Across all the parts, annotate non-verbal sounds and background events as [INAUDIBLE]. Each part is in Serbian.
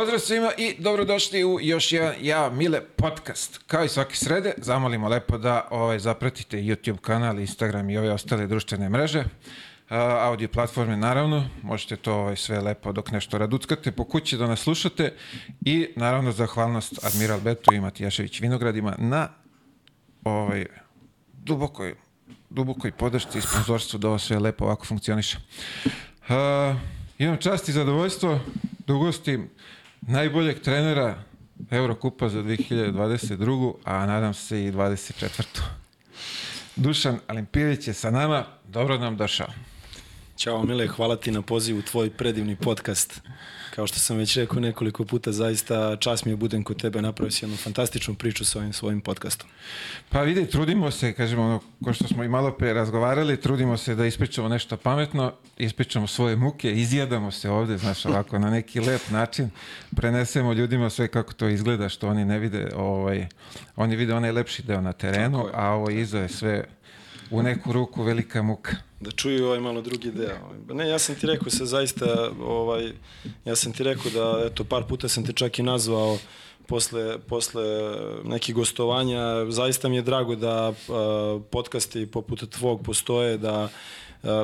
Pozdrav svima i dobrodošli u još jedan Ja Mile podcast. Kao i svake srede, zamolimo lepo da ovaj, zapratite YouTube kanal, Instagram i ove ostale društvene mreže. Audio platforme naravno, možete to ovaj, sve lepo dok nešto raduckate po kući da nas slušate i naravno zahvalnost Admiral Betu i Matijašević Vinogradima na ovaj, dubokoj, dubokoj podršci i sponzorstvu da ovo sve lepo ovako funkcioniše. Uh, imam čast i zadovoljstvo da ugostim najboljeg trenera Eurokupa za 2022. a nadam se i 24. Dušan Alimpijević je sa nama. Dobro nam došao. Ćao Mile, hvala ti na pozivu u tvoj predivni podcast. Kao što sam već rekao nekoliko puta, zaista čas mi je budem kod tebe, napravio si jednu fantastičnu priču sa ovim svojim podcastom. Pa vidi, trudimo se, kažemo, ono, ko što smo i malo pre razgovarali, trudimo se da ispričamo nešto pametno, ispričamo svoje muke, izjedamo se ovde, znaš, ovako, na neki lep način, prenesemo ljudima sve kako to izgleda, što oni ne vide, ovaj, oni vide onaj lepši deo na terenu, a ovo iza je sve u neku ruku velika muka da čuju ovaj malo drugi deo. Ne, ja sam ti rekao se zaista, ovaj, ja sam ti rekao da, eto, par puta sam te čak i nazvao posle, posle nekih gostovanja. Zaista mi je drago da uh, podcasti poput tvog postoje, da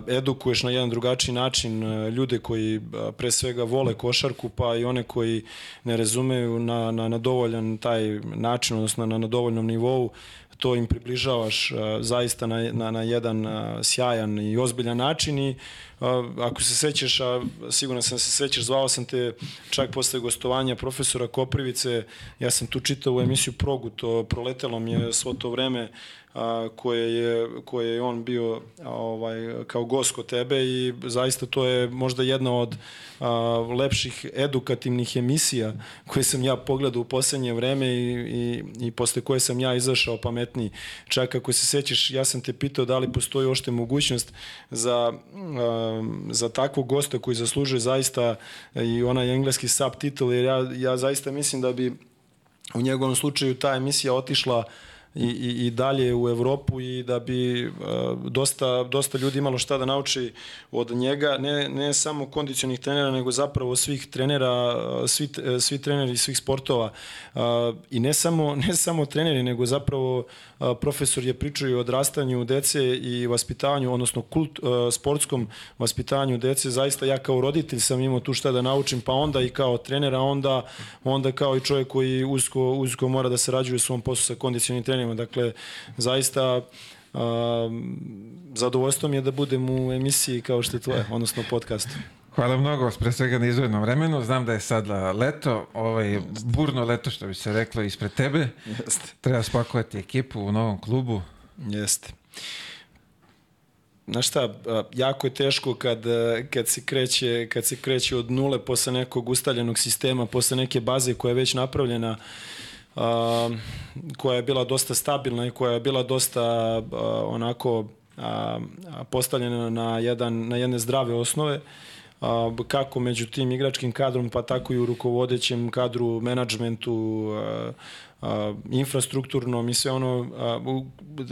edukuješ na jedan drugačiji način ljude koji pre svega vole košarku, pa i one koji ne razumeju na, na, na dovoljan taj način, odnosno na, na dovoljnom nivou, to im približavaš uh, zaista na, na, na jedan uh, sjajan i ozbiljan način i uh, ako se sećaš, a sigurno sam se sećaš, zvao sam te čak posle gostovanja profesora Koprivice, ja sam tu čitao u emisiju Progu, to proletelo mi je svo to vreme a, koje je koje je on bio ovaj kao gost kod tebe i zaista to je možda jedna od a, lepših edukativnih emisija koje sam ja pogledao u poslednje vreme i, i, i posle koje sam ja izašao pametniji. Čak ako se sećaš, ja sam te pitao da li postoji ošte mogućnost za, a, za takvog gosta koji zaslužuje zaista i onaj engleski subtitle, jer ja, ja zaista mislim da bi u njegovom slučaju ta emisija otišla uh, i, i, i dalje u Evropu i da bi uh, dosta, dosta ljudi imalo šta da nauči od njega, ne, ne samo kondicionih trenera, nego zapravo svih trenera, svi, svi treneri svih sportova. I ne samo, [LAUGHS] ne samo treneri, nego zapravo profesor je pričao i o odrastanju dece i vaspitavanju, odnosno kult, sportskom vaspitanju dece. Zaista ja kao roditelj sam imao tu šta da naučim, pa onda i kao trenera, onda, onda kao i čovjek koji usko, usko mora da sarađuje u svom poslu sa kondicionim trenerima trenerima. Dakle, zaista a, zadovoljstvo mi je da budem u emisiji kao što je tvoje, odnosno podcastu. Hvala mnogo, pre svega na izvednom vremenu. Znam da je sad leto, ovaj, burno leto što bi se reklo ispred tebe. Jeste. Treba spakovati ekipu u novom klubu. Jeste. Znaš šta, jako je teško kad, kad, se kreće, kad se kreće od nule posle nekog ustaljenog sistema, posle neke baze koja je već napravljena koja je bila dosta stabilna i koja je bila dosta onako postavljena na, jedan, na jedne zdrave osnove kako među tim igračkim kadrom pa tako i u rukovodećem kadru, menadžmentu, infrastrukturnom i sve ono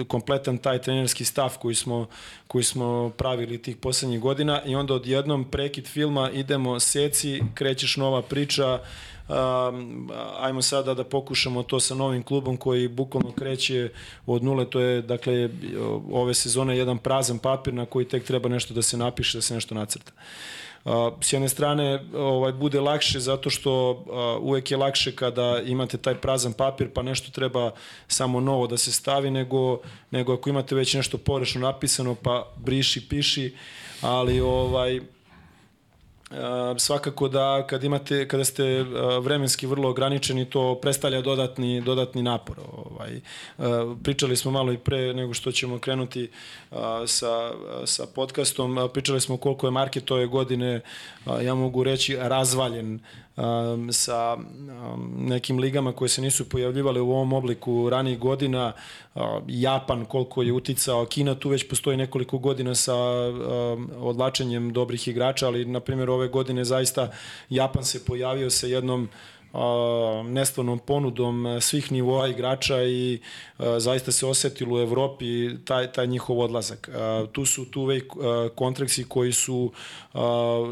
kompletan taj trenerski stav koji smo koji smo pravili tih poslednjih godina. I onda odjednom prekid filma idemo seci, krećeš nova priča Um, ajmo sada da pokušamo to sa novim klubom koji bukvalno kreće od nule, to je dakle ove sezone jedan prazan papir na koji tek treba nešto da se napiše, da se nešto nacrta. Uh, s jedne strane ovaj bude lakše zato što uh, uvek je lakše kada imate taj prazan papir pa nešto treba samo novo da se stavi nego nego ako imate već nešto porešno napisano pa briši piši ali ovaj svakako da kad imate kada ste vremenski vrlo ograničeni to predstavlja dodatni dodatni napor ovaj. Pričali smo malo i pre nego što ćemo krenuti sa sa podkastom pričali smo koliko je market ove godine ja mogu reći razvaljen um, sa um, nekim ligama koje se nisu pojavljivale u ovom obliku ranih godina, uh, Japan koliko je uticao, Kina tu već postoji nekoliko godina sa um, odlačenjem dobrih igrača, ali na primjer ove godine zaista Japan se pojavio sa jednom nestvarnom ponudom svih nivoa igrača i zaista se osetilo u Evropi taj, taj njihov odlazak. Tu su tu vej kontreksi koji su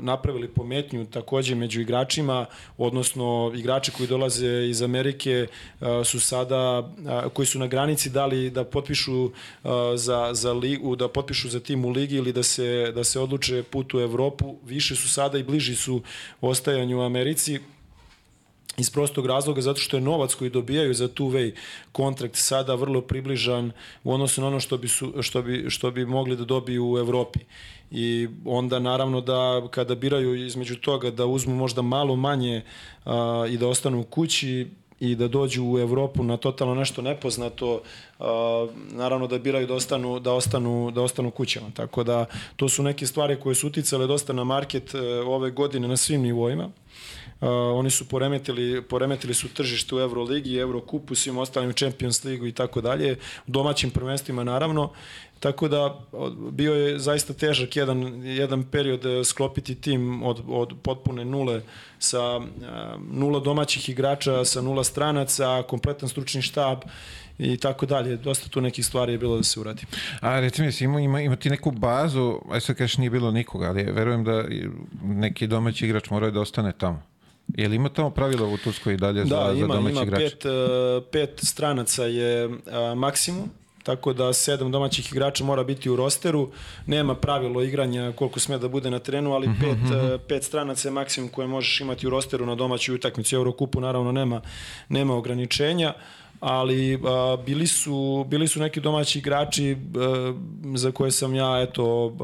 napravili pometnju takođe među igračima, odnosno igrači koji dolaze iz Amerike su sada, koji su na granici dali da potpišu za, za ligu, da potpišu za tim u ligi ili da se, da se odluče put u Evropu, više su sada i bliži su ostajanju u Americi iz prostog razloga zato što je novac koji dobijaju za tu vej kontrakt sada vrlo približan u odnosu na ono što bi, su, što bi, što bi mogli da dobiju u Evropi. I onda naravno da kada biraju između toga da uzmu možda malo manje a, i da ostanu u kući, i da dođu u Evropu na totalno nešto nepoznato, naravno da biraju da ostanu, da ostanu, da ostanu kućama. Tako da to su neke stvari koje su uticale dosta na market e, ove godine na svim nivoima. Uh, oni su poremetili, poremetili su tržište u Euroligi, Eurokupu, svim ostalim Champions Ligu i tako dalje, u domaćim prvenstvima naravno. Tako da bio je zaista težak jedan, jedan period e, sklopiti tim od, od potpune nule sa uh, nula domaćih igrača, sa nula stranaca, kompletan stručni štab i tako dalje. Dosta tu nekih stvari je bilo da se uradi. A recimo, ima, ima, ima ti neku bazu, aj sad kažeš nije bilo nikoga, ali verujem da neki domaći igrač mora da ostane tamo. Je li ima tamo pravila u Turskoj i dalje da, za, ima, za domaći ima igrač? pet, uh, pet stranaca je uh, maksimum, tako da sedam domaćih igrača mora biti u rosteru. Nema pravilo igranja koliko sme da bude na terenu, ali pet, mm -hmm. pet stranaca je maksimum koje možeš imati u rosteru na domaćoj utakmici. Eurokupu naravno nema, nema ograničenja ali a, bili su bili su neki domaći igrači a, za koje sam ja eto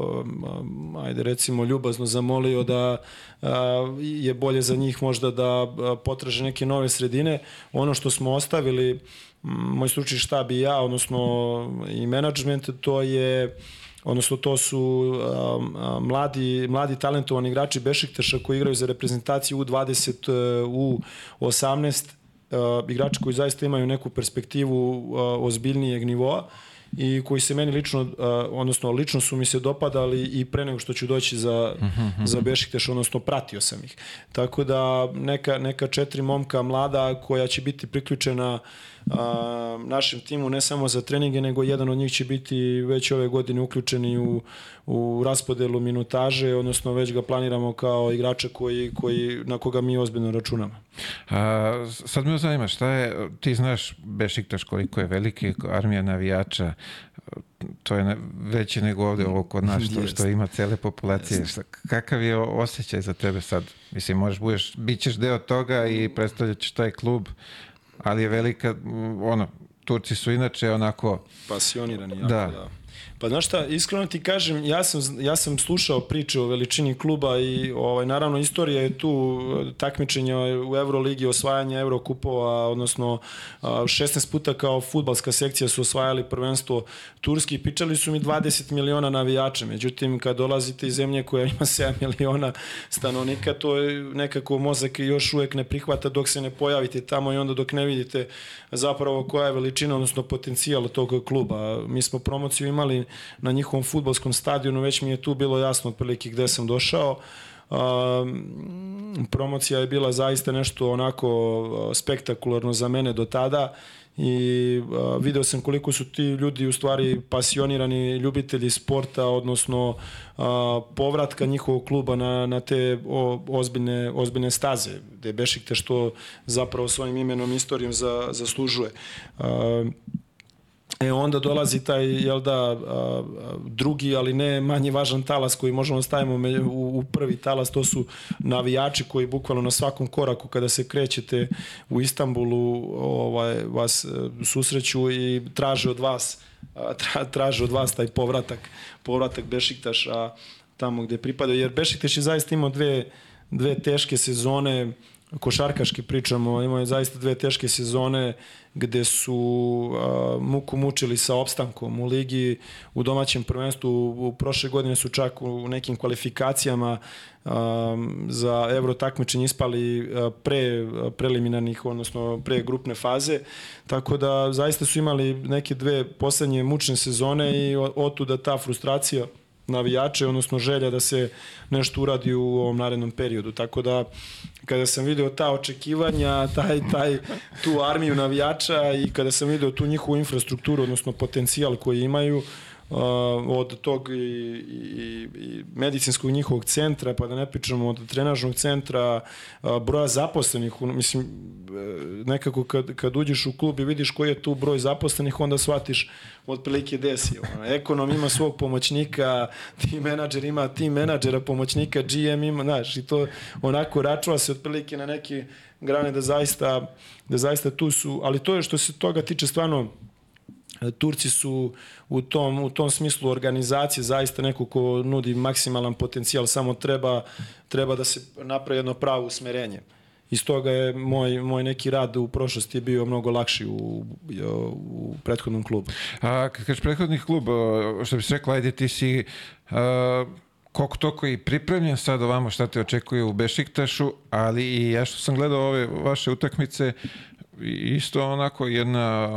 a, ajde recimo ljubazno zamolio da a, je bolje za njih možda da a, potraže neke nove sredine. Ono što smo ostavili moj stručni štab i ja odnosno i menadžment to je odnosno to su um, mladi, mladi talentovani igrači Bešiktaša koji igraju za reprezentaciju U20, U18 uh, igrači koji zaista imaju neku perspektivu uh, ozbiljnijeg nivoa i koji se meni lično, uh, odnosno lično su mi se dopadali i pre nego što ću doći za, -huh. Mhm. za Bešikteš, odnosno pratio sam ih. Tako da neka, neka četiri momka mlada koja će biti priključena uh, a, našem timu ne samo za treninge, nego jedan od njih će biti već ove godine uključeni u, u raspodelu minutaže, odnosno već ga planiramo kao igrača koji, koji, na koga mi ozbiljno računamo. A, sad me zanima, šta je, ti znaš Bešiktaš koliko je veliki, armija navijača, to je veće nego ovde ovo kod nas što, što ima cele populacije. Šta, kakav je osjećaj za tebe sad? Mislim, možeš budeš, bit ćeš deo toga i predstavljat ćeš taj klub, ali je velika, ono, Turci su inače onako... Pasionirani jako, da. da. Pa znaš šta, iskreno ti kažem, ja sam, ja sam slušao priče o veličini kluba i ovaj, naravno istorija je tu takmičenja u Euroligi, osvajanje Eurokupova, odnosno 16 puta kao futbalska sekcija su osvajali prvenstvo Turski. Pričali su mi 20 miliona navijača, međutim kad dolazite iz zemlje koja ima 7 [LAUGHS] miliona stanovnika, to je nekako mozak još uvek ne prihvata dok se ne pojavite tamo i onda dok ne vidite zapravo koja je veličina, odnosno potencijal tog kluba. Mi smo promociju imali na njihovom futbolskom stadionu, već mi je tu bilo jasno otprilike gde sam došao. Uh, promocija je bila zaista nešto onako spektakularno za mene do tada i video sam koliko su ti ljudi u stvari pasionirani ljubitelji sporta, odnosno povratka njihovog kluba na, na te o, ozbiljne, ozbiljne staze, gde Bešikte što zapravo svojim imenom istorijom za, zaslužuje. E onda dolazi taj, jel da, drugi, ali ne manje važan talas koji možemo da stavimo u, prvi talas, to su navijači koji bukvalno na svakom koraku kada se krećete u Istanbulu ovaj, vas e, susreću i traže od vas tra, traže od vas taj povratak, povratak Bešiktaša tamo gde pripada, jer Bešiktaš je zaista imao dve, dve teške sezone, košarkaški pričamo, imao je zaista dve teške sezone gde su uh, muku mučili sa opstankom u ligi, u domaćem prvenstvu, u, u prošle godine su čak u nekim kvalifikacijama um, za euro takmičenje ispali pre preliminarnih, odnosno pre grupne faze, tako da zaista su imali neke dve poslednje mučne sezone i otuda ta frustracija navijače, odnosno želja da se nešto uradi u ovom narednom periodu. Tako da, kada sam video ta očekivanja, taj, taj, tu armiju navijača i kada sam video tu njihovu infrastrukturu, odnosno potencijal koji imaju, Uh, od tog i, i, i medicinskog njihovog centra, pa da ne pričamo od trenažnog centra, broja zaposlenih, mislim, uh, nekako kad, kad uđeš u klub i vidiš koji je tu broj zaposlenih, onda shvatiš otprilike desi. Ekonom ima svog pomoćnika, tim menadžer ima tim menadžera, pomoćnika, GM ima, znaš, i to onako računa se otprilike na neke grane da zaista, da zaista tu su, ali to je što se toga tiče stvarno Turci su u tom, u tom smislu organizacije zaista neko ko nudi maksimalan potencijal, samo treba, treba da se napravi jedno pravo usmerenje. Iz toga je moj, moj neki rad u prošlosti bio mnogo lakši u, u prethodnom klubu. A kad kažeš prethodnih klub, što bi se rekla, ajde ti si a, koliko toko i pripremljen sad ovamo šta te očekuje u Bešiktašu, ali i ja što sam gledao ove vaše utakmice, isto onako jedna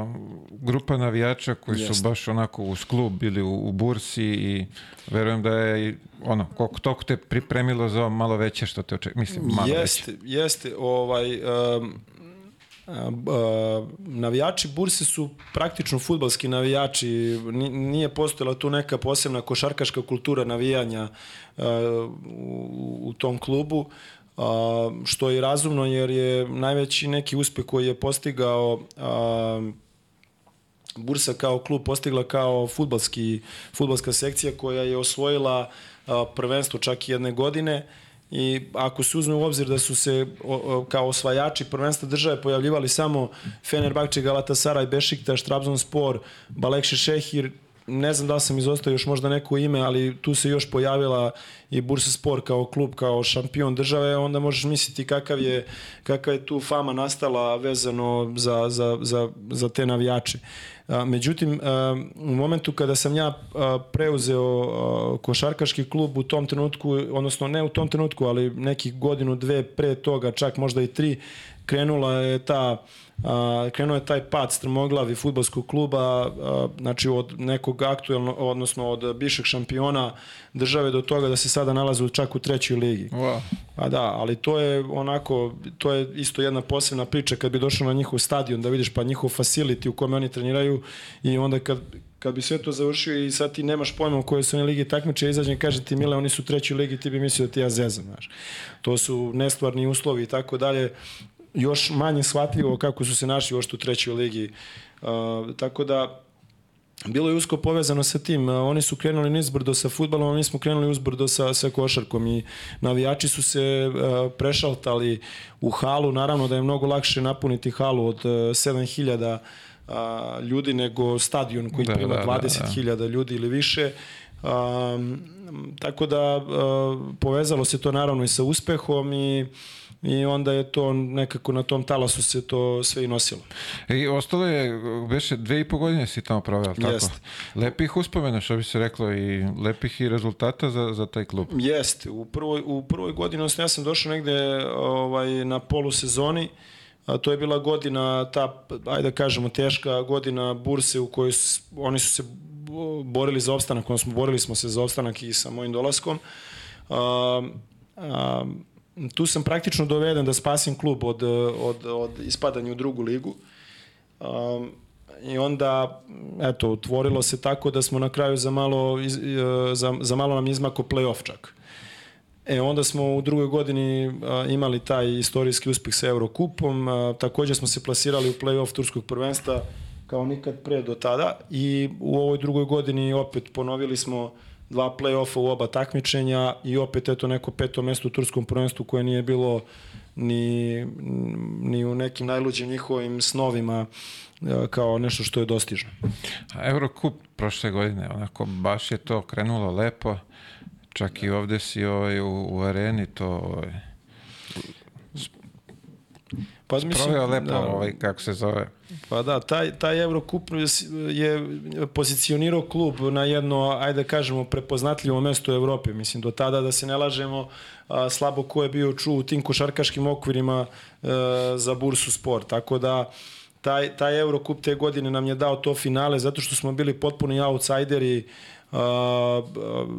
grupa navijača koji Jest. su baš onako uz klub bili u, u bursi i verujem da je ono, koliko toliko te pripremilo za malo veće što te očekuje, mislim, malo jeste, veće. Jeste, ovaj, um, Uh, navijači burse su praktično futbalski navijači, nije postojala tu neka posebna košarkaška kultura navijanja uh, u, u tom klubu a, što je razumno jer je najveći neki uspeh koji je postigao Bursa kao klub postigla kao futbalski, futbalska sekcija koja je osvojila prvenstvo čak i jedne godine. I ako se uzme u obzir da su se kao osvajači prvenstva države pojavljivali samo Fenerbahče, Galatasaray, Bešiktaš, Trabzonspor, Balekše Šehir, ne znam da sam izostao još možda neko ime, ali tu se još pojavila i Bursa Sport kao klub, kao šampion države, onda možeš misliti kakav je, kakav je tu fama nastala vezano za, za, za, za te navijače. Međutim, u momentu kada sam ja preuzeo košarkaški klub u tom trenutku, odnosno ne u tom trenutku, ali neki godinu, dve pre toga, čak možda i tri, krenula je ta a, krenuo je taj pad strmoglavi futbolskog kluba, znači od nekog aktuelno, odnosno od bivšeg šampiona države do toga da se sada nalaze čak u trećoj ligi. Wow. Pa da, ali to je onako, to je isto jedna posebna priča kad bi došao na njihov stadion da vidiš pa njihov facility u kome oni treniraju i onda kad, kad bi sve to završio i sad ti nemaš pojma u kojoj su oni ligi takmiče, izađem kaže ti Mile, oni su u trećoj ligi, ti bi mislio da ti ja zezam, znaš. To su nestvarni uslovi i tako dalje još manje shvatljivo kako su se našli uopšte u trećoj ligi. Uh, tako da bilo je usko povezano sa tim. Uh, oni su krenuli nizbrdo sa futbalom, a mi smo krenuli uzbrdo sa, sa košarkom i navijači su se uh, prešaltali u halu. Naravno da je mnogo lakše napuniti halu od uh, 7000 uh, ljudi nego stadion koji da, prima da, 20.000 da, da. ljudi ili više. Um, tako da uh, povezalo se to naravno i sa uspehom i uh, i onda je to nekako na tom talasu se to sve i nosilo. I ostalo je, veše dve i po godine si tamo proveo, tako? Jest. Lepih uspomena, što bi se reklo, i lepih i rezultata za, za taj klub. Jeste, u prvoj, u prvoj godini, odnosno ja sam došao negde ovaj, na polusezoni, a to je bila godina, ta, ajde da kažemo, teška godina burse u kojoj su, oni su se borili za opstanak, odnosno borili smo se za opstanak i sa mojim dolaskom. A, a, tu sam praktično doveden da spasim klub od, od, od ispadanja u drugu ligu. Um, I onda, eto, otvorilo se tako da smo na kraju za malo, iz, za, za malo nam izmako play-off čak. E, onda smo u drugoj godini a, imali taj istorijski uspeh sa Eurokupom, a, takođe smo se plasirali u play-off turskog prvenstva kao nikad pre do tada i u ovoj drugoj godini opet ponovili smo dva play-offa u oba takmičenja i opet eto neko peto mesto u turskom prvenstvu koje nije bilo ni, ni u nekim najluđim njihovim snovima e, kao nešto što je dostižno. Eurocup prošle godine, onako baš je to krenulo lepo, čak i ovde si ovaj, u, u areni to ovaj, Pa mislim, lepo, da, ovaj, kako se zove. Pa da, taj, taj Eurocup je pozicionirao klub na jedno, ajde da kažemo, prepoznatljivo mesto u Evropi. Mislim, do tada da se ne lažemo, a, slabo ko je bio ču u tim košarkaškim okvirima e, za bursu sport. Tako da, taj, taj Eurocup te godine nam je dao to finale zato što smo bili potpuni outsideri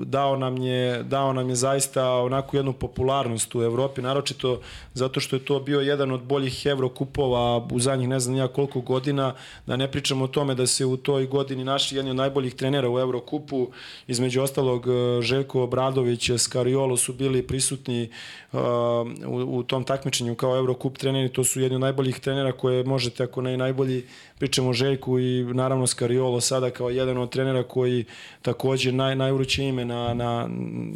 dao nam je dao nam je zaista onako jednu popularnost u Evropi, naročito zato što je to bio jedan od boljih Evrokupova u zadnjih ne znam ja koliko godina, da ne pričamo o tome da se u toj godini naši jedni od najboljih trenera u Evrokupu, između ostalog Željko Obradović, Skariolo su bili prisutni u, u tom takmičenju kao Eurocup treneri, to su jedni od najboljih trenera koje možete, ako ne i najbolji, pričamo o Željku i naravno Skariolo sada kao jedan od trenera koji takođe naj, najvruće ime na, na,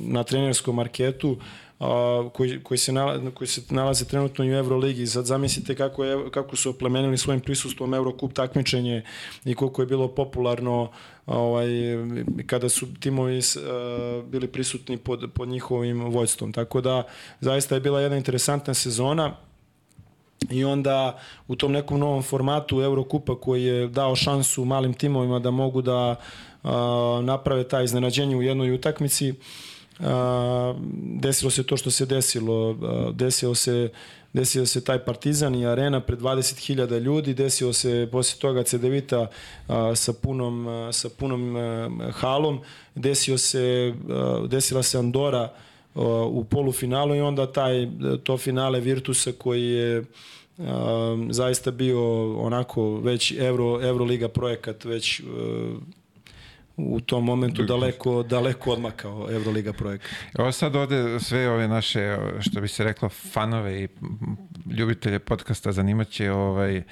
na trenerskom marketu, a, koji, koji, se nalaze, koji se nalaze trenutno i u Euroligi. Sad zamislite kako, je, kako su oplemenili svojim prisustvom Eurocup takmičenje i koliko je bilo popularno ovaj, kada su timovi uh, bili prisutni pod, pod njihovim vojstvom. Tako da zaista je bila jedna interesantna sezona i onda u tom nekom novom formatu Eurokupa koji je dao šansu malim timovima da mogu da uh, naprave ta iznenađenje u jednoj utakmici. Desilo se to što se desilo. Desilo se desio se taj Partizan i arena pred 20.000 ljudi, desio se posle toga Cedevita sa punom, sa punom halom, desio se, desila se Andora u polufinalu i onda taj, to finale Virtusa koji je zaista bio onako već Euro, Euroliga projekat, već u tom momentu daleko, daleko odmakao Euroliga projekat. Ovo sad ovde sve ove naše, što bi se reklo, fanove i ljubitelje podcasta zanimaće ovaj,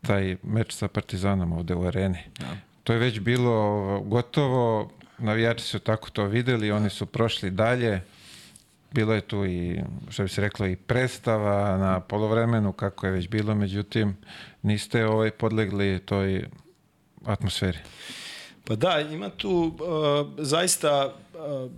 taj meč sa Partizanom ovde u areni. Da. To je već bilo gotovo, navijači su tako to videli, oni su prošli dalje, bilo je tu i, što bi se reklo, i predstava na polovremenu, kako je već bilo, međutim, niste ovaj podlegli toj atmosferi. Pa da, ima tu uh, zaista uh,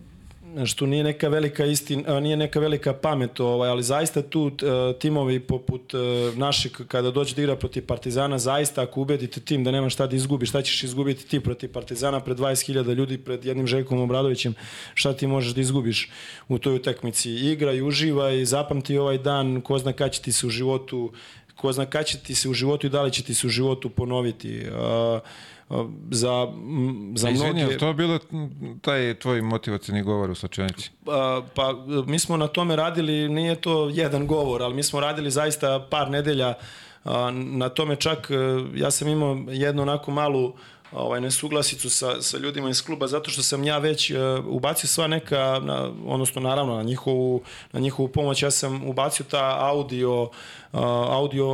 što nije neka velika istina, nije neka velika pamet, ovaj, ali zaista tu timovi poput naših kada dođe da igra protiv Partizana, zaista ako ubedite tim da nema šta da izgubi, šta ćeš izgubiti ti protiv Partizana pred 20.000 ljudi, pred jednim Željkom Obradovićem, šta ti možeš da izgubiš u toj utakmici? Igraj, uživaj, zapamti ovaj dan, ko zna kada će ti se u životu, ko zna kada će ti se u životu i da li će ti se u životu ponoviti. Uh, za, za Izvini, mnoge... to je bilo taj tvoj motivacijni govor u Slačenici? Pa, pa mi smo na tome radili, nije to jedan govor, ali mi smo radili zaista par nedelja na tome čak, ja sam imao jednu onako malu ovaj, nesuglasicu sa, sa ljudima iz kluba zato što sam ja već uh, ubacio sva neka, na, odnosno naravno na njihovu, na njihovu pomoć, ja sam ubacio ta audio, uh, audio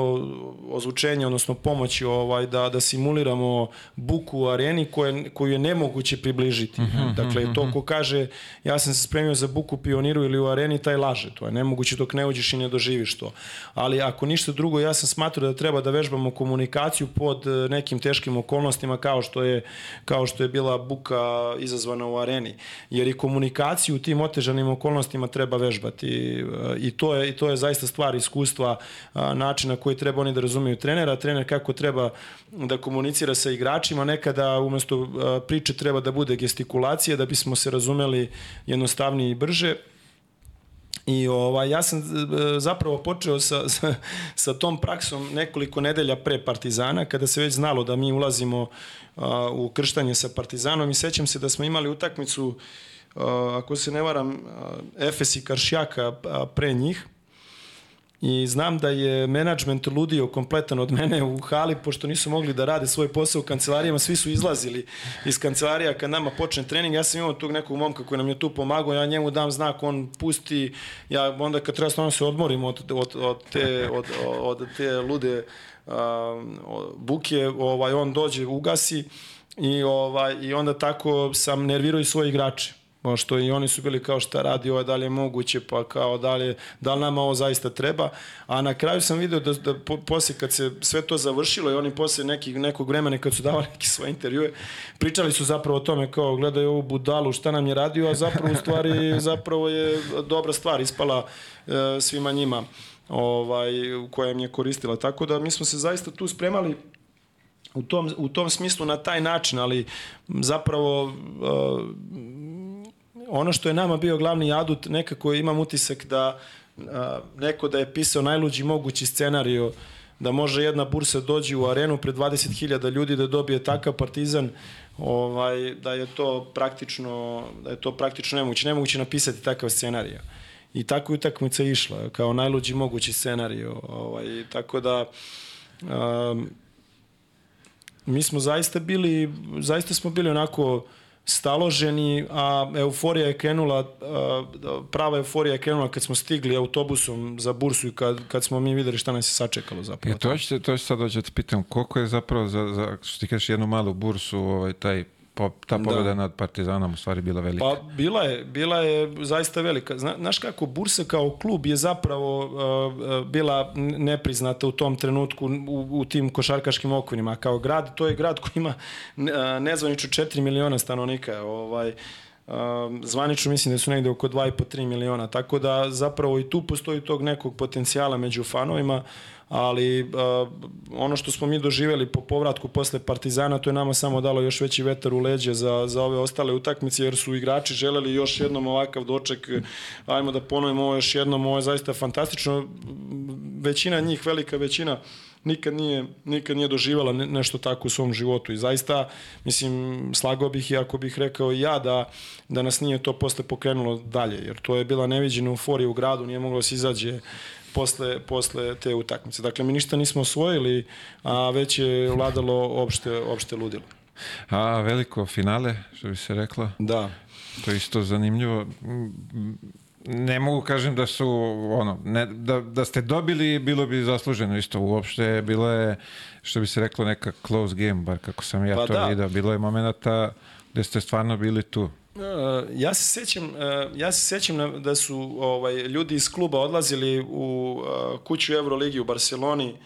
ozvučenje, odnosno pomoć ovaj, da, da simuliramo buku u areni koje, koju je nemoguće približiti. Mm -hmm, dakle, to mhm. ko kaže ja sam se spremio za buku pioniru ili u areni, taj laže. To je nemoguće dok ne uđeš i ne doživiš to. Ali ako ništa drugo, ja sam smatrao da treba da vežbamo komunikaciju pod e, nekim teškim okolnostima kao što je, kao što je bila buka izazvana u areni. Jer i komunikaciju u tim otežanim okolnostima treba vežbati. I, i, to, je, i to je zaista stvar iskustva način na koji treba oni da razumeju trenera, trener kako treba da komunicira sa igračima, nekada umesto priče treba da bude gestikulacija da bismo se razumeli jednostavnije i brže. I ovaj, ja sam e, zapravo počeo sa, [LAUGHS] sa, sa tom praksom nekoliko nedelja pre Partizana, kada se već znalo da mi ulazimo u krštanje sa Partizanom i sećam se da smo imali utakmicu, ako se ne varam, Efes i Karšjaka pre njih i znam da je menadžment ludio kompletan od mene u hali, pošto nisu mogli da rade svoj posao u kancelarijama, svi su izlazili iz kancelarija kad nama počne trening, ja sam imao tog nekog momka koji nam je tu pomagao, ja njemu dam znak, on pusti, ja onda kad treba stvarno se odmorim od, od, od, te, od, od te lude uh, buke, ovaj, on dođe, ugasi i, ovaj, i onda tako sam nervirao i svoje igrače što i oni su bili kao šta radi ovo, da li je moguće, pa kao da li, da li nama ovo zaista treba. A na kraju sam video da, da po, posle kad se sve to završilo i oni posle nekih, nekog vremena kad su davali neke svoje intervjue, pričali su zapravo o tome kao gledaju ovu budalu šta nam je radio, a zapravo u stvari [LAUGHS] zapravo je dobra stvar ispala e, svima njima ovaj, koja im je koristila. Tako da mi smo se zaista tu spremali u tom, u tom smislu na taj način, ali zapravo uh, ono što je nama bio glavni adut, nekako imam utisak da a, neko da je pisao najluđi mogući scenariju da može jedna bursa dođi u arenu pred 20.000 ljudi da dobije takav partizan, ovaj, da je to praktično, da je to praktično nemoguće. Nemoguće napisati takav scenarij. I tako je utakmica išla, kao najluđi mogući scenarij. Ovaj, tako da, um, mi smo zaista bili, zaista smo bili onako staloženi, a euforija je krenula, prava euforija je krenula kad smo stigli autobusom za bursu i kad, kad smo mi videli šta nas je sačekalo zapravo. E, to će, to će sad doći da te pitam, koliko je zapravo za, za što ti kažeš jednu malu bursu, ovaj, taj po, ta da. pobjeda da. nad Partizanom u stvari bila velika. Pa bila je, bila je zaista velika. Zna, znaš kako, Bursa kao klub je zapravo uh, bila nepriznata u tom trenutku u, u tim košarkaškim okvirima. Kao grad, to je grad koji ima uh, nezvanično 4 miliona stanovnika. Ovaj, Uh, zvanično mislim da su negde oko 2,5-3 miliona, tako da zapravo i tu postoji tog nekog potencijala među fanovima ali uh, ono što smo mi doživjeli po povratku posle Partizana, to je nama samo dalo još veći vetar u leđe za, za ove ostale utakmice, jer su igrači želeli još jednom ovakav doček, ajmo da ponovimo ovo još jednom, ovo je zaista fantastično, većina njih, velika većina, nikad nije, nikad nije doživjela nešto tako u svom životu i zaista, mislim, slagao bih i ako bih rekao i ja da, da nas nije to posle pokrenulo dalje, jer to je bila neviđena euforija u gradu, nije moglo da se izađe posle, posle te utakmice. Dakle, mi ništa nismo osvojili, a već je vladalo opšte, opšte ludilo. A veliko finale, što bi se rekla? Da. To je isto zanimljivo. Ne mogu kažem da su ono ne, da, da ste dobili bilo bi zasluženo isto. Uopšte bilo je što bi se reklo neka close game bar kako sam ja pa to da. video. Bilo je momenata gde ste stvarno bili tu. Uh, ja se sećam, uh, ja se sećam da su ovaj ljudi iz kluba odlazili u uh, kuću Euroligi u Barceloni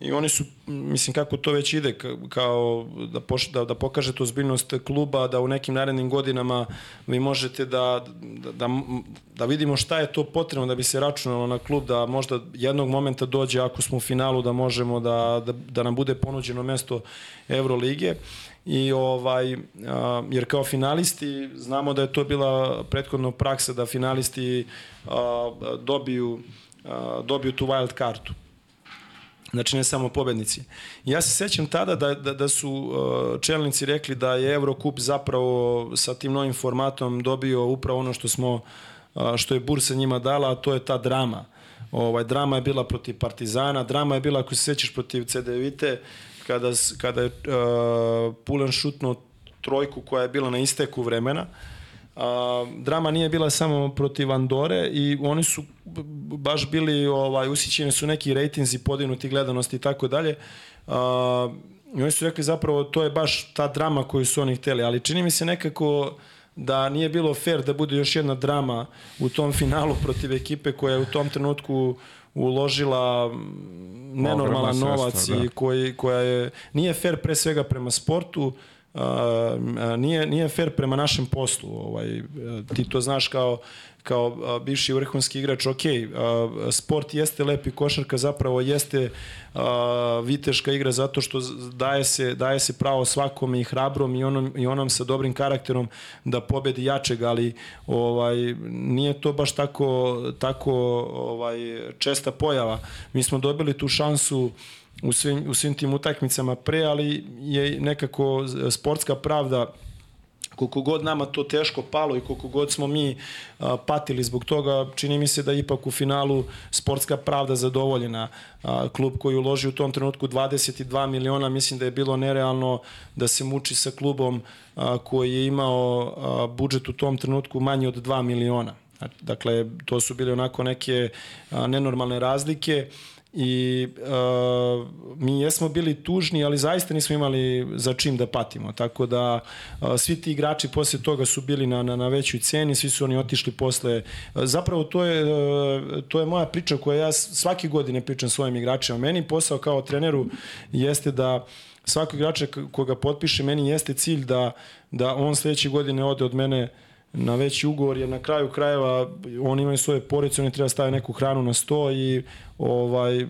i oni su, mislim kako to već ide, kao da, poš, da, da pokažete ozbiljnost kluba, da u nekim narednim godinama vi možete da, da, da, da vidimo šta je to potrebno da bi se računalo na klub, da možda jednog momenta dođe ako smo u finalu da možemo da, da, da nam bude ponuđeno mesto Eurolige i ovaj jer kao finalisti znamo da je to bila prethodna praksa da finalisti dobiju dobiju tu wild kartu. Znači ne samo pobednici. Ja se sećam tada da, da, da su čelnici rekli da je Eurocup zapravo sa tim novim formatom dobio upravo ono što smo što je Bursa njima dala, a to je ta drama. Ovaj drama je bila protiv Partizana, drama je bila ako se sećaš protiv CDVite, kada, kada je uh, Pulen šutnuo trojku koja je bila na isteku vremena. Uh, drama nije bila samo protiv Andore i oni su baš bili ovaj usićeni su neki rejtinzi podignuti gledanosti i tako dalje. I oni su rekli zapravo to je baš ta drama koju su oni hteli, ali čini mi se nekako da nije bilo fair da bude još jedna drama u tom finalu protiv ekipe koja je u tom trenutku uložila nenormalan novac da. i koji, koja je, nije fair pre svega prema sportu, Uh, nije, nije fair prema našem poslu. Ovaj, ti to znaš kao, kao bivši vrhunski igrač, ok, sport jeste lepi, košarka zapravo jeste viteška igra zato što daje se, daje se pravo svakome i hrabrom i onom, i onom sa dobrim karakterom da pobedi jačeg, ali ovaj, nije to baš tako, tako ovaj, česta pojava. Mi smo dobili tu šansu u svim, u svim tim utakmicama pre, ali je nekako sportska pravda koliko god nama to teško palo i koliko god smo mi a, patili zbog toga, čini mi se da ipak u finalu sportska pravda zadovoljena. A, klub koji uloži u tom trenutku 22 miliona, mislim da je bilo nerealno da se muči sa klubom a, koji je imao a, budžet u tom trenutku manji od 2 miliona. Dakle, to su bile onako neke a, nenormalne razlike i uh, mi jesmo bili tužni, ali zaista nismo imali za čim da patimo. Tako da uh, svi ti igrači posle toga su bili na, na, na većoj ceni, svi su oni otišli posle. Zapravo to je, uh, to je moja priča koja ja svake godine pričam svojim igračima. Meni posao kao treneru jeste da svakog igrača koga potpiše, meni jeste cilj da, da on sledeće godine ode od mene uh, na veći ugovor, jer na kraju krajeva oni imaju svoje porodice, oni treba staviti neku hranu na sto i ovaj,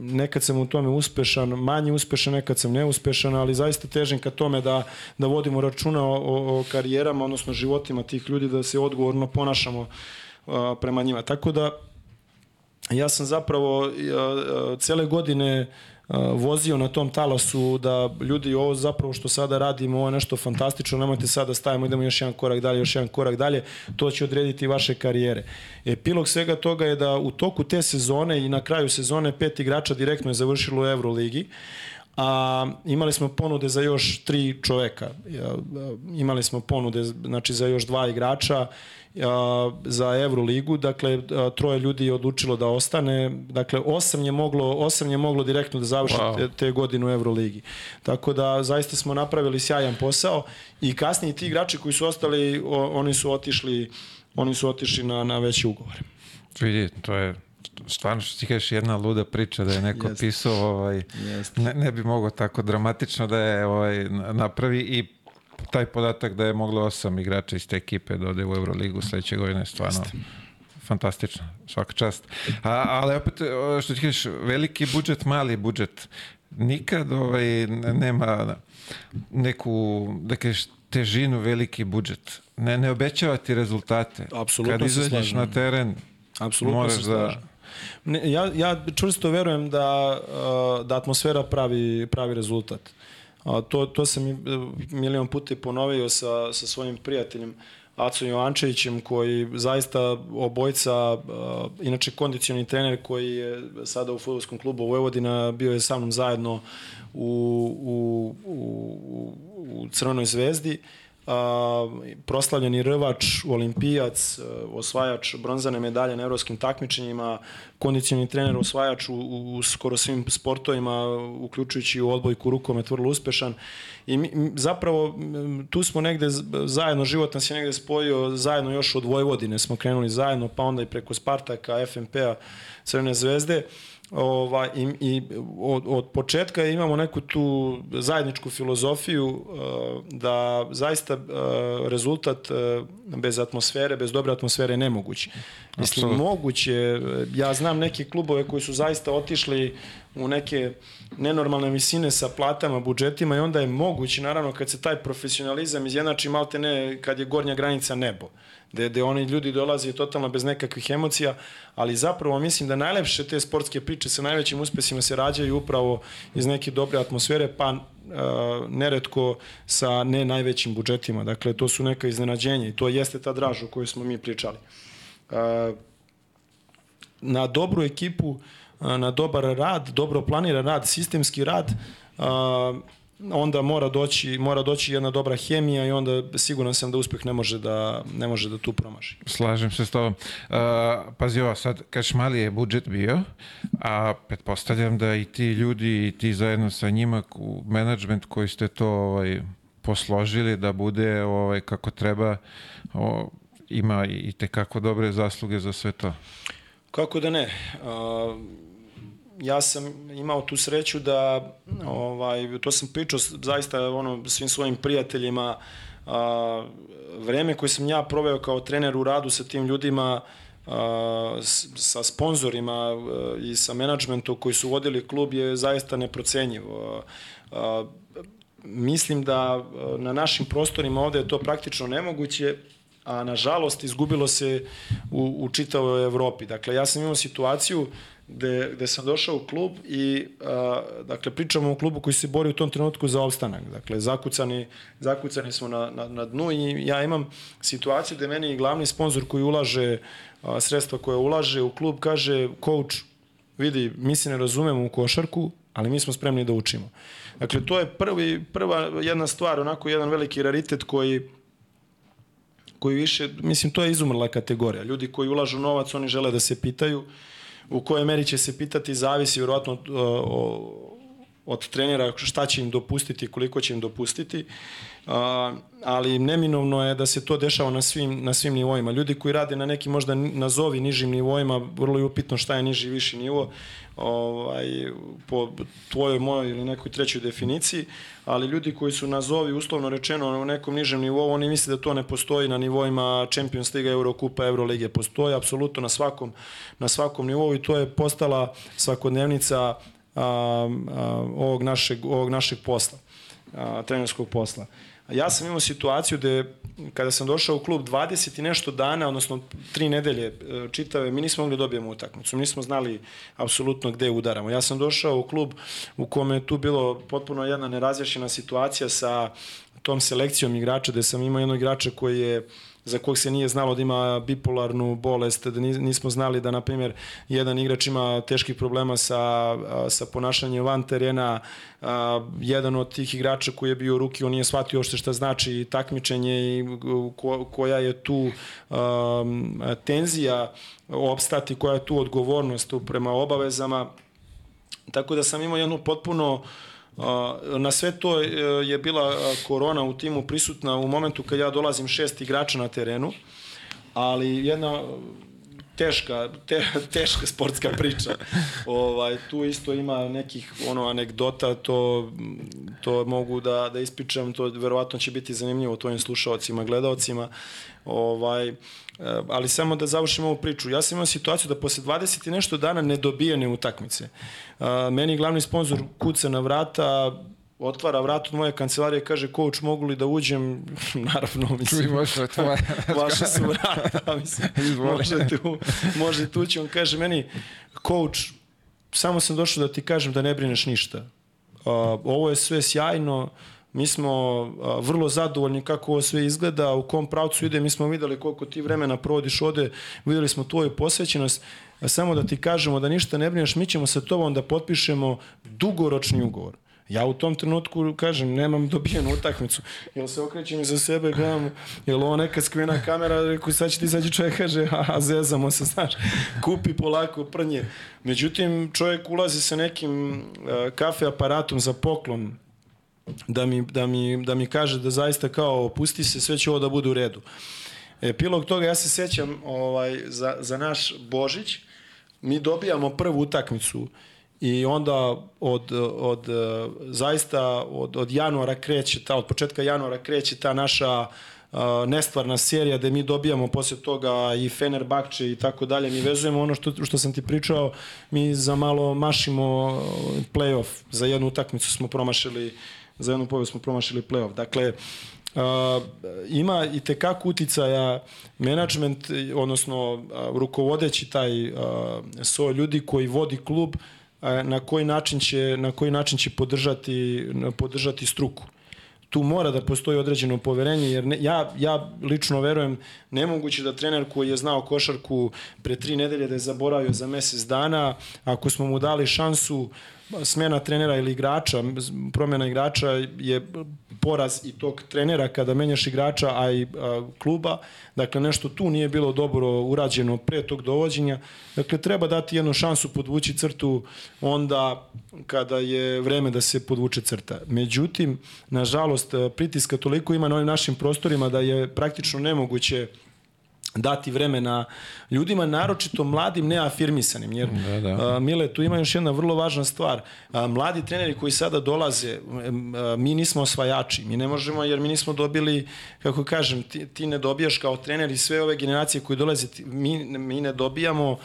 nekad sam u tome uspešan, manje uspešan, nekad sam neuspešan, ali zaista težim ka tome da, da vodimo računa o, o, o karijerama, odnosno životima tih ljudi, da se odgovorno ponašamo a, prema njima. Tako da ja sam zapravo cele godine vozio na tom talasu da ljudi ovo zapravo što sada radimo, ovo je nešto fantastično, nemojte sada stavimo, idemo još jedan korak dalje, još jedan korak dalje, to će odrediti vaše karijere. Epilog svega toga je da u toku te sezone i na kraju sezone pet igrača direktno je završilo u Euroligi, a imali smo ponude za još tri čoveka. Imali smo ponude znači, za još dva igrača za Euroligu, dakle troje ljudi je odlučilo da ostane, dakle osam je moglo, osam je moglo direktno da završi wow. te, te godine u Euroligi. Tako da zaista smo napravili sjajan posao i kasnije ti igrači koji su ostali, oni su otišli oni su otišli na, na veći ugovor. Vidi, to je stvarno što ti kažeš jedna luda priča da je neko Jest. pisao ovaj, ne, ne bi mogao tako dramatično da je ovaj, napravi i taj podatak da je moglo osam igrača iz te ekipe da ode u Euroligu sledeće godine je stvarno fantastično, svaka čast. A, ali opet, što ti kažeš, veliki budžet, mali budžet, nikad ovaj, nema neku, da kažeš, težinu veliki budžet. Ne, ne obećava ti rezultate. Apsolutno Kad izađeš na teren, Apsolutno moraš da... Ne, ja, ja čvrsto verujem da, da atmosfera pravi, pravi rezultat. A, to, to sam i e, milion puta ponovio sa, sa svojim prijateljem Acom Jovančevićem koji zaista obojca, uh, inače kondicioni trener koji je sada u futbolskom klubu Vojvodina, bio je sa mnom zajedno u, u, u, u Crvenoj zvezdi. Uh, proslavljeni rvač, olimpijac, osvajač bronzane medalje na evropskim takmičenjima, kondicioni trener, osvajač u, u, skoro svim sportovima, uključujući u odbojku rukomet, vrlo uspešan. I mi, zapravo tu smo negde zajedno, život nas je negde spojio zajedno još od Vojvodine smo krenuli zajedno, pa onda i preko Spartaka, FNP-a, Crvene zvezde. Ovaj, i, i od, od početka imamo neku tu zajedničku filozofiju uh, da zaista uh, rezultat uh, bez atmosfere, bez dobre atmosfere je nemoguć. Mislim, Absolut. moguće, ja znam neke klubove koji su zaista otišli u neke nenormalne visine sa platama, budžetima i onda je moguće, naravno, kad se taj profesionalizam izjednači malte ne, kad je gornja granica nebo. Gde, gde oni ljudi dolaze totalno bez nekakvih emocija, ali zapravo mislim da najlepše te sportske priče sa najvećim uspesima se rađaju upravo iz neke dobre atmosfere, pa uh, neretko sa ne najvećim budžetima. Dakle, to su neka iznenađenja i to jeste ta draž o kojoj smo mi pričali. Uh, na dobru ekipu, na dobar rad, dobro planiran rad, sistemski rad, onda mora doći, mora doći jedna dobra hemija i onda siguran sam da uspeh ne može da, ne može da tu promaši. Slažem se s tobom. Uh, pazi ovo, sad kažeš mali je budžet bio, a pretpostavljam da i ti ljudi i ti zajedno sa njima, menadžment koji ste to ovaj, posložili da bude ovaj, kako treba, o, ima i tekako dobre zasluge za sve to. Kako da ne? Uh, ja sam imao tu sreću da ovaj to sam pričao zaista ono svim svojim prijateljima a, vreme koje sam ja proveo kao trener u radu sa tim ljudima a, sa sponzorima i sa menadžmentom koji su vodili klub je zaista neprocenjivo. A, mislim da na našim prostorima ovde je to praktično nemoguće, a nažalost izgubilo se u, u čitavoj Evropi. Dakle, ja sam imao situaciju gde, gde sam došao u klub i a, dakle pričamo o klubu koji se bori u tom trenutku za opstanak. Dakle zakucani, zakucani smo na, na, na dnu i ja imam situaciju gde meni glavni sponsor koji ulaže a, sredstva koje ulaže u klub kaže coach vidi mi se ne razumemo u košarku ali mi smo spremni da učimo. Dakle to je prvi prva jedna stvar onako jedan veliki raritet koji koji više, mislim, to je izumrla kategorija. Ljudi koji ulažu novac, oni žele da se pitaju, U kojoj meri će se pitati zavisi vjerojatno od, trenera šta će im dopustiti, koliko će im dopustiti, ali neminovno je da se to dešava na svim, na svim nivoima. Ljudi koji rade na nekim možda nazovi nižim nivoima, vrlo je upitno šta je niži i viši nivo, ovaj, po tvojoj, mojoj ili nekoj trećoj definiciji, ali ljudi koji su nazovi uslovno rečeno u nekom nižem nivou, oni misle da to ne postoji na nivoima Champions Liga, Eurokupa, Eurolige. Postoji apsolutno na svakom, na svakom nivou i to je postala svakodnevnica a, a, ovog, našeg, ovog našeg posla, a, trenerskog posla. ja sam imao situaciju da kada sam došao u klub 20 i nešto dana, odnosno tri nedelje e, čitave, mi nismo mogli da dobijemo utakmicu. Mi nismo znali apsolutno gde udaramo. Ja sam došao u klub u kome je tu bilo potpuno jedna nerazjašnjena situacija sa tom selekcijom igrača, gde sam imao jednog igrača koji je za kog se nije znalo da ima bipolarnu bolest, da nismo znali da, na primjer, jedan igrač ima teških problema sa, sa ponašanjem van terena, jedan od tih igrača koji je bio u ruki, on nije shvatio što šta znači takmičenje i ko, koja je tu a, tenzija opstati, koja je tu odgovornost prema obavezama. Tako da sam imao jednu potpuno uh, Na sve to e, je bila korona u timu prisutna u momentu kad ja dolazim šest igrača na terenu, ali jedna teška, te, teška sportska priča. ovaj, tu isto ima nekih ono anegdota, to, to mogu da, da ispričam, to verovatno će biti zanimljivo tvojim slušalcima, gledaocima. Ovaj, Eh, ali samo da završim ovu priču. Ja sam imao situaciju da posle 20 i nešto dana ne dobijene utakmice. Eh, meni glavni sponsor kuca na vrata, otvara vrat od moje kancelarije i kaže coach mogu li da uđem? [LAUGHS] Naravno mislim Čuj, [LAUGHS] [LAUGHS] može tvoja vaše su vrata mislim možete u, možete ući. On kaže meni coach samo sam došao da ti kažem da ne brineš ništa. Uh, ovo je sve sjajno Mi smo a, vrlo zadovoljni kako ovo sve izgleda, u kom pravcu ide, mi smo videli koliko ti vremena provodiš ovde, videli smo tvoju posvećenost, a samo da ti kažemo da ništa ne brineš, mi ćemo sa tobom da potpišemo dugoročni ugovor. Ja u tom trenutku kažem, nemam dobijenu utakmicu. Jel se okrećem iza sebe, gledam, jel ovo neka skrivena kamera, rekao, sad će ti izađi čovjek, kaže, a zezamo se, znaš, kupi polako prnje. Međutim, čovjek ulazi sa nekim uh, kafe aparatom za poklon, da mi, da mi, da mi kaže da zaista kao opusti se, sve će ovo da bude u redu. Epilog toga, ja se sećam ovaj, za, za naš Božić, mi dobijamo prvu utakmicu i onda od, od zaista od, od januara kreće ta, od početka januara kreće ta naša uh, nestvarna serija da mi dobijamo posle toga i Fenerbahče i tako dalje. Mi vezujemo ono što, što sam ti pričao, mi za malo mašimo playoff, za jednu utakmicu smo promašili za jednu pobedu smo promašili playoff. Dakle, Uh, ima i tekako uticaja management, odnosno uh, rukovodeći taj uh, so ljudi koji vodi klub, uh, na koji način će, na koji način će podržati, podržati struku? Tu mora da postoji određeno poverenje, jer ne, ja, ja lično verujem nemoguće da trener koji je znao košarku pre tri nedelje da je zaboravio za mesec dana, ako smo mu dali šansu smena trenera ili igrača, promjena igrača je poraz i tog trenera kada menjaš igrača, a i a, kluba. Dakle, nešto tu nije bilo dobro urađeno pre tog dovođenja. Dakle, treba dati jednu šansu podvući crtu onda kada je vreme da se podvuče crta. Međutim, nažalost, pritiska toliko ima na ovim našim prostorima da je praktično nemoguće dati vremena ljudima, naročito mladim neafirmisanim. Jer, da, da. A, Mile, tu ima još jedna vrlo važna stvar. A, mladi treneri koji sada dolaze, a, mi nismo osvajači. Mi ne možemo, jer mi nismo dobili, kako kažem, ti, ti ne dobijaš kao trener i sve ove generacije koje dolaze, mi, mi ne dobijamo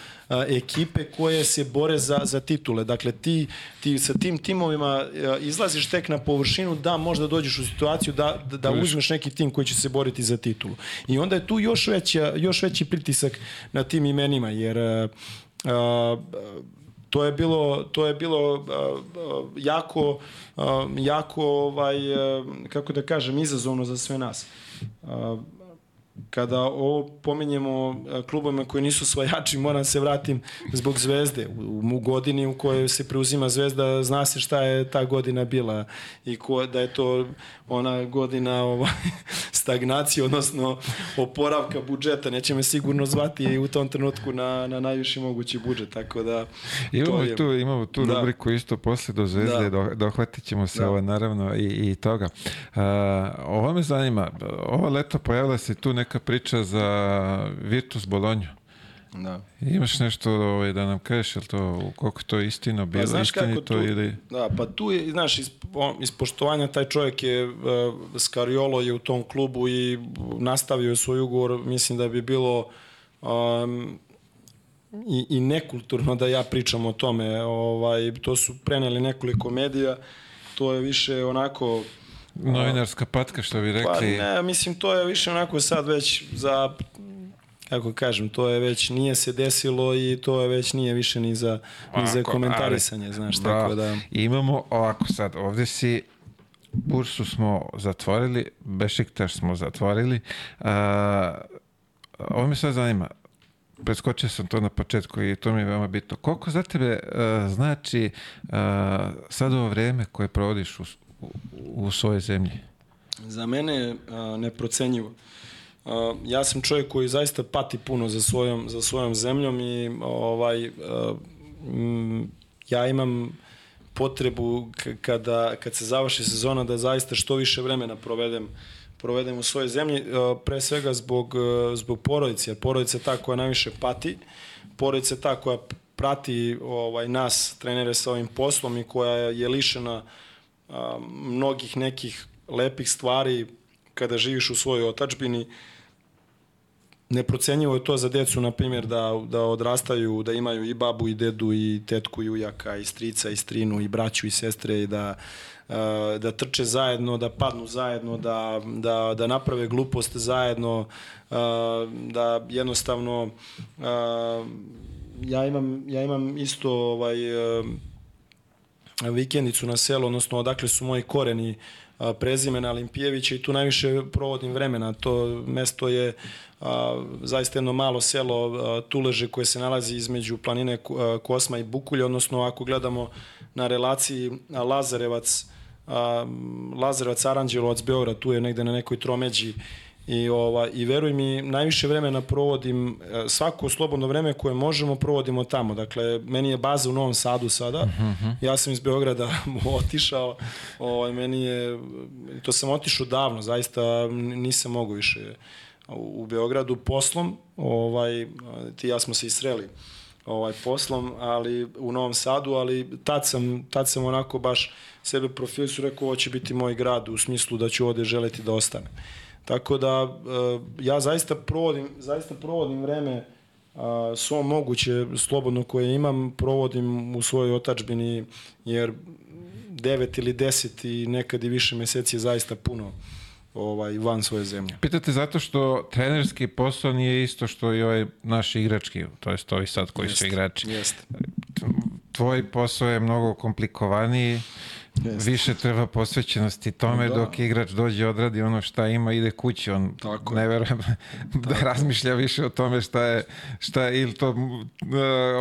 ekipe koje se bore za, za titule. Dakle, ti, ti sa tim timovima izlaziš tek na površinu da možda dođeš u situaciju da, da, da uzmeš neki tim koji će se boriti za titulu. I onda je tu još, veća, još veći pritisak na tim imenima, jer a, to je bilo to je bilo jako jako ovaj kako da kažem izazovno za sve nas kada ovo pominjemo e, klubovima koji nisu svojači, moram se vratim zbog Zvezde. U, u godini u kojoj se preuzima Zvezda, zna se šta je ta godina bila i ko, da je to ona godina ovaj, [LAUGHS] stagnacije, odnosno oporavka budžeta. Neće me sigurno zvati u tom trenutku na, na najviši mogući budžet, tako da... Imamo, je, tu, imamo tu da. rubriku isto posle do Zvezde, da. dohvatit ćemo se da. ovo naravno i, i toga. Uh, ovo me zanima, ovo leto pojavila se tu neka priča za Virtus Bolonju. Da. Imaš nešto ovaj, da nam kažeš, je to, koliko to istina bilo, pa, istinito tu, ili... Da, pa tu je, znaš, iz, iz poštovanja taj čovjek je, uh, Skariolo je u tom klubu i nastavio svoj ugovor, mislim da bi bilo um, i, i nekulturno da ja pričam o tome, ovaj, to su preneli nekoliko medija, to je više onako Novinarska patka, što bi rekli. Pa ne, mislim, to je više onako sad već za kako kažem, to je već nije se desilo i to je već nije više ni za, ni za komentarisanje, ali, znaš, bravo. tako da... Imamo ovako sad, ovde si Bursu smo zatvorili, Bešiktaš smo zatvorili. Uh, ovo me sad zanima, preskočio sam to na početku i to mi je veoma bitno. Koliko za tebe uh, znači uh, sad ovo vreme koje provodiš u, u, svojoj zemlji? Za mene je uh, neprocenjivo. Uh, ja sam čovjek koji zaista pati puno za svojom, za svojom zemljom i ovaj, uh, ja imam potrebu kada, kad se završi sezona da zaista što više vremena provedem provedem u svojoj zemlji, pre svega zbog, zbog porodice, jer porodica je ta koja najviše pati, porodica je ta koja prati ovaj, nas, trenere sa ovim poslom i koja je lišena mnogih nekih lepih stvari kada živiš u svojoj otačbini, neprocenjivo je to za decu, na primjer, da, da odrastaju, da imaju i babu, i dedu, i tetku, i ujaka, i strica, i strinu, i braću, i sestre, i da, da trče zajedno, da padnu zajedno, da, da, da naprave glupost zajedno, da jednostavno ja imam, ja imam isto ovaj, vikendicu na selu, odnosno odakle su moji koreni prezimena Olimpijevića i tu najviše provodim vremena. To mesto je a, zaista jedno malo selo a, Tuleže koje se nalazi između planine Kosma i Bukulje, odnosno ako gledamo na relaciji Lazarevac a, Lazarevac Aranđelovac Beograd, tu je negde na nekoj tromeđi I, ova, I veruj mi, najviše vremena provodim, e, svako slobodno vreme koje možemo provodimo tamo. Dakle, meni je baza u Novom Sadu sada. Uh mhm, -huh. Ja sam iz Beograda [LAUGHS] otišao. Ovaj, meni je, to sam otišao davno, zaista nisam mogu više u, Beogradu poslom. Ovaj, ti ja smo se isreli ovaj, poslom, ali u Novom Sadu, ali tad sam, tad sam onako baš sebe profil su rekao ovo će biti moj grad u smislu da ću ovde želeti da ostane. Tako da eh, ja zaista provodim, zaista provodim vreme a, svo moguće slobodno koje imam provodim u svojoj otačbini jer 9 ili 10 i nekad i više meseci je zaista puno ovaj, van svoje zemlje. Pitate zato što trenerski posao nije isto što i ovaj naš igrački, to jest ovi sad koji jest, su igrači. Jest. Tvoj posao je mnogo komplikovaniji Jest. Više treba posvećenosti tome da. dok igrač dođe odradi ono šta ima ide kući on Tako ne verujem [LAUGHS] da razmišlja više o tome šta je šta je ili to uh,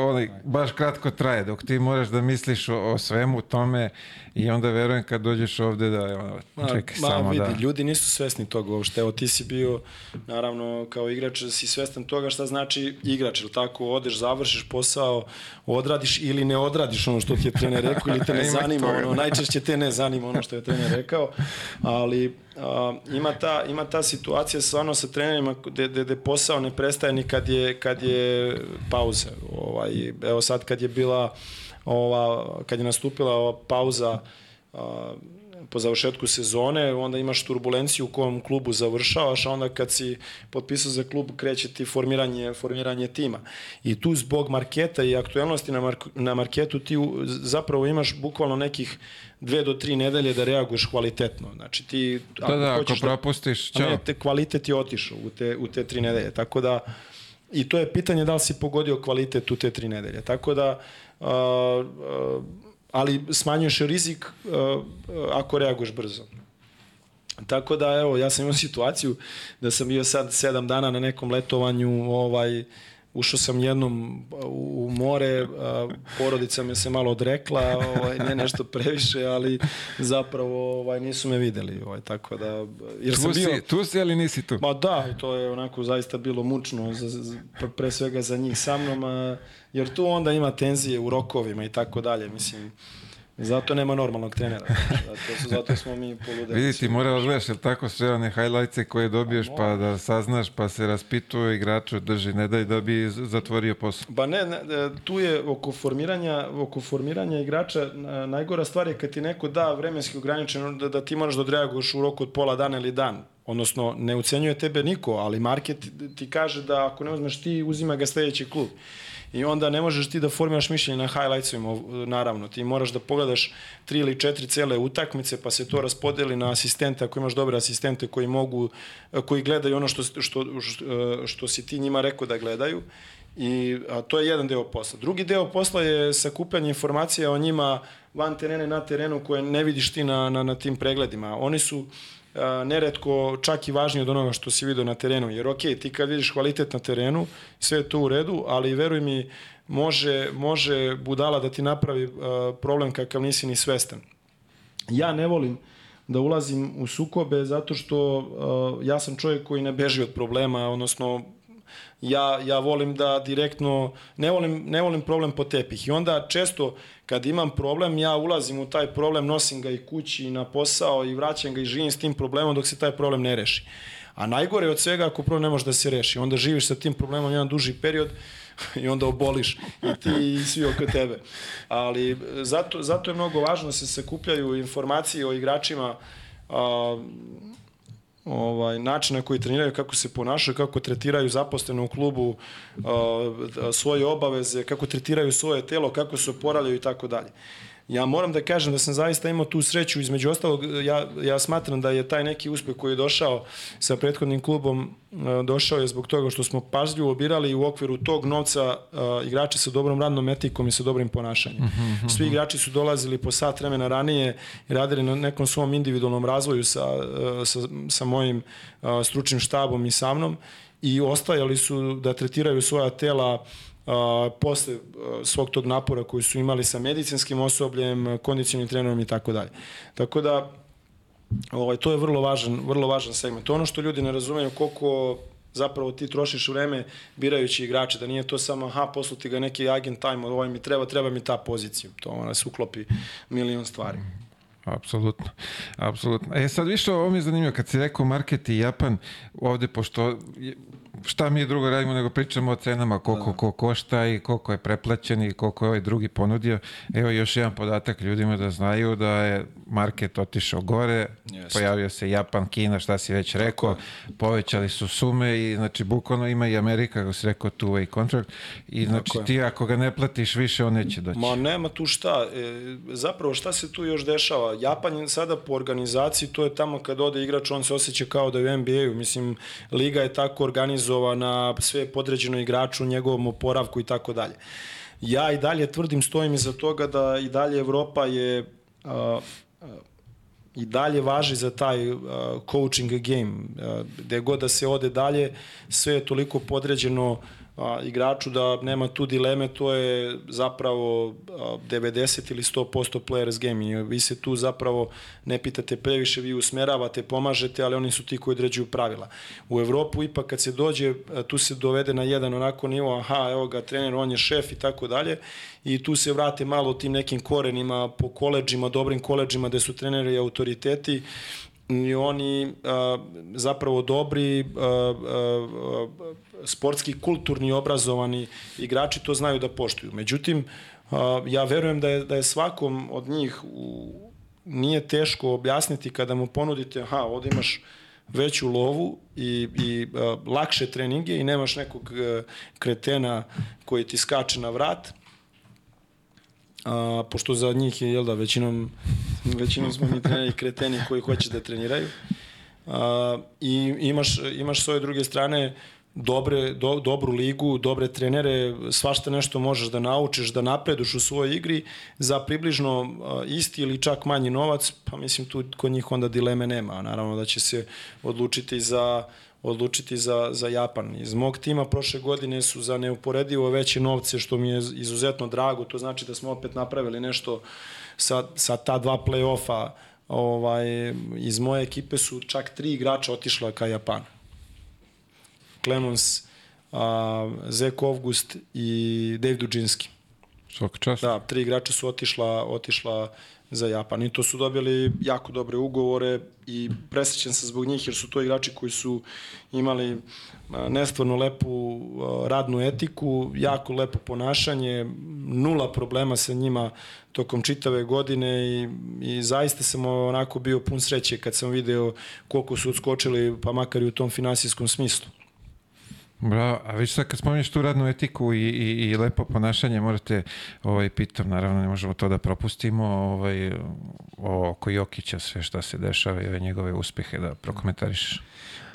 onaj, baš kratko traje dok ti moraš da misliš o, o svemu tome I onda verujem kad dođeš ovde da ono, čekaj ma, samo vidi, da... ljudi nisu svesni toga uopšte. Evo ti si bio, naravno, kao igrač, si svestan toga šta znači igrač, ili tako, odeš, završiš posao, odradiš ili ne odradiš ono što ti je trener rekao ili te ne [LAUGHS] zanima, ono, najčešće te ne zanima ono što je trener rekao, ali a, ima, ta, ima ta situacija stvarno sa trenerima gde, gde, gde posao ne prestaje ni kad je, kad je pauza. Ovaj, evo sad kad je bila ova, kad je nastupila ova pauza a, po završetku sezone, onda imaš turbulenciju u kom klubu završavaš, a onda kad si potpisao za klub kreće ti formiranje, formiranje tima. I tu zbog marketa i aktuelnosti na, mark, na marketu ti zapravo imaš bukvalno nekih dve do tri nedelje da reaguješ kvalitetno. Znači ti... Da, da, ako da- propustiš, čao. Ne, te, kvalitet je otišao u te, u te tri nedelje. Tako da, i to je pitanje da li si pogodio kvalitet u te tri nedelje. Tako da, ali smanjuješ rizik ako reaguješ brzo. Tako da, evo, ja sam imao situaciju da sam bio sad sedam dana na nekom letovanju, ovaj, ušao sam jednom u more, a, porodica me se malo odrekla, ovaj, ne nešto previše, ali zapravo ovaj, nisu me videli. Ovaj, tako da, jer tu, sam bio, si, tu si ali nisi tu? Ma da, to je onako zaista bilo mučno, za, za, pre svega za njih sa mnom, a, jer tu onda ima tenzije u rokovima i tako dalje, mislim, Zato nema normalnog trenera. Zato, zato smo mi poludeli. Vidi ti, mora da gledaš, jel tako, sve one highlightse koje dobiješ, pa da saznaš, pa se raspituje igraču, drži, ne daj da bi zatvorio posao. Ba ne, ne, tu je oko formiranja, oko formiranja igrača, najgora stvar je kad ti neko da vremenski ograničeno da, da ti moraš da odreaguješ u roku od pola dana ili dan. Odnosno, ne ucenjuje tebe niko, ali market ti kaže da ako ne uzmeš ti, uzima ga sledeći klub. I onda ne možeš ti da formiraš mišljenje na highlightsovima, naravno. Ti moraš da pogledaš tri ili četiri cele utakmice, pa se to raspodeli na asistente, ako imaš dobre asistente koji mogu, koji gledaju ono što, što, što, što si ti njima rekao da gledaju. I a, to je jedan deo posla. Drugi deo posla je sakupljanje informacija o njima van terena na terenu koje ne vidiš ti na, na, na tim pregledima. Oni su neretko čak i važniji od onoga što si vidio na terenu. Jer ok, ti kad vidiš kvalitet na terenu, sve je to u redu, ali veruj mi, može, može budala da ti napravi problem kakav nisi ni svestan. Ja ne volim da ulazim u sukobe zato što ja sam čovjek koji ne beži od problema, odnosno ja, ja volim da direktno, ne volim, ne volim problem po tepih. I onda često kad imam problem, ja ulazim u taj problem, nosim ga i kući i na posao i vraćam ga i živim s tim problemom dok se taj problem ne reši. A najgore od svega ako problem ne može da se reši. Onda živiš sa tim problemom jedan duži period [LAUGHS] i onda oboliš i ti i svi oko tebe. Ali zato, zato je mnogo važno da se sakupljaju informacije o igračima a, ovaj, način na koji treniraju, kako se ponašaju, kako tretiraju zaposlene u klubu, uh, svoje obaveze, kako tretiraju svoje telo, kako se oporavljaju i tako dalje. Ja moram da kažem da sam zaista imao tu sreću, između ostalog, ja, ja smatram da je taj neki uspeh koji je došao sa prethodnim klubom, e, došao je zbog toga što smo pažljivo birali u okviru tog novca uh, igrače sa dobrom radnom etikom i sa dobrim ponašanjem. Mhm, mhm, Svi mhm. igrači su dolazili po sat vremena ranije i radili na nekom svom individualnom razvoju sa, uh, sa, sa mojim stručnim štabom i sa mnom i ostajali su da tretiraju svoja tela uh, a, posle svog tog napora koji su imali sa medicinskim osobljem, kondicionim trenerom i tako dalje. Tako da ovaj, to je vrlo važan, vrlo važan segment. Ono što ljudi ne razumeju koliko zapravo ti trošiš vreme birajući igrače, da nije to samo aha, posluti ga neki agent time, ovaj mi treba, treba mi ta pozicija. To ona se uklopi milion stvari. Apsolutno, apsolutno. E sad više ovo mi je zanimljivo, kad si rekao market i Japan, ovde pošto šta mi drugo radimo nego pričamo o cenama, koliko da. ko košta i koliko je preplaćen i koliko je ovaj drugi ponudio. Evo još jedan podatak ljudima da znaju da je market otišao gore, Jeste. pojavio se Japan, Kina, šta si već rekao, povećali su sume i znači bukvalno ima i Amerika, kako si rekao, two way contract i znači Tako ti ako ga ne platiš više, on neće doći. Ma nema tu šta, e, zapravo šta se tu još dešava? Japan je sada po organizaciji, to je tamo kad ode igrač, on se osjeća kao da je u NBA-u, mislim, liga je tako organizovana, sve je podređeno igraču, njegovom oporavku i tako dalje. Ja i dalje tvrdim, stojim iza toga da i dalje Evropa je uh, i dalje važi za taj uh, coaching game. Uh, gde god da se ode dalje, sve je toliko podređeno a, igraču da nema tu dileme, to je zapravo a, 90 ili 100% players game i vi se tu zapravo ne pitate previše, vi usmeravate, pomažete, ali oni su ti koji određuju pravila. U Evropu ipak kad se dođe, tu se dovede na jedan onako nivo, aha, evo ga trener, on je šef i tako dalje i tu se vrate malo tim nekim korenima po koleđima, dobrim koleđima gde su treneri i autoriteti i oni a, zapravo dobri a, a, sportski, kulturni, obrazovani igrači to znaju da poštuju. Međutim, a, ja verujem da je, da je svakom od njih u, nije teško objasniti kada mu ponudite, aha, ovde imaš veću lovu i, i a, lakše treninge i nemaš nekog a, kretena koji ti skače na vrat, a, pošto za njih je, jel da, većinom, većinom smo mi treneri kreteni koji hoće da treniraju. A, I imaš, imaš s ove druge strane dobre, do, dobru ligu, dobre trenere, svašta nešto možeš da naučiš, da napreduš u svojoj igri za približno isti ili čak manji novac, pa mislim tu kod njih onda dileme nema. Naravno da će se odlučiti za odlučiti za, za Japan. Iz mog tima prošle godine su za neuporedivo veće novce, što mi je izuzetno drago. To znači da smo opet napravili nešto sa, sa ta dva play-offa. Ovaj, iz moje ekipe su čak tri igrača otišla ka Japanu. Clemens, a, Zek Ovgust i Dave Duđinski. Svaka čast. Da, tri igrača su otišla, otišla za Japan. I to su dobili jako dobre ugovore i presrećen sam zbog njih jer su to igrači koji su imali nestvarno lepu radnu etiku, jako lepo ponašanje, nula problema sa njima tokom čitave godine i, i zaista sam onako bio pun sreće kad sam video koliko su odskočili pa makar i u tom finansijskom smislu. Bravo, a vi sad kad spominješ tu radnu etiku i, i, i lepo ponašanje, morate, ovaj, pitam, naravno ne možemo to da propustimo, ovaj, o, oko Jokića sve šta se dešava i ove njegove uspehe da prokomentarišeš.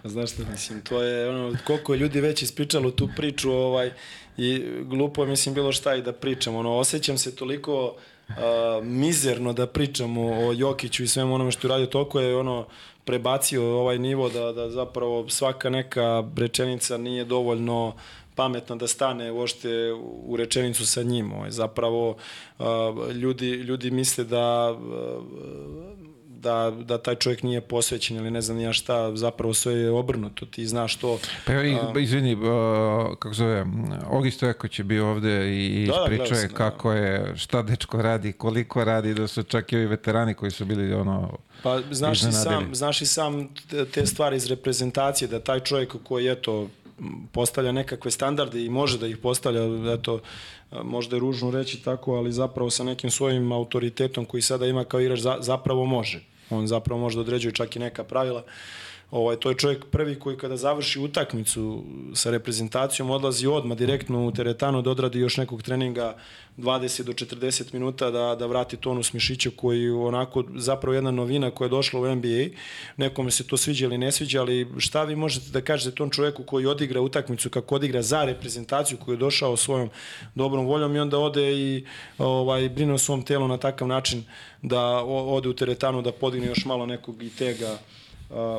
Pa znaš šta, mislim, to je ono, koliko je ljudi već ispričalo tu priču, ovaj, i glupo je, mislim, bilo šta i da pričam, ono, osjećam se toliko uh, mizerno da pričamo o Jokiću i svemu onome što je radio, toliko je, ono, prebacio ovaj nivo da, da zapravo svaka neka rečenica nije dovoljno pametna da stane uopšte u rečenicu sa njim. Ovaj. Zapravo ljudi, ljudi misle da da, da taj čovjek nije posvećen ili ne znam ja šta, zapravo sve je obrnuto, ti znaš to. Pa uh, izvini, uh, kako zove, Ogi Stojakoć je bio ovde i da, da pričao je da. kako je, šta dečko radi, koliko radi, da su čak i ovi veterani koji su bili ono Pa znaš i sam, znaš i sam te stvari iz reprezentacije, da taj čovjek koji eto, postavlja nekakve standarde i može da ih postavlja, eto, možda je ružno reći tako, ali zapravo sa nekim svojim autoritetom koji sada ima kao igrač zapravo može. On zapravo može da određuje čak i neka pravila. Uh, Ovaj, to je čovjek prvi koji kada završi utakmicu sa reprezentacijom odlazi odma direktno u teretanu da odradi još nekog treninga 20 do 40 minuta da, da vrati tonus mišića koji onako zapravo jedna novina koja je došla u NBA. Nekome se to sviđa ili ne sviđa, ali šta vi možete da kažete tom čovjeku koji odigra utakmicu kako odigra za reprezentaciju koji je došao svojom dobrom voljom i onda ode i ovaj, brine o svom telu na takav način da ode u teretanu da podigne još malo nekog i tega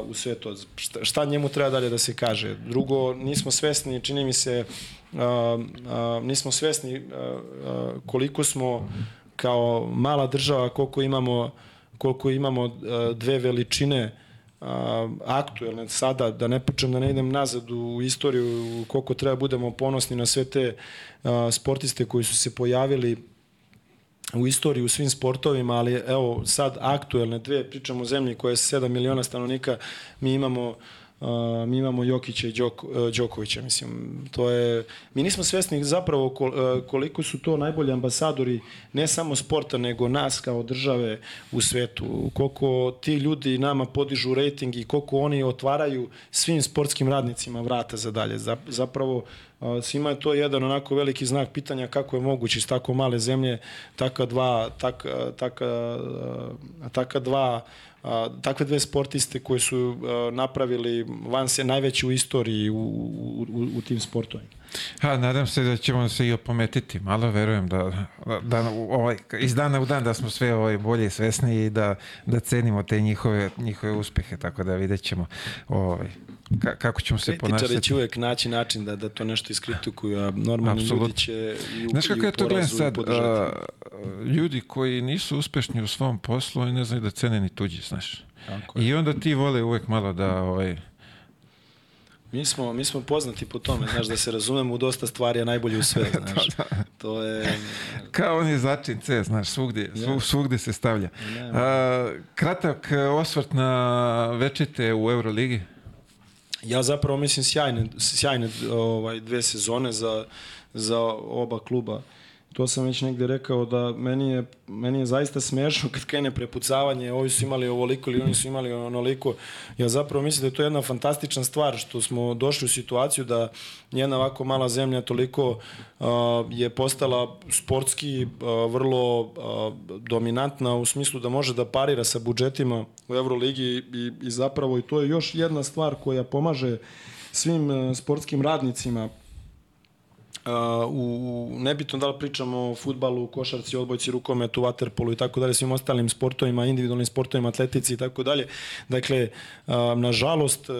u sve to. Šta, šta njemu treba dalje da se kaže? Drugo, nismo svesni, čini mi se, uh, uh, nismo svesni uh, uh, koliko smo kao mala država, koliko imamo, koliko imamo uh, dve veličine uh, aktuelne sada, da ne počnem da ne idem nazad u istoriju, koliko treba budemo ponosni na sve te uh, sportiste koji su se pojavili u istoriji u svim sportovima, ali evo sad aktuelne dve, pričamo o zemlji koja je 7 miliona stanovnika, mi imamo Uh, mi imamo Jokića i Đok, uh, Đokovića, mislim, to je, mi nismo svesni zapravo kol, uh, koliko su to najbolji ambasadori ne samo sporta, nego nas kao države u svetu, koliko ti ljudi nama podižu rating i koliko oni otvaraju svim sportskim radnicima vrata za dalje. Zapravo svima je to jedan onako veliki znak pitanja kako je moguće iz tako male zemlje taka dva, tak, taka, taka dva takve dve sportiste koji su napravili van se najveći u istoriji u, u, u, u tim sportovima. Ha, nadam se da ćemo se i opometiti. Malo verujem da, da ovaj, iz dana u dan da smo sve ovaj, bolje svesni i da, da cenimo te njihove, njihove uspehe, tako da vidjet ćemo ovaj, ka, kako ćemo se ponašati. Kritičari će uvek naći način da, da to nešto iskritikuju, a normalni Absolut. ljudi će i u, Znaš kako ja to gledam sad? A, ljudi koji nisu uspešni u svom poslu i ne znaju da cene ni tuđi, znaš. I onda ti vole uvek malo da ovaj, Mi smo, mi smo poznati po tome, znaš, da se razumemo u dosta stvari, a najbolje u sve, [LAUGHS] znaš. da, da. To je... Kao on je začin C, znaš, svugdje, svug, svugdje se stavlja. A, kratak osvrt na večite u Euroligi. Ja zapravo mislim sjajne, sjajne ovaj, dve sezone za, za oba kluba to sam već negde rekao da meni je, meni je zaista smešno kad krene prepucavanje, ovi su imali ovoliko ili oni su imali onoliko. Ja zapravo mislim da je to jedna fantastična stvar što smo došli u situaciju da jedna ovako mala zemlja toliko uh, je postala sportski uh, vrlo uh, dominantna u smislu da može da parira sa budžetima u Euroligi i, i zapravo i to je još jedna stvar koja pomaže svim sportskim radnicima u, nebitno da li pričamo o futbalu, košarci, odbojci, rukometu, vaterpolu i tako dalje, svim ostalim sportovima, individualnim sportovima, atletici i tako dalje. Dakle, nažalost, e,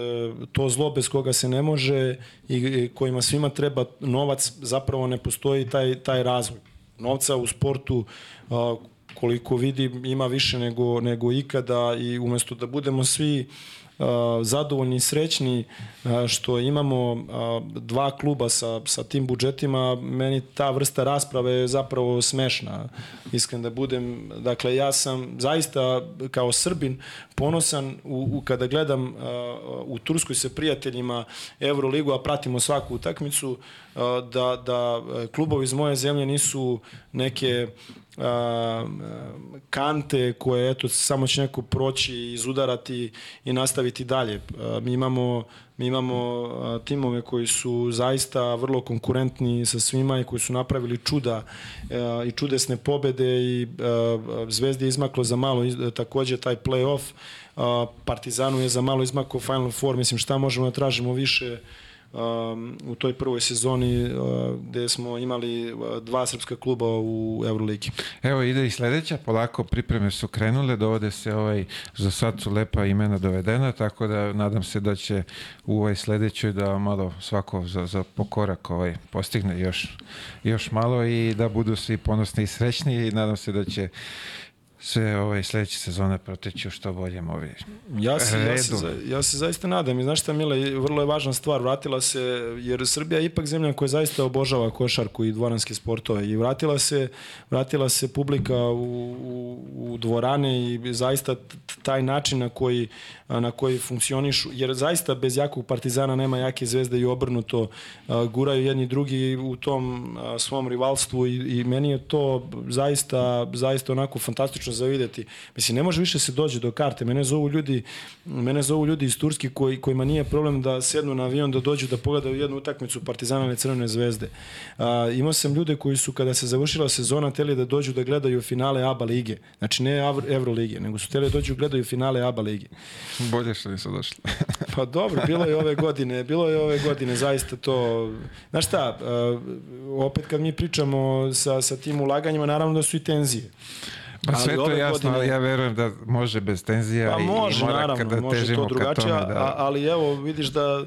to zlo bez koga se ne može i kojima svima treba novac, zapravo ne postoji taj, taj razvoj. Novca u sportu koliko vidim ima više nego, nego ikada i umesto da budemo svi zadovoljni i srećni što imamo dva kluba sa, sa tim budžetima, meni ta vrsta rasprave je zapravo smešna, iskren da budem. Dakle, ja sam zaista kao Srbin ponosan u, u kada gledam u Turskoj sa prijateljima Euroligu, a pratimo svaku utakmicu, da, da klubovi iz moje zemlje nisu neke a, kante koje eto samo će neko proći izudarati i nastaviti dalje. A, mi imamo mi imamo timove koji su zaista vrlo konkurentni sa svima i koji su napravili čuda a, i čudesne pobede i a, Zvezdi je izmaklo za malo takođe taj play-off Partizanu je za malo izmakao Final Four, mislim šta možemo da tražimo više um, u toj prvoj sezoni uh, gde smo imali uh, dva srpska kluba u Euroligi. Evo ide i sledeća, polako pripreme su krenule, dovode se ovaj, za sad su lepa imena dovedena, tako da nadam se da će u ovoj sledećoj da malo svako za, za pokorak ovaj, postigne još, još malo i da budu svi ponosni i srećni i nadam se da će sve ovaj sledeće sezone proteći u što boljem ovaj ja se, redu. ja se, ja se zaista nadam i znaš šta Mile, vrlo je važna stvar, vratila se, jer Srbija je ipak zemlja koja zaista obožava košarku i dvoranske sportove i vratila se, vratila se publika u, u, u dvorane i zaista taj način na koji, na koji funkcionišu, jer zaista bez jakog partizana nema jake zvezde i obrnuto guraju jedni drugi u tom svom rivalstvu i, i meni je to zaista, zaista onako fantastično za videti. Mislim, ne može više se dođe do karte. Mene zovu ljudi, mene zovu ljudi iz Turske koji, kojima nije problem da sednu na avion da dođu da pogledaju jednu utakmicu Partizana ili Crvene zvezde. A, imao sam ljude koji su kada se završila sezona teli da dođu da gledaju finale ABA lige. Znači ne Euro lige, nego su teli da dođu da gledaju finale ABA lige. Bolje što nisu došli. [LAUGHS] pa dobro, bilo je ove godine, bilo je ove godine zaista to. Znaš šta, opet kad mi pričamo sa, sa tim ulaganjima, naravno da su i tenzije. Pa sve to je jasno, godine... ja verujem da može bez tenzija pa može, i mora naravno, kada može težimo to drugačije, ka tome. Da... ali evo vidiš da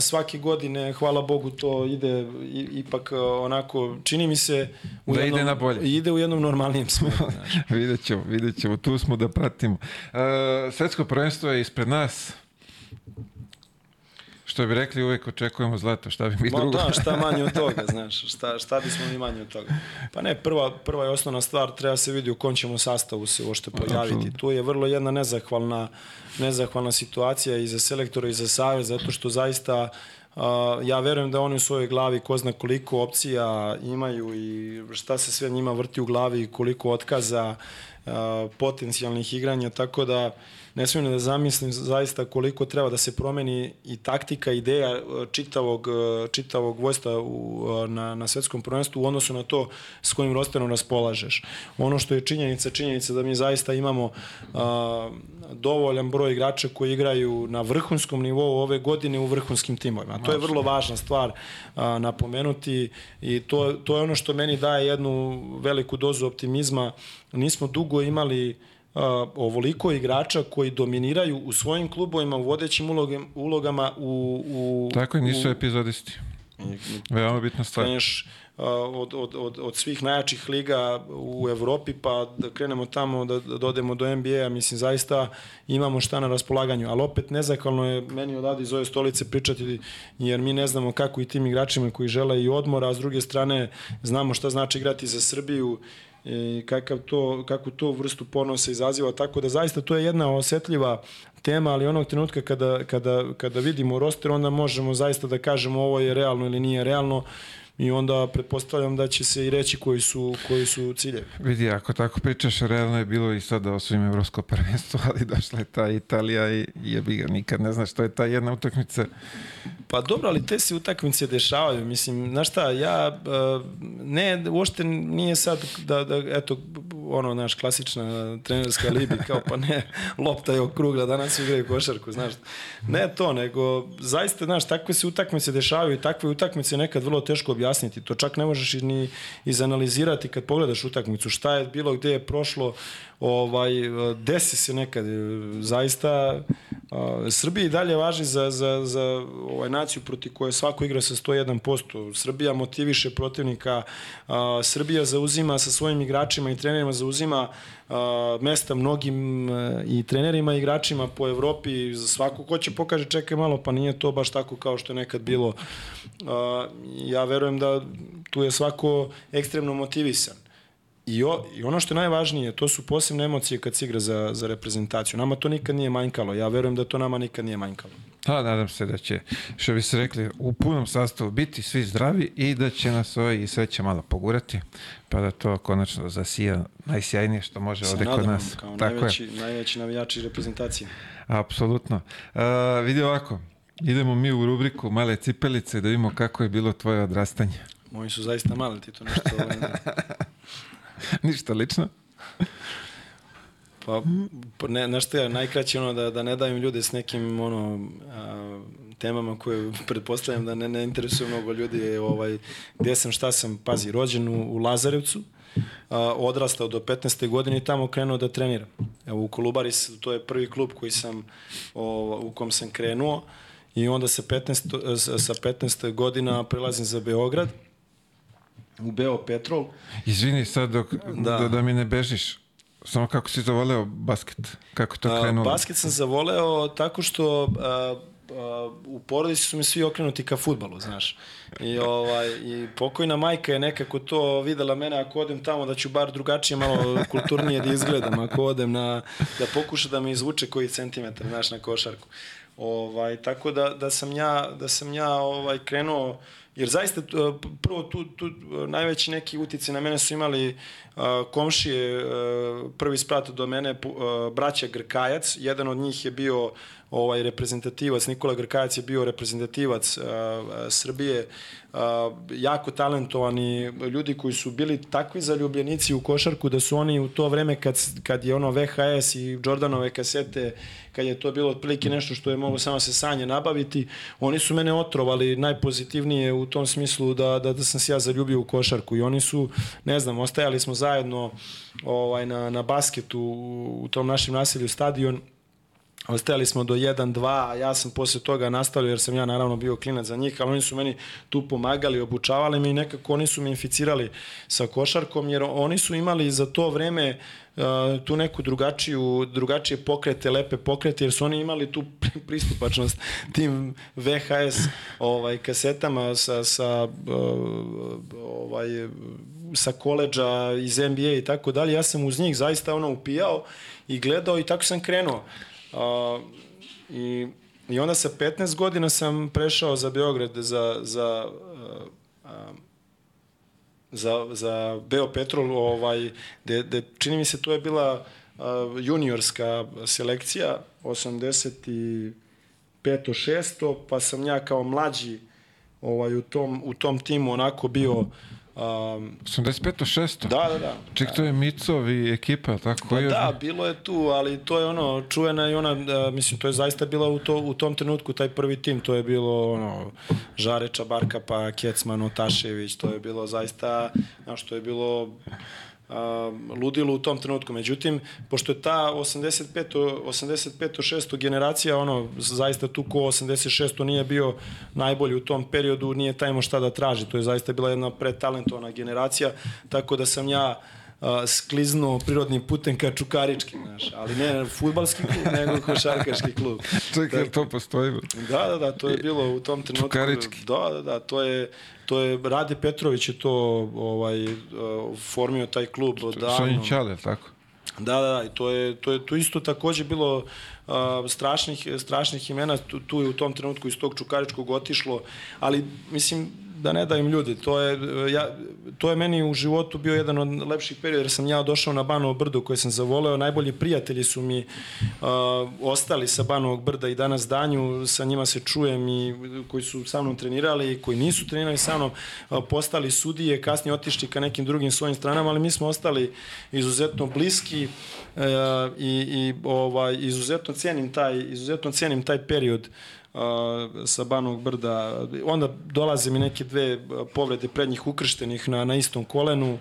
svake godine, hvala Bogu, to ide ipak onako, čini mi se u da jednom, ide na bolje. Ide u jednom normalnijem smeru. [LAUGHS] vidjet ćemo, vidjet ćemo, tu smo da pratimo. Uh, svetsko prvenstvo je ispred nas, Što bi rekli, uvek očekujemo zlato, šta bi mi Ma drugo. Da, šta [LAUGHS] manje od toga, znaš, šta, šta bismo mi manje od toga. Pa ne, prva, prva je osnovna stvar, treba se vidi u kom ćemo sastavu se uošte pojaviti. Absolutno. Tu je vrlo jedna nezahvalna, nezahvalna situacija i za selektora i za savez, zato što zaista Uh, ja verujem da oni u svojoj glavi ko zna koliko opcija imaju i šta se sve njima vrti u glavi i koliko otkaza uh, potencijalnih igranja, tako da uh, ne smijem da zamislim zaista koliko treba da se promeni i taktika, ideja e, čitavog, e, čitavog vojstva u, e, na, na svetskom prvenstvu u odnosu na to s kojim rosterom raspolažeš. Ono što je činjenica, činjenica da mi zaista imamo a, dovoljan broj igrača koji igraju na vrhunskom nivou ove godine u vrhunskim timovima. To je vrlo važna stvar a, napomenuti i to, to je ono što meni daje jednu veliku dozu optimizma. Nismo dugo imali uh, ovoliko igrača koji dominiraju u svojim klubovima, u vodećim ulogama, ulogama u, u... Tako i nisu u, epizodisti. Veoma bitna stvar. Kreneš od, od, od, od svih najjačih liga u Evropi, pa da krenemo tamo, da, da dodemo do NBA-a, mislim, zaista imamo šta na raspolaganju, ali opet nezahvalno je meni odavde iz ove stolice pričati, jer mi ne znamo kako i tim igračima koji žele i odmora, a s druge strane znamo šta znači igrati za Srbiju i kakav to, kakvu to vrstu ponosa izaziva, tako da zaista to je jedna osetljiva tema, ali onog trenutka kada, kada, kada vidimo roster, onda možemo zaista da kažemo ovo je realno ili nije realno i onda pretpostavljam da će se i reći koji su, koji su ciljevi. Vidi, ako tako pričaš, realno je bilo i sad da osvojim Evropsko prvenstvo, [LAUGHS] ali došla je ta Italija i jebi ga, nikad ne znaš što je ta jedna utakmica. Pa dobro, ali te se utakmice dešavaju, mislim, znaš šta, ja, e, ne, uopšte nije sad da, da eto, ono, naš klasična trenerska libi, kao pa ne, [LAUGHS] lopta je okrugla, danas igraju košarku, znaš. Ne to, nego zaista, znaš, takve se utakmice dešavaju i takve utakmice nekad vrlo teško objasniti. To čak ne možeš ni izanalizirati kad pogledaš utakmicu, šta je bilo, gde je prošlo, ovaj, desi se nekad. Zaista, Srbija i dalje važi za, za, za ovaj, naciju proti koje svako igra sa 101%. Srbija motiviše protivnika, Srbija zauzima sa svojim igračima i trenerima zauzima mesta mnogim i trenerima i igračima po Evropi. Za svako ko će pokaže čekaj malo, pa nije to baš tako kao što je nekad bilo. Ja verujem da tu je svako ekstremno motivisan I, o, I ono što je najvažnije, to su posebne emocije kad se igra za, za reprezentaciju. Nama to nikad nije manjkalo. Ja verujem da to nama nikad nije manjkalo. Pa, nadam se da će, što bi se rekli, u punom sastavu biti svi zdravi i da će nas ovaj i sve će malo pogurati, pa da to konačno zasija najsjajnije što može ovde kod nas. Kao Tako najveći, je. najveći navijači reprezentacije. Apsolutno. Uh, vidi ovako, idemo mi u rubriku Male cipelice da vidimo kako je bilo tvoje odrastanje. Moji su zaista mali, ti to nešto... [LAUGHS] [LAUGHS] Ništa lično? Pa, pa ne, nešto je najkraće ono da, da ne dajem ljude s nekim ono, a, temama koje [LAUGHS] pretpostavljam da ne, ne interesuju mnogo ljudi ovaj, gdje sam, šta sam, pazi, rođen u, u Lazarevcu, a, odrastao do 15. godine i tamo krenuo da treniram. Evo u Kolubaris, to je prvi klub koji sam, o, u kom sam krenuo i onda sa 15, sa 15 godina prelazim za Beograd u Beo Petrol. Izvini sad dok, da. da, da mi ne bežiš. Samo kako si zavoleo basket? Kako to krenulo? basket sam zavoleo tako što a, a, u porodici su mi svi okrenuti ka futbalu, znaš. I, ovaj, I pokojna majka je nekako to videla mene ako odem tamo da ću bar drugačije malo kulturnije da izgledam, ako odem na, da pokuša da me izvuče koji centimetar, znaš, na košarku. Ovaj, tako da, da sam ja, da sam ja ovaj, krenuo Jer zaista, prvo, tu, tu najveći neki utice na mene su imali uh, komšije, uh, prvi sprat do mene, braća Grkajac, jedan od njih je bio ovaj reprezentativac, Nikola Grkajac je bio reprezentativac uh, Srbije, uh, jako talentovani ljudi koji su bili takvi zaljubljenici u košarku da su oni u to vreme kad, kad je ono VHS i Jordanove kasete, kad je to bilo otprilike nešto što je mogo samo se sanje nabaviti, oni su mene otrovali najpozitivnije u tom smislu da, da, da sam se ja zaljubio u košarku i oni su, ne znam, ostajali smo zajedno ovaj, na, na basketu u, u tom našem naselju stadion Ostajali smo do 1-2, a ja sam posle toga nastavio jer sam ja naravno bio klinac za njih, ali oni su meni tu pomagali, obučavali me i nekako oni su me inficirali sa košarkom jer oni su imali za to vreme uh, tu neku drugačiju, drugačije pokrete, lepe pokrete jer su oni imali tu [LAUGHS] pristupačnost tim VHS ovaj, kasetama sa, sa uh, ovaj, sa koleđa iz NBA i tako dalje. Ja sam uz njih zaista ono upijao i gledao i tako sam krenuo. I, I onda sa 15 godina sam prešao za Beograd za, za, uh, uh, za, za Beopetrol, ovaj, de, de, čini mi se to je bila uh, juniorska selekcija, 85. 6. pa sam ja kao mlađi ovaj, u, tom, u tom timu onako bio Um, 85. 6. Da, da, da. Ček, to je Micov i ekipa, tako? Pa da, bilo je tu, ali to je ono, čuvena i ona, da, mislim, to je zaista bila u, to, u tom trenutku taj prvi tim, to je bilo ono, Žareča, Barkapa, Kecman, Otašević, to je bilo zaista, znaš, to je bilo ludilo u tom trenutku. Međutim, pošto je ta 85. 85. 6. generacija, ono, zaista tu ko 86. nije bio najbolji u tom periodu, nije taj šta da traži. To je zaista bila jedna pretalentovana generacija, tako da sam ja skliznuo prirodnim putem ka Čukarički, znaš, ali ne futbalski klub, nego košarkaški klub. Čekaj, to postoji? Da, da, da, to je bilo u tom trenutku. Čukarički? Da, da, da, to je, to je Rade Petrović je to ovaj formio taj klub davno. Sonja Ćale, tako? Da, da, da, i to je, to je to isto takođe bilo uh, strašnih, strašnih imena, tu, tu je u tom trenutku iz tog Čukaričkog otišlo, ali mislim, da ne dajem ljudi. To je, ja, to je meni u životu bio jedan od lepših perioda jer sam ja došao na Banovo brdo koje sam zavoleo. Najbolji prijatelji su mi uh, ostali sa Banovog brda i danas danju. Sa njima se čujem i koji su sa mnom trenirali i koji nisu trenirali sa mnom. Uh, postali sudije, kasnije otišli ka nekim drugim svojim stranama, ali mi smo ostali izuzetno bliski uh, i, i ovaj, izuzetno cenim taj, izuzetno cenim taj period sa Banog brda. Onda dolaze mi neke dve povrede prednjih ukrštenih na, na istom kolenu.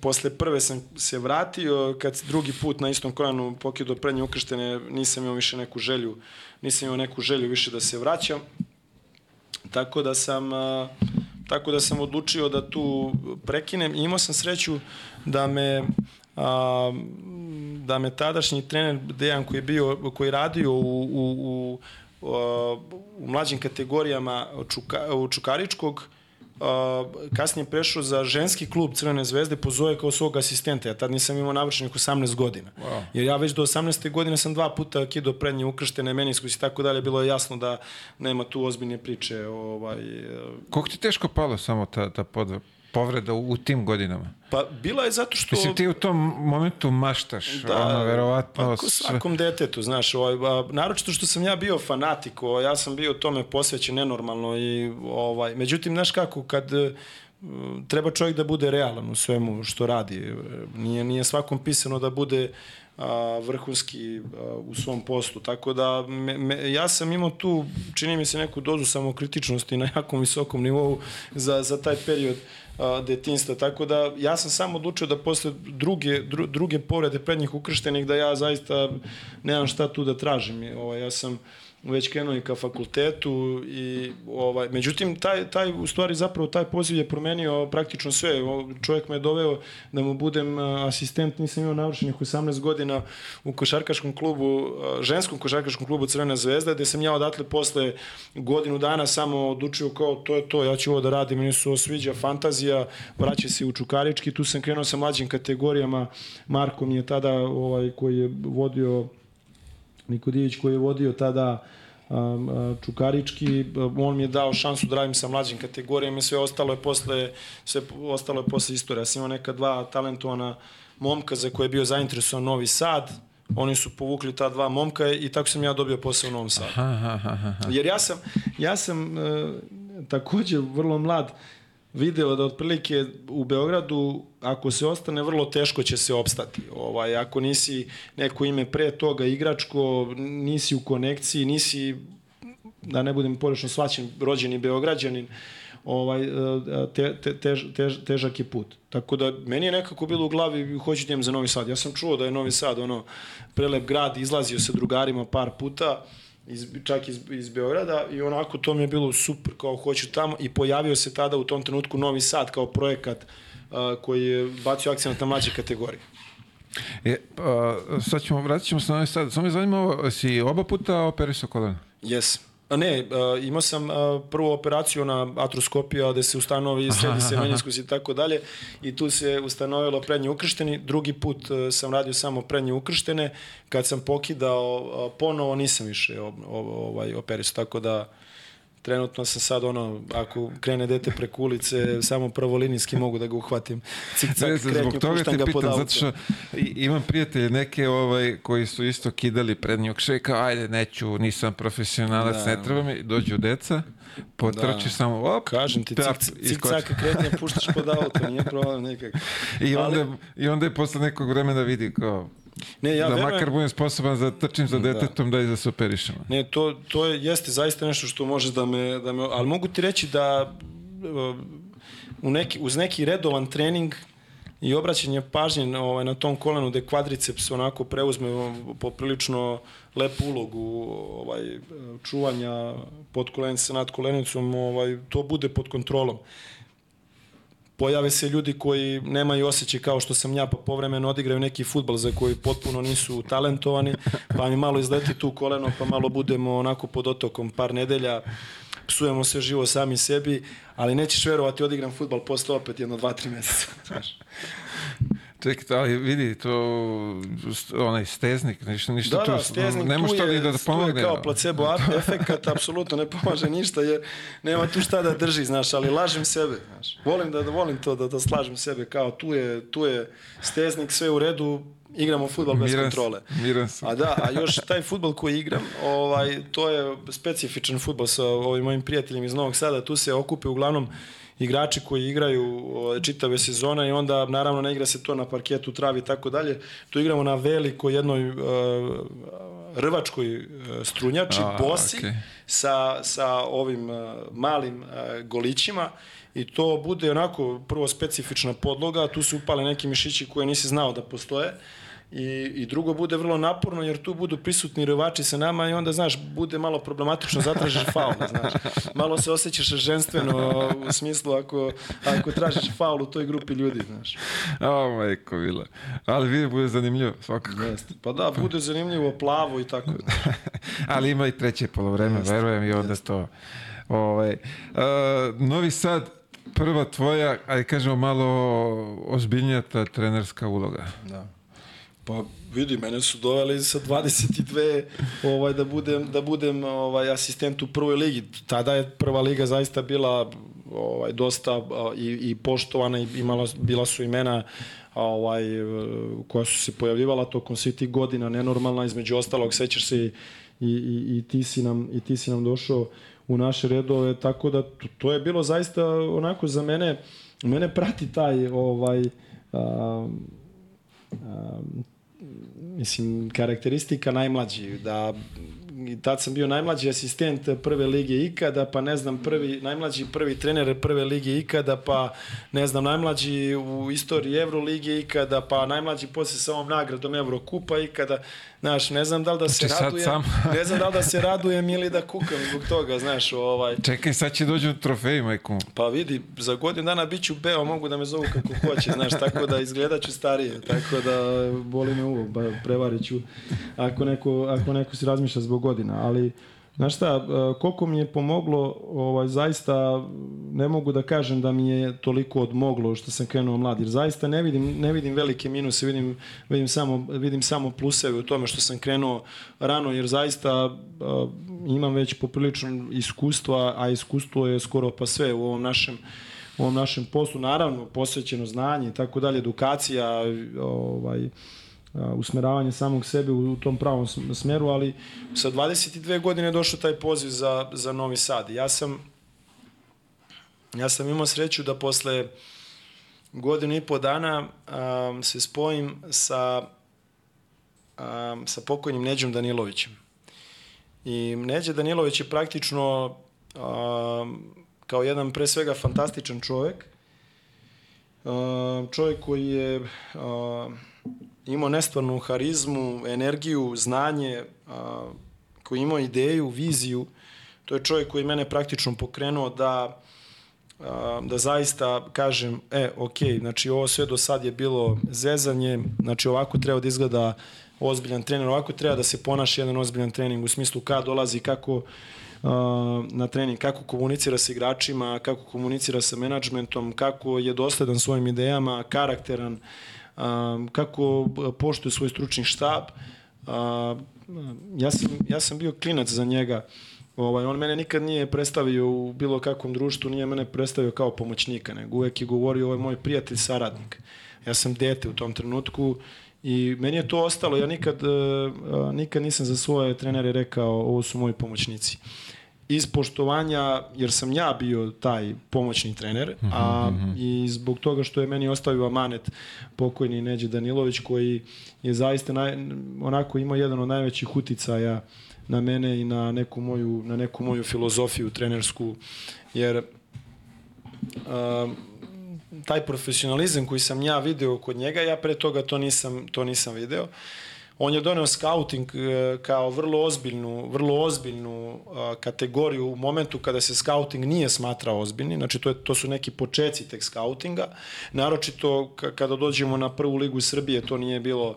Posle prve sam se vratio, kad drugi put na istom kolenu pokido prednje ukrštene, nisam imao više neku želju, nisam imao neku želju više da se vraćam. Tako da sam tako da sam odlučio da tu prekinem i imao sam sreću da me a, da me tadašnji trener Dejan koji je bio koji je radio u, u, u, u mlađim kategorijama Čuka, u Čukaričkog a, kasnije prešao za ženski klub Crvene zvezde, pozove kao svog asistenta. Ja tad nisam imao navršenih 18 godina. Wow. Jer ja već do 18. godine sam dva puta kido prednje ukrštene, meniskus i tako dalje. Bilo je jasno da nema tu ozbiljne priče. Ovaj, Koliko ti teško palo samo ta, ta pod, povreda u, u tim godinama? pa bila je zato što... Mislim, ti u tom momentu maštaš, da, ono, verovatno... Pa, ko svakom detetu, znaš, ovaj, a, naročito što sam ja bio fanatik, ovaj, ja sam bio tome posvećen nenormalno i, ovaj, međutim, znaš kako, kad e, treba čovjek da bude realan u svemu što radi, e, nije, nije svakom pisano da bude a, vrhunski a, u svom poslu. Tako da me, me, ja sam imao tu, čini mi se, neku dozu samokritičnosti na jakom visokom nivou za, za taj period a, detinstva. Tako da ja sam samo odlučio da posle druge, dru, druge povrede prednjih ukrštenih da ja zaista nemam šta tu da tražim. Ovaj, ja sam već krenuo i ka fakultetu i ovaj međutim taj taj u stvari zapravo taj poziv je promenio praktično sve. Čovjek me je doveo da mu budem asistent nisam imao navršenih 18 godina u košarkaškom klubu ženskom košarkaškom klubu Crvena zvezda gde sam ja odatle posle godinu dana samo odlučio kao to je to ja ću ovo da radim. Meni se osviđa fantazija vraća se u Čukarički. Tu sam krenuo sa mlađim kategorijama. Marko mi je tada ovaj koji je vodio Nikodijević koji je vodio tada um, Čukarički, on mi je dao šansu da radim sa mlađim kategorijama i sve ostalo je posle, sve ostalo je posle istorije. Ja sam imao neka dva talentovana momka za koje je bio zainteresovan Novi Sad, oni su povukli ta dva momka i tako sam ja dobio posao u Novom Sadu. Aha, aha, aha. Jer ja sam, ja sam e, takođe vrlo mlad, video da otprilike u Beogradu ako se ostane vrlo teško će se opstati. Ovaj ako nisi neko ime pre toga igračko, nisi u konekciji, nisi da ne budem pogrešno svaćen rođeni beograđanin, ovaj te, te, tež, tež, težak je put. Tako da meni je nekako bilo u glavi hoću idem za Novi Sad. Ja sam čuo da je Novi Sad ono prelep grad, izlazio sa drugarima par puta iz, čak iz, iz Beograda i onako to mi je bilo super, kao hoću tamo i pojavio se tada u tom trenutku Novi Sad kao projekat uh, koji je bacio akcent na mlađe kategorije. E, pa, sad ćemo, vratit ćemo se na Novi Sad. Samo me zanima, ovo, si oba puta operisao kolena? Jes. A ne, uh, imao sam uh, prvu operaciju na atroskopija gde se ustanovi sredi se meniskus i tako dalje i tu se ustanovilo prednje ukršteni. Drugi put uh, sam radio samo prednje ukrštene. Kad sam pokidao uh, ponovo nisam više ovaj, operisao, tako da trenutno sam sad ono, ako krene dete preko ulice, samo prvolinijski mogu da ga uhvatim. Cik-cak, ne, zbog toga te pitam, zato što imam prijatelje neke ovaj, koji su isto kidali prednji okšaj, kao ajde, neću, nisam profesionalac, da. ne treba mi, dođu deca, potrči da. samo, op, Kažem ti, cik-cak kretnje puštaš pod auto, nije problem nikak. I onda, Ali... I onda je posle nekog vremena vidi kao, Ne, ja da verujem, makar budem sposoban za trčim za da. detetom da, da i da se operišem. Ne, to, to je, jeste zaista nešto što može da me, da me... Ali mogu ti reći da u neki, uz neki redovan trening i obraćanje pažnje ovaj, na tom kolenu gde kvadriceps onako preuzme poprilično lepu ulogu ovaj, čuvanja pod kolenice nad kolenicom, ovaj, to bude pod kontrolom pojave se ljudi koji nemaju osjećaj kao što sam ja, pa povremeno odigraju neki futbal za koji potpuno nisu talentovani, pa mi malo izleti tu koleno, pa malo budemo onako pod otokom par nedelja, psujemo se živo sami sebi, ali nećeš verovati, odigram futbal posle opet jedno, dva, tri meseca. Čekaj, ali vidi, to onaj steznik, ništa, ništa da, tu, da, steznik, nema šta je, da pomogne. Kao placebo [LAUGHS] efekat, apsolutno ne pomaže ništa, jer nema tu šta da drži, znaš, ali lažem sebe, znaš. Volim da, da volim to, da, da slažem sebe, kao tu je, tu je steznik, sve u redu, igramo fudbal bez miran kontrole. Miran sam. A da, a još taj fudbal koji igram, ovaj, to je specifičan fudbal sa ovim mojim prijateljima iz Novog Sada, tu se okupe uglavnom igrači koji igraju čitave sezone i onda naravno ne igra se to na parketu, travi i tako dalje. Tu igramo na veliko jednoj uh, rvačkoj uh, strunjači, A, bosi, okay. sa, sa ovim uh, malim uh, golićima i to bude onako prvo specifična podloga, tu se upale neki mišići koje nisi znao da postoje I, I drugo bude vrlo naporno jer tu budu prisutni rvači sa nama i onda, znaš, bude malo problematično, zatražiš faul, [LAUGHS] znaš. Malo se osjećaš ženstveno u smislu ako, ako tražiš faul u toj grupi ljudi, znaš. O, majko, Vila. Ali vidi, bude zanimljivo, svakako. Jeste. Pa da, bude zanimljivo, plavo i tako. [LAUGHS] Ali ima i treće polovreme, verujem, i onda to... Ovaj, uh, Novi Sad, prva tvoja, ajde kažemo malo ozbiljnija ta trenerska uloga? Da. Pa vidi, mene su doveli sa 22 ovaj, da budem, da budem ovaj, asistent u prvoj ligi. Tada je prva liga zaista bila ovaj, dosta i, i poštovana i imala, bila su imena ovaj, koja su se pojavljivala tokom svih tih godina, nenormalna, između ostalog, sećaš se i, i, i, ti si nam, i ti si nam došao u naše redove, tako da to, to je bilo zaista onako za mene, mene prati taj ovaj, a, mislim, karakteristika najmlađi, da i tad sam bio najmlađi asistent prve lige ikada, pa ne znam, prvi, najmlađi prvi trener prve lige ikada, pa ne znam, najmlađi u istoriji Evrolige ikada, pa najmlađi posle sa ovom nagradom Evrokupa ikada. Znaš, ne znam da li da se znači, radujem, sam... ne znam da li da se radujem ili da kukam zbog toga, znaš, ovaj. Čekaj, sad će dođu trofeji, majku. Pa vidi, za godinu dana bit ću beo, mogu da me zovu kako hoće, znaš, tako da izgledat ću starije, tako da boli me uvo, prevarit ću ako neko, ako neko si razmišlja zbog godina, ali Znaš šta, e, koliko mi je pomoglo, ovaj, zaista ne mogu da kažem da mi je toliko odmoglo što sam krenuo mlad, jer zaista ne vidim, ne vidim velike minuse, vidim, vidim, samo, vidim samo pluseve u tome što sam krenuo rano, jer zaista uh, imam već poprilično iskustva, a iskustvo je skoro pa sve u ovom našem u ovom našem poslu, naravno posvećeno znanje i tako dalje, edukacija, ovaj, usmeravanje samog sebe u tom pravom smeru, ali sa 22 godine je došao taj poziv za, za Novi Sad. Ja sam, ja sam imao sreću da posle godinu i po dana um, se spojim sa, um, sa pokojnim Neđom Danilovićem. I Neđa Danilović je praktično um, kao jedan pre svega fantastičan čovek, um, čovjek koji je um, imao nestvarnu harizmu, energiju, znanje, a, koji imao ideju, viziju. To je čovjek koji mene praktično pokrenuo da a, da zaista kažem, e, ok, znači ovo sve do sad je bilo zezanje, znači ovako treba da izgleda ozbiljan trener, ovako treba da se ponaša jedan ozbiljan trening u smislu kad dolazi, kako na trening, kako komunicira sa igračima, kako komunicira sa menadžmentom, kako je dosledan svojim idejama, karakteran, um, kako poštuje svoj stručni štab. Ja, sam, ja sam bio klinac za njega. Ovaj, on mene nikad nije predstavio u bilo kakvom društvu, nije mene predstavio kao pomoćnika, nego uvek je govorio ovo moj prijatelj, saradnik. Ja sam dete u tom trenutku i meni je to ostalo. Ja nikad, uh, nikad nisam za svoje trenere rekao ovo su moji pomoćnici. Uh, iz poštovanja, jer sam ja bio taj pomoćni trener, a mm -hmm. i zbog toga što je meni ostavio amanet pokojni Neđe Danilović, koji je zaista naj, onako imao jedan od najvećih uticaja na mene i na neku moju, na neku moju filozofiju trenersku, jer a, taj profesionalizam koji sam ja video kod njega, ja pre toga to nisam, to nisam video. Uh, On je doneo scouting e, kao vrlo ozbiljnu, vrlo ozbiljnu kategoriju u momentu kada se scouting nije smatrao ozbiljni, znači to, je, to su neki počeci tek scoutinga, naročito kada dođemo na prvu ligu Srbije to nije bilo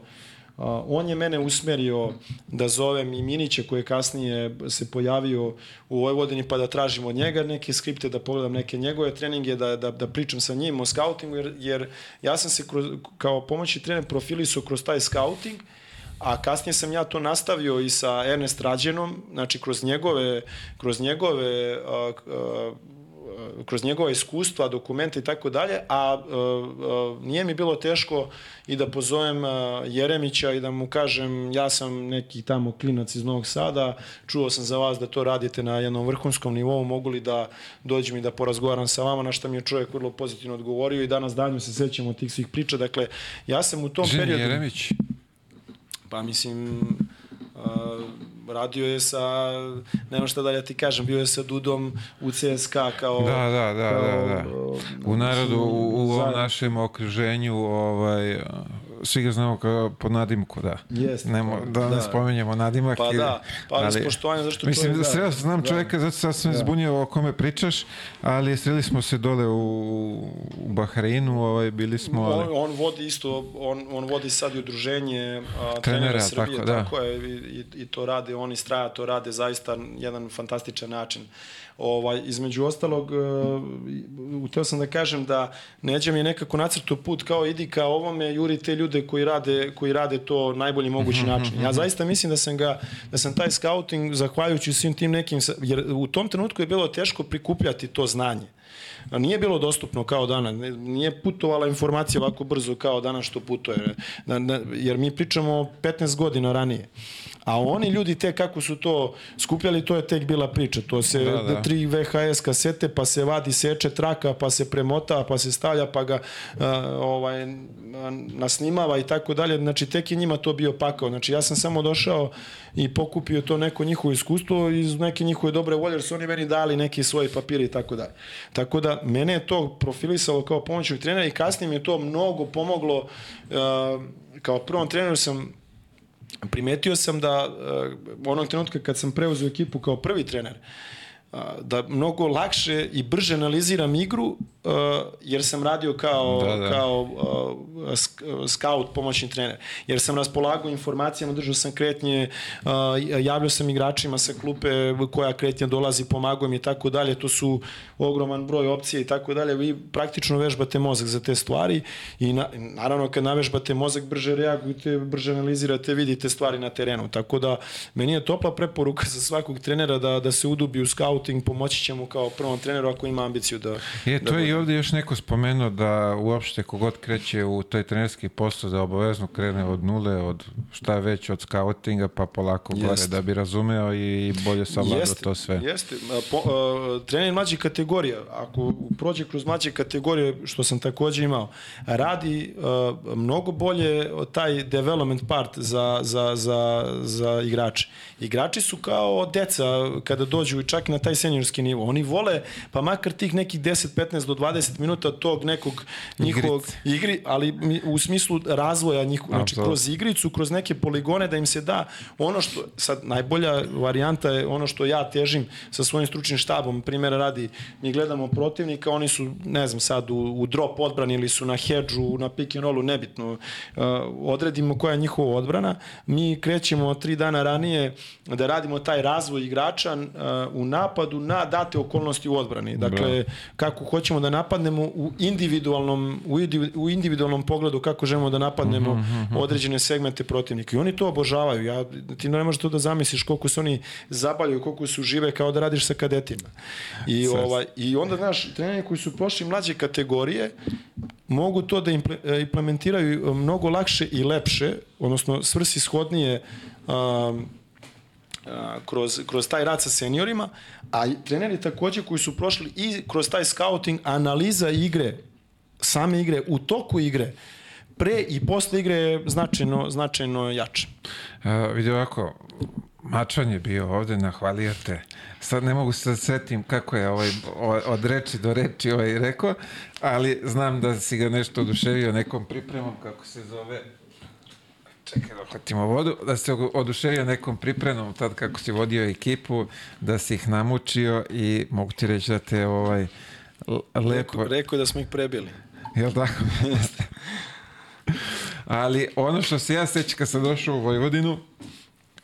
Uh, on je mene usmerio da zovem i Minića koji je kasnije se pojavio u Vojvodini pa da tražim od njega neke skripte, da pogledam neke njegove treninge, da, da, da pričam sa njim o scoutingu, jer, jer ja sam se kroz, kao pomoćni trener profilisao kroz taj scouting a kasnije sam ja to nastavio i sa Ernest Rađenom, znači kroz njegove, kroz njegove a, a, kroz njegova iskustva, dokumente i tako dalje, a, nije mi bilo teško i da pozovem Jeremića i da mu kažem ja sam neki tamo klinac iz Novog Sada, čuo sam za vas da to radite na jednom vrhunskom nivou, mogu li da dođem i da porazgovaram sa vama, na što mi je čovjek vrlo pozitivno odgovorio i danas danju se sećamo tih svih priča. Dakle, ja sam u tom Žen periodu... Jeremić. Pa mislim, uh, radio je sa, nema šta da ja ti kažem, bio je sa Dudom u CSKA kao... Da, da, da, kao, da, da. U narodu, u, u ovom našem okruženju, ovaj, svi ga znamo kao po nadimku, da. Jeste. Nemo, da, da ne spomenjemo nadimak. Pa da, pa ali, ali zašto mislim, čovjek... Mislim, da, znam da. čovjeka, zato sad sam da. zbunio o kome pričaš, ali sreli smo se dole u, u Bahreinu, ovaj, bili smo... Ali... On, on vodi isto, on, on vodi sad i udruženje a, trenera, trenera Srbije, tako, da. tako je, i, i, i to rade, oni straja to rade zaista jedan fantastičan način. Ovaj, između ostalog, uh, uteo sam da kažem da Neđa mi je nekako nacrto put kao idi ka ovome, juri te ljude koji rade, koji rade to najbolji mogući Mhm, način. Ja zaista mislim da sam ga, da sam taj scouting, zahvaljujući svim tim nekim, jer u tom trenutku je bilo teško prikupljati to znanje. Nije bilo dostupno kao danas, ne- nije putovala informacija ovako brzo kao danas što putuje, jer mi pričamo 15 godina ranije. A oni ljudi te kako su to skupljali, to je tek bila priča. To se Da, da, tri VHS kasete, pa se vadi seče traka, pa se premota, pa se stavlja, pa ga a, ovaj, nasnimava i tako dalje. Znači, tek je njima to bio pakao. Znači, ja sam samo došao i pokupio to neko njihovo iskustvo iz neke njihove dobre volje, jer su oni meni dali neki svoji papiri i tako dalje. Tako da, mene je to profilisalo kao pomoćnog trenera i kasnije mi je to mnogo pomoglo. A, kao prvom treneru sam primetio sam da uh, onog trenutka kad sam preuzeo ekipu kao prvi trener, uh, da mnogo lakše i brže analiziram igru uh, jer sam radio kao, Da, da, da. da. kao uh, sk- scout, pomoćni trener. Jer sam raspolagao informacijama, držao sam kretnje, uh, javljao sam igračima sa klupe koja kretnja dolazi, pomagao im i tako dalje. To su ogroman broj opcija i tako dalje. Vi praktično vežbate mozak za te stvari i na, naravno kad navežbate mozak brže reagujete, brže analizirate, vidite stvari na terenu. Tako da meni je topla preporuka za svakog trenera da, da se udubi u scouting, pomoći će mu kao prvom treneru ako ima ambiciju da... Je, da to je i bude. Ovdje još neko spomenuo da uopšte kogod kreće u taj trenerski posao da obavezno krene od nule, od šta već, od scoutinga pa polako gore Jeste. da bi razumeo i bolje savladao to sve. Jeste. Po, a, trener mlađih kategorija, ako prođe kroz mlađe kategorije, što sam takođe imao, radi a, mnogo bolje taj development part za, za, za, za igrače. Igrači su kao deca kada dođu čak na taj seniorski nivo. Oni vole, pa makar tih nekih 10, 15 do 20 minuta tog nekog njihovog igri, ali u smislu razvoja njihovog, znači kroz igricu, kroz neke poligone da im se da ono što, sad najbolja varijanta je ono što ja težim sa svojim stručnim štabom, primjera radi, mi gledamo protivnika, oni su, ne znam, sad u, u drop odbrani ili su na hedžu, na pick and rollu, nebitno, uh, odredimo koja je njihova odbrana, mi krećemo tri dana ranije da radimo taj razvoj igrača uh, u napadu na date okolnosti u odbrani. Dakle, kako hoćemo da napadnemo u individualnom, u, indivi- u individualnom pogledu kako želimo da napadnemo određene segmente protivnika. I oni to obožavaju. Ja, ti ne možeš to da zamisliš koliko se oni zabavljaju, koliko su žive kao da radiš sa kadetima. I, ovaj, i onda, znaš, treneri koji su prošli mlađe kategorije mogu to da e, implementiraju mnogo lakše i lepše, odnosno svrsishodnije um, kroz, kroz taj rad sa seniorima, a treneri takođe koji su prošli i kroz taj scouting, analiza igre, same igre, u toku igre, pre i posle igre je značajno, značajno jače. Uh, vidi ovako, Mačvan je bio ovde, nahvalio te. Sad ne mogu se da setim kako je ovaj, od reči do reči ovaj rekao, ali znam da si ga nešto oduševio nekom pripremom, kako se zove, čekaj da uhvatimo vodu, da se oduševio nekom pripremom tad kako si vodio ekipu, da si ih namučio i mogu ti reći da te ovaj lepo... Rekao, da smo ih prebili. Jel tako? [LAUGHS] Ali ono što se ja sećam kad sam došao u Vojvodinu,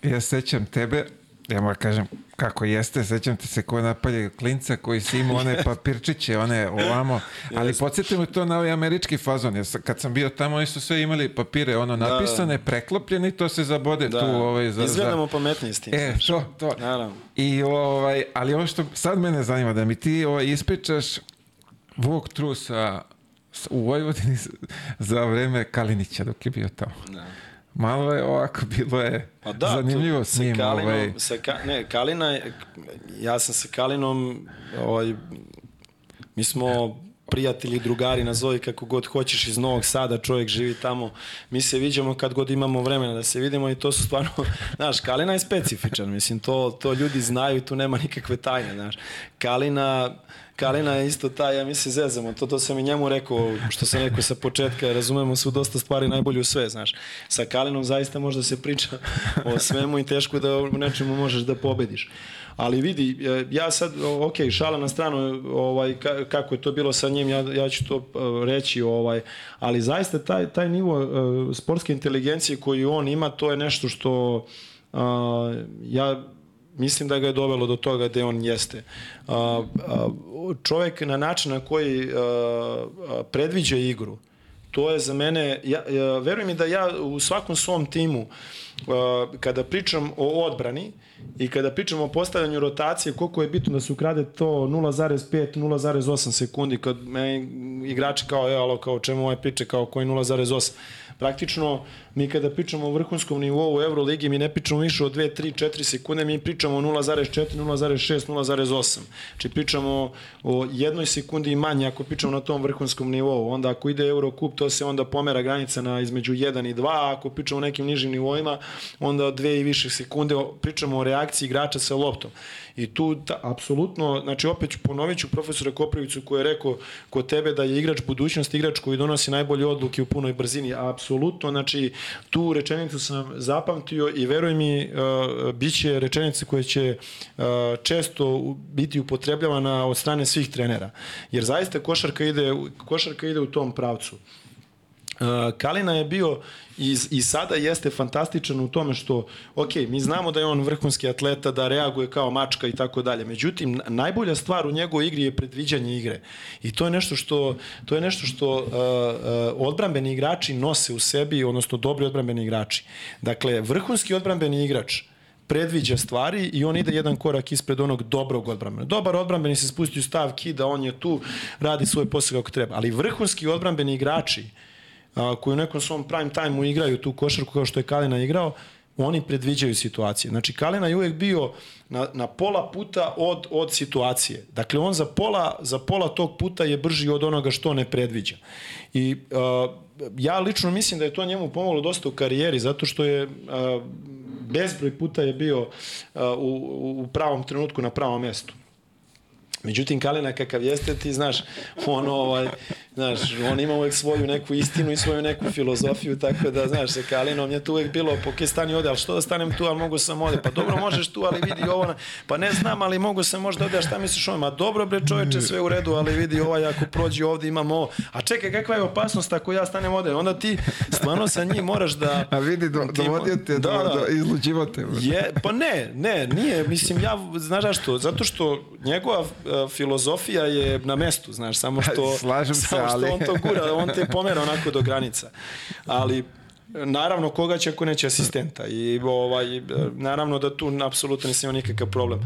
ja sećam tebe, ja moram kažem kako jeste, sećam te se ko napalje klinca koji si imao one [LAUGHS] papirčiće, one ovamo, ali podsjetimo to na ovaj američki fazon, jer sa- kad sam bio tamo, oni su sve imali papire, ono napisane, preklopljeni, to se zabode Da, tu. Ovaj, za, izgledamo za... s tim. E, to, to. Naravno. I ovaj, ali ono što sad mene zanima, da mi ti ovaj, ispričaš Vuk Trusa s- u Vojvodini za vreme Kalinića dok je bio tamo. Da. Malo je ovako, bilo je Pa da, zanimljivo s njim. Sa Kalinom, ovaj, sa Ka, ne, Kalina je, ja sam sa Kalinom, ovaj, mi smo prijatelji, drugari, nazovi kako god hoćeš iz Novog Sada, čovjek živi tamo. Mi se viđamo kad god imamo vremena da se vidimo i to su stvarno, [LAUGHS] znaš, Kalina je specifičan, mislim, to, to ljudi znaju i tu nema nikakve tajne, znaš. Kalina, Kalina je isto taj, ja mi se zezamo, to, to sam i njemu rekao, što sam rekao sa početka, razumemo su dosta stvari najbolje u sve, znaš. Sa Kalinom zaista možda se priča o svemu i teško da u nečemu možeš da pobediš. Ali vidi, e, ja sad, ok, šala na stranu, ovaj, ka, kako je to bilo sa njim, ja, ja ću to e, reći, ovaj, ali zaista taj, taj nivo uh, sportske inteligencije koju on ima, to je nešto što uh, ja mislim da ga je dovelo do toga gde on jeste. Čovjek na način na koji predviđa igru, to je za mene, ja, ja, veruj mi da ja u svakom svom timu, kada pričam o odbrani i kada pričam o postavljanju rotacije, koliko je bitno da se ukrade to 0,5, 0,8 sekundi, kad me igrači kao, alo, kao čemu ove priče, kao koji 0,8, praktično mi kada pričamo o vrhunskom nivou Euroligi, mi ne pričamo više od 2, 3, 4 sekunde, mi pričamo o 0,4, 0,6, 0,8. Znači pričamo o jednoj sekundi i manje ako pričamo na tom vrhunskom nivou. Onda ako ide Eurocup, to se onda pomera granica na između 1 i 2, ako pričamo o nekim nižim nivoima, onda dve i više sekunde pričamo o reakciji igrača sa loptom. I tu ta, apsolutno, znači opet ću ponovit ću profesora Koprivicu koji je rekao kod tebe da je igrač budućnost, igrač koji donosi najbolje odluke u punoj brzini. Apsolutno, znači tu rečenicu sam zapamtio i veruj mi, uh, bit će rečenice koje će uh, često biti upotrebljavana od strane svih trenera. Jer zaista košarka ide, košarka ide u tom pravcu. Kalina je bio i, i sada jeste fantastičan u tome što, ok, mi znamo da je on vrhunski atleta, da reaguje kao mačka i tako dalje. Međutim, najbolja stvar u njegovoj igri je predviđanje igre. I to je nešto što, to je nešto što uh, uh, odbrambeni igrači nose u sebi, odnosno dobri odbrambeni igrači. Dakle, vrhunski odbrambeni igrač predviđa stvari i on ide jedan korak ispred onog dobrog odbrambena. Dobar odbrambeni se spusti u stav kida, on je tu, radi svoj posao kako treba. Ali vrhunski odbrambeni igrači uh, a, koji u nekom svom prime time igraju tu košarku kao što je Kalina igrao, oni predviđaju situacije. Znači, Kalina je uvek bio na, na pola puta od, od situacije. Dakle, on za pola, za pola tog puta je brži od onoga što ne predviđa. I uh, ja lično mislim da je to njemu pomoglo dosta u karijeri, zato što je uh, bezbroj puta je bio uh, u, u pravom trenutku na pravom mestu. Međutim, Kalina kakav jeste, ti znaš, on, ovaj, znaš, on ima uvek svoju neku istinu i svoju neku filozofiju, tako da, znaš, sa Kalinom je tu uvek bilo, po kje stani ovde, ali što da stanem tu, ali mogu sam ovde, pa dobro, možeš tu, ali vidi ovo, pa ne znam, ali mogu sam možda ovde, a šta misliš ovo, ma dobro bre čoveče, sve u redu, ali vidi ovaj, ako prođe ovde imamo ovo, a čekaj, kakva je opasnost ako ja stanem ovde, onda ti stvarno sa njim moraš da... A vidi, do, dovodio te, da, do, da, do, izlučivo te. Je, pa ne, ne, nije, mislim, ja, znaš zašto, zato što njegova filozofija je na mestu, znaš, samo što... Slažem se, samo što on to gura, on te pomera onako do granica. Ali naravno koga će ako neće asistenta i ovaj naravno da tu apsolutno nisam imao nikakav problem.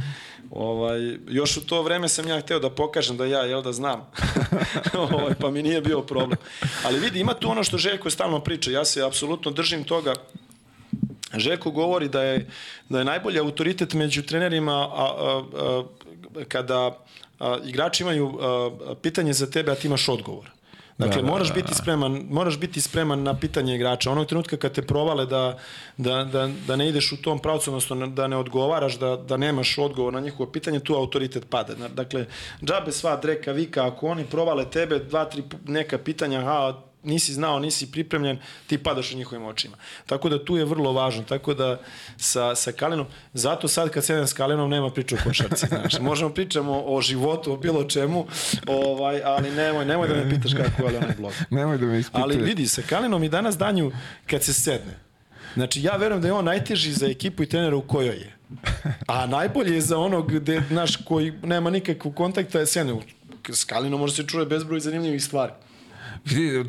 Ovaj još u to vreme sam ja hteo da pokažem da ja jel da znam. [LAUGHS] ovaj pa mi nije bio problem. Ali vidi ima tu ono što Željko stalno priča. Ja se apsolutno držim toga Željko govori da je da je najbolji autoritet među trenerima a, a, a, kada a, igrači imaju a, pitanje za tebe, a ti imaš odgovor. Dakle, da, da, moraš biti spreman, moraš biti spreman na pitanje igrača. Onog trenutka kad te provale da, da, da, da ne ideš u tom pravcu, odnosno da ne odgovaraš, da, da nemaš odgovor na njihovo pitanje, tu autoritet pada. Dakle, džabe sva dreka vika, ako oni provale tebe, dva, tri neka pitanja, ha, nisi znao, nisi pripremljen, ti padaš u njihovim očima. Tako da tu je vrlo važno. Tako da sa, sa Kalinom, zato sad kad sedem s Kalinom nema priča o košarci. Znaš. Možemo pričamo o životu, o bilo čemu, ovaj, ali nemoj, nemoj da me pitaš kako je onaj blog. nemoj da me ispituje. Ali vidi, sa Kalinom i danas danju kad se sedne, Znači, ja verujem da je on najteži za ekipu i trenera u kojoj je. A najbolje je za onog gde, naš, koji nema nikakvog kontakta je sedne. S Kalinom može se čuje bezbroj zanimljivih stvari. Vidi,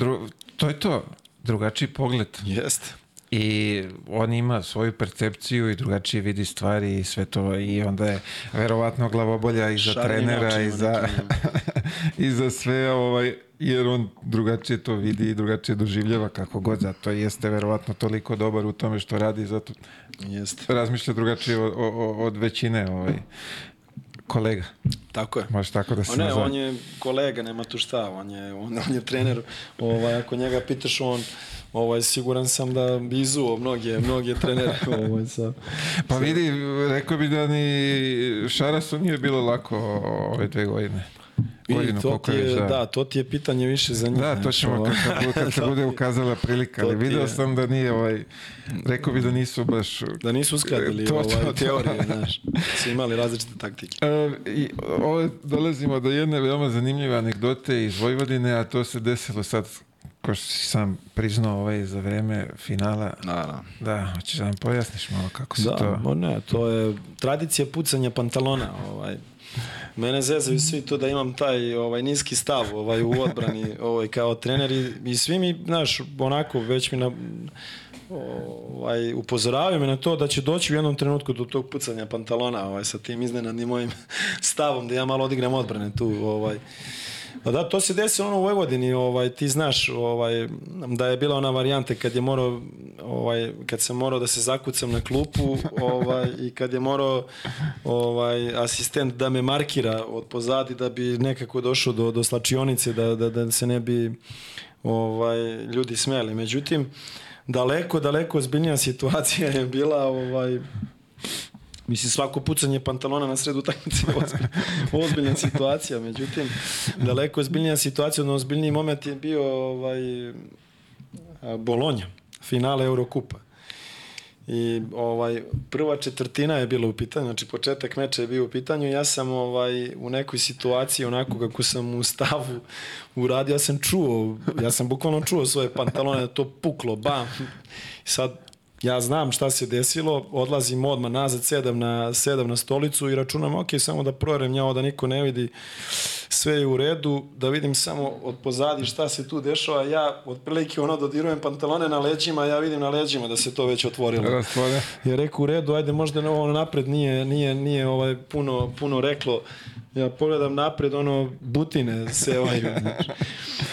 to je to, drugačiji pogled. Jeste. I on ima svoju percepciju i drugačije vidi stvari i sve to i onda je verovatno glavobolja i za Šarni trenera i za, [LAUGHS] i za sve ovaj, jer on drugačije to vidi i drugačije doživljava kako god, zato jeste verovatno toliko dobar u tome što radi, zato jeste. razmišlja drugačije od, od većine ovaj, kolega. Tako je. Može tako da se ne, nazove. on je kolega, nema tu šta, on je, on, on je trener. Ovaj, ako njega pitaš, on ovaj, siguran sam da bi izuo mnoge, mnoge trenere. [LAUGHS] Ovaj, sa, pa vidi, rekao bi da ni Šarasu nije bilo lako ove dve godine godinu to ti je, da. da, to ti je pitanje više za njih. Da, to ćemo kad, kad, kad se bude ukazala prilika, ali video je... sam da nije ovaj, rekao bi da nisu baš... Da nisu uskladili to, ovaj, to, teorije, znaš, su imali različite taktike. E, I ovo dolazimo do jedne veoma zanimljive anegdote iz Vojvodine, a to se desilo sad ko što si sam priznao ovaj za vreme finala. Naravno. Da, hoćeš da nam pojasniš malo kako se Da, to... mo ne, to je tradicija pucanja pantalona, ovaj. Mene zezaju svi to da imam taj ovaj niski stav ovaj u odbrani [LAUGHS] ovaj kao trener i, i svi mi znaš onako već mi na ovaj upozoravaju me na to da će doći u jednom trenutku do tog pucanja pantalona ovaj sa tim iznenadnim mojim [LAUGHS] stavom da ja malo odigram odbrane tu ovaj Pa da, to se desi ono u Vojvodini, ovaj, ti znaš ovaj, da je bila ona varijanta kad je morao, ovaj, kad sam morao da se zakucam na klupu ovaj, i kad je morao ovaj, asistent da me markira od pozadi da bi nekako došao do, do slačionice, da, da, da se ne bi ovaj, ljudi smeli. Međutim, daleko, daleko ozbiljnija situacija je bila ovaj, Mislim, svako pucanje pantalona na sredu utakmice je ozbiljna, [LAUGHS] ozbiljna situacija. Međutim, daleko ozbiljnija situacija, odnosno ozbiljniji moment je bio ovaj, Bolonja, finale Eurokupa. I ovaj prva četvrtina je bila u pitanju, znači početak meča je bio u pitanju. Ja sam ovaj u nekoj situaciji onako kako sam u stavu uradio, ja sam čuo, ja sam bukvalno čuo svoje pantalone da to puklo, bam. I sad ja znam šta se desilo, odlazim odmah nazad, sedam na, sedam na stolicu i računam, ok, samo da proverem ja da niko ne vidi, sve je u redu, da vidim samo od pozadi šta se tu dešava, ja otprilike ono dodirujem pantalone na leđima, ja vidim na leđima da se to već otvorilo. Rastvore. Ja reku u redu, ajde možda ovo napred nije, nije, nije ovaj puno, puno reklo, ja pogledam napred, ono, butine se ovaj,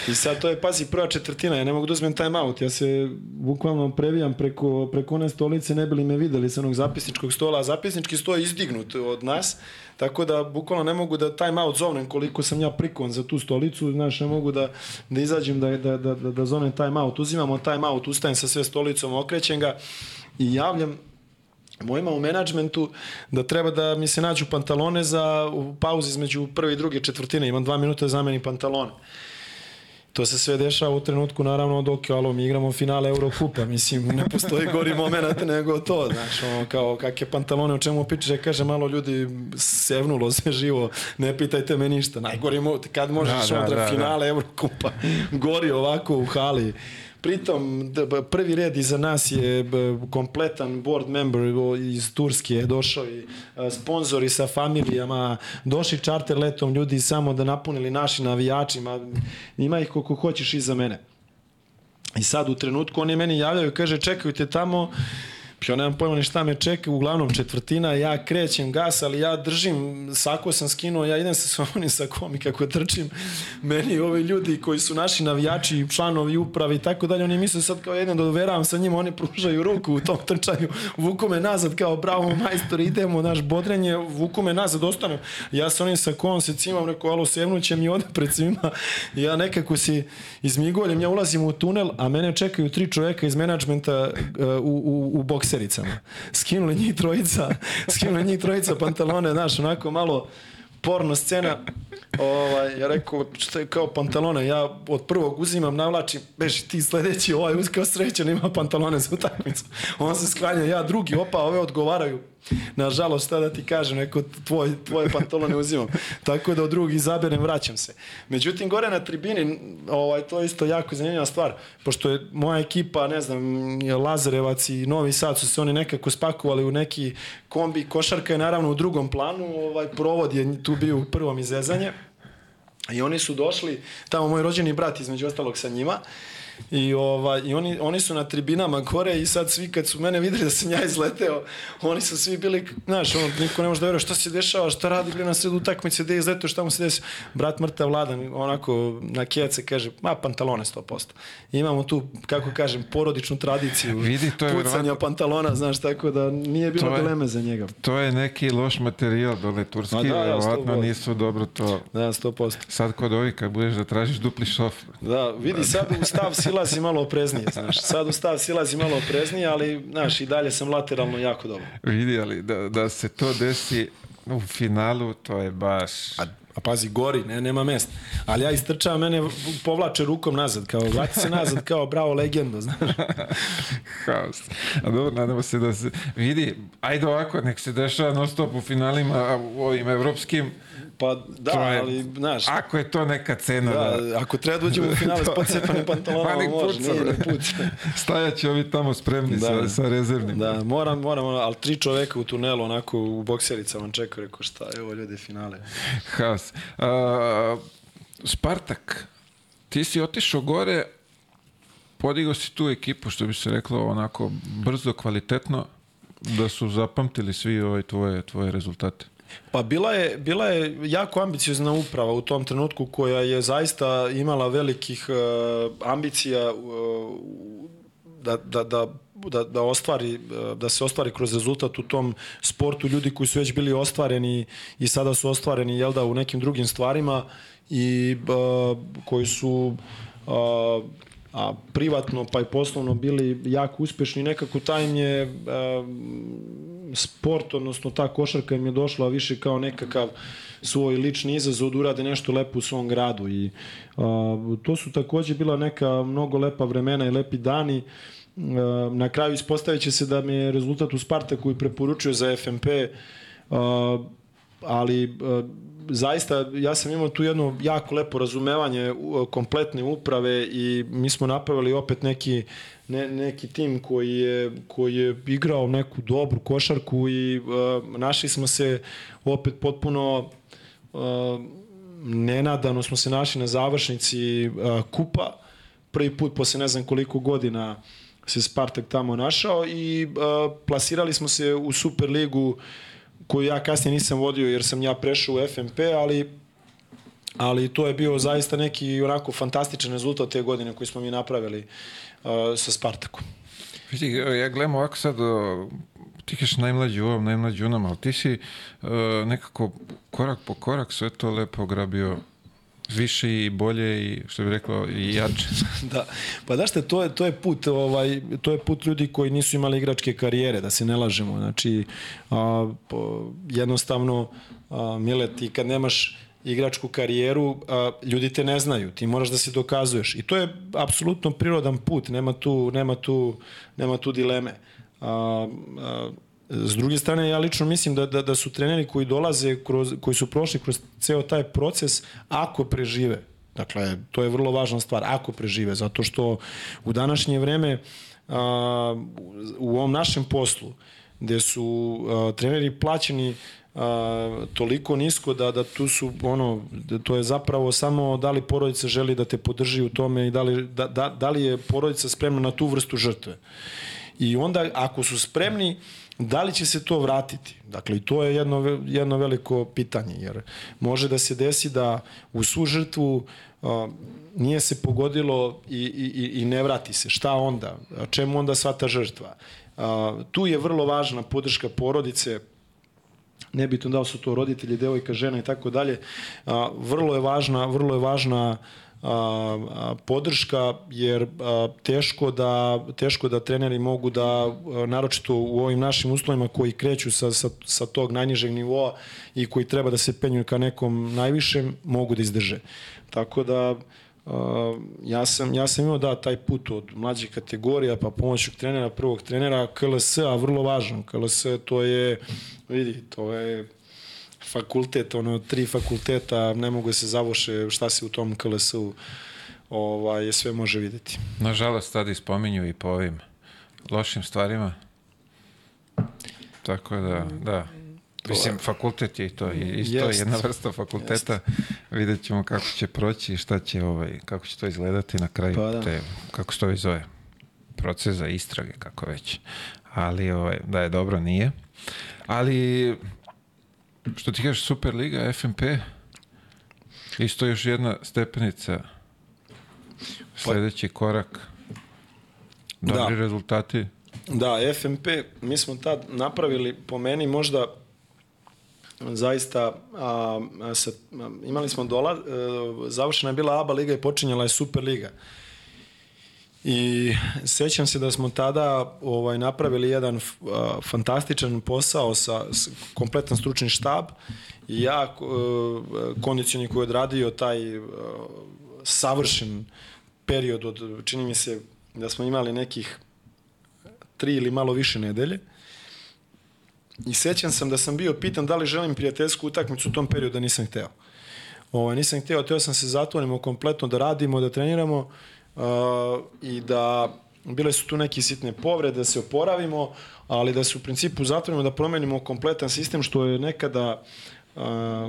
I sad to je, pazi, prva četvrtina, ja ne mogu da uzmem time out, ja se bukvalno previjam preko, preko one stolice, ne bili me videli sa onog zapisničkog stola, a zapisnički sto je izdignut od nas, tako da bukvalno ne mogu da time out zovnem koliko sam ja prikon za tu stolicu, znaš, ne mogu da, da izađem da, da, da, da, da zovnem time out, uzimamo time out, ustajem sa sve stolicom, okrećem ga i javljam mojima u menadžmentu da treba da mi se nađu pantalone za u pauzi između prve i druge četvrtine. Imam dva minuta da zamenim pantalone. To se sve dešava u trenutku, naravno, dok alo, mi igramo finale Eurokupa, mislim, ne postoji gori moment nego to, znaš, ono, kao kakve pantalone, o čemu pičeš, ja kaže, malo ljudi sevnulo se živo, ne pitajte me ništa, najgori moment, kad možeš da, da, da, finale da. Eurokupa, gori ovako u hali, Pritom, prvi red iza nas je kompletan board member iz Turske je došao i sponzori sa familijama, došli čarter letom ljudi samo da napunili naši navijačima, ima ih koliko hoćeš iza mene. I sad u trenutku oni meni javljaju, kaže čekaju te tamo, Ja nemam pojma ni šta me čeka, uglavnom četvrtina, ja krećem gas, ali ja držim, sako sam skinuo, ja idem sa svojim sakom i kako trčim, meni ovi ljudi koji su naši navijači, članovi uprave i tako dalje, oni misle sad kao jedan da doveravam sa njima, oni pružaju ruku u tom trčanju, vuku me nazad kao bravo majstor, idemo, naš bodrenje, vuku me nazad, ostanem. Ja sa onim sakom se cimam, rekao, alo, sevnuće mi ovde pred svima. Ja nekako si izmigoljem, ja ulazim u tunel, a mene čekaju tri čoveka iz menadžmenta uh, u, u, u bokse boksericama. Skinuli njih trojica, skinuli njih trojica pantalone, znaš, onako malo porno scena. Ovaj, ja rekao, što je kao pantalone, ja od prvog uzimam, navlačim, beži ti sledeći, ovaj uskao srećan ima pantalone za utakmicu. On se sklanja, ja drugi, opa, ove odgovaraju Nažalost, šta da ti kažem, neko tvoj, tvoje pantalone uzimam. [LAUGHS] Tako da od drugog izaberem, vraćam se. Međutim, gore na tribini, ovaj, to je isto jako zanimljiva stvar, pošto je moja ekipa, ne znam, Lazarevac i Novi Sad su se oni nekako spakovali u neki kombi, košarka je naravno u drugom planu, ovaj provod je tu bio u prvom izvezanje. I oni su došli, tamo moj rođeni brat između ostalog sa njima, I, ovaj, i oni, oni su na tribinama gore i sad svi kad su mene videli da sam ja izleteo, oni su svi bili, znaš, ono, niko ne može da veruje šta se dešava, šta radi bre na sredu utakmice, gde je izleteo, šta mu se desi. Brat mrtav vladan, onako na kjece kaže, ma pantalone 100%. I imamo tu, kako kažem, porodičnu tradiciju Vidi, to je pucanja vjerovatno... pantalona, znaš, tako da nije bilo je, dileme za njega. To je neki loš materijal dole turski, da, verovatno ja, nisu dobro to. Da, 100%. Sad kod ovih kad budeš da tražiš dupli šof. Da, vidi sad u stav silazi malo opreznije, znaš. Sad u stav silazi malo opreznije, ali, znaš, i dalje sam lateralno jako dobro. Vidi, ali da, da se to desi u finalu, to je baš... A, a pazi, gori, ne, nema mesta. Ali ja istrčavam, mene povlače rukom nazad, kao vrati se nazad, kao bravo legendo, znaš. [LAUGHS] Haos. A dobro, nadamo se da se... Vidi, ajde ovako, nek se dešava non stop u finalima u ovim evropskim Pa da, To je- ali, znaš, Ako je to neka cena da... da, ako treba da uđemo u finale s [LAUGHS] podcepanim Pa pantalonama, može, puca, nije ne puca. [LAUGHS] Stajat će ovi tamo spremni sa, Da. sa rezervnim. Da, moram, moram, ali tri čoveka u tunelu, onako u boksericama čekaju, rekao šta, evo ljudi, finale. Haos. A, Spartak, ti si otišao gore, podigao si tu ekipu, što bi se reklo, onako brzo, kvalitetno, da su zapamtili svi ove tvoje, tvoje rezultate. Pa bila je, bila je jako ambiciozna uprava u tom trenutku koja je zaista imala velikih uh, ambicija uh, da, da, da, da, da, ostvari, uh, da se ostvari kroz rezultat u tom sportu. Ljudi koji su već bili ostvareni i sada su ostvareni jel da, u nekim drugim stvarima i uh, koji su uh, a privatno pa i poslovno bili jako uspešni nekako taj im je uh, sport, odnosno ta košarka im je došla više kao nekakav svoj lični izazov da urade nešto lepo u svom gradu i a, to su takođe bila neka mnogo lepa vremena i lepi dani. A, na kraju ispostavit će se da mi je rezultat u Spartaku i preporučio za FMP a, ali a, zaista ja sam imao tu jedno jako lepo razumevanje kompletne uprave i mi smo napravili opet neki ne, neki tim koji je, koji je igrao neku dobru košarku i uh, našli smo se opet potpuno uh, nenadano smo se našli na završnici uh, kupa. Prvi put posle ne znam koliko godina se Spartak tamo našao i uh, plasirali smo se u Superligu koju ja kasnije nisam vodio jer sam ja prešao u FMP, ali ali to je bio zaista neki onako fantastičan rezultat te godine koji smo mi napravili uh, sa Spartakom. Vidi, ja gledam ovako sad, o, ti kažeš najmlađi u ovom, najmlađi u onom, ali ti si uh, nekako korak po korak sve to lepo grabio više i bolje i što bi rekao i jače. [LAUGHS] da. Pa da što to je to je put, ovaj to je put ljudi koji nisu imali igračke karijere, da se ne lažemo. Znači a, po, jednostavno a, Mile ti kad nemaš igračku karijeru, a, ljudi te ne znaju, ti moraš da se dokazuješ. I to je apsolutno prirodan put, nema tu nema tu nema tu dileme. A, a, S druge strane, ja lično mislim da, da, da su treneri koji dolaze, kroz, koji su prošli kroz ceo taj proces, ako prežive, dakle, to je vrlo važna stvar, ako prežive, zato što u današnje vreme a, u ovom našem poslu, gde su a, treneri plaćeni a, toliko nisko da da tu su ono da to je zapravo samo da li porodica želi da te podrži u tome i da li da, da, da li je porodica spremna na tu vrstu žrtve. I onda ako su spremni da li će se to vratiti? Dakle, i to je jedno, jedno veliko pitanje, jer može da se desi da u svu žrtvu a, nije se pogodilo i, i, i ne vrati se. Šta onda? A Čemu onda sva ta žrtva? A, tu je vrlo važna podrška porodice, nebitno da su to roditelji, devojka, žena i tako dalje. Vrlo je važna, vrlo je važna podrška jer a, teško da teško da treneri mogu da a, naročito u ovim našim uslovima koji kreću sa, sa, sa tog najnižeg nivoa i koji treba da se penju ka nekom najvišem mogu da izdrže. Tako da ja sam ja sam imao da taj put od mlađih kategorija pa pomoćnog trenera, prvog trenera KLS, a vrlo važan. KLS to je vidi, to je fakultet, ono tri fakulteta, ne mogu da se zavuše šta se u tom KLS-u ovaj, sve može videti. Nažalost, tad i spominju i po ovim lošim stvarima. Tako da, da. Mislim, fakultet je i to, i isto Jest. jedna vrsta fakulteta. Vidjet ćemo kako će proći i šta će, ovaj, kako će to izgledati na kraju. Pa da. Te, kako se to i zove? Proces za istrage, kako već. Ali, ovaj, da je dobro, nije. Ali, što ti kažeš, Superliga, FNP, isto još jedna stepenica Sledeći korak. Dobri Da. rezultati. Da, FMP, mi smo tad napravili po meni možda zaista a, a, sa, a, imali smo dola, e, završena je bila ABA liga i počinjala je Super liga. I sećam se da smo tada ovaj napravili jedan a, fantastičan posao sa, s kompletan stručni štab i ja e, kondicioni koji je odradio taj e, savršen period od čini mi se da smo imali nekih tri ili malo više nedelje. I sećam sam da sam bio pitan da li želim prijateljsku utakmicu u tom periodu, da nisam hteo. Ovaj, nisam hteo, teo sam se zatvorimo kompletno da radimo, da treniramo uh, i da bile su tu neke sitne povrede, da se oporavimo, ali da se u principu zatvorimo da promenimo kompletan sistem, što je nekada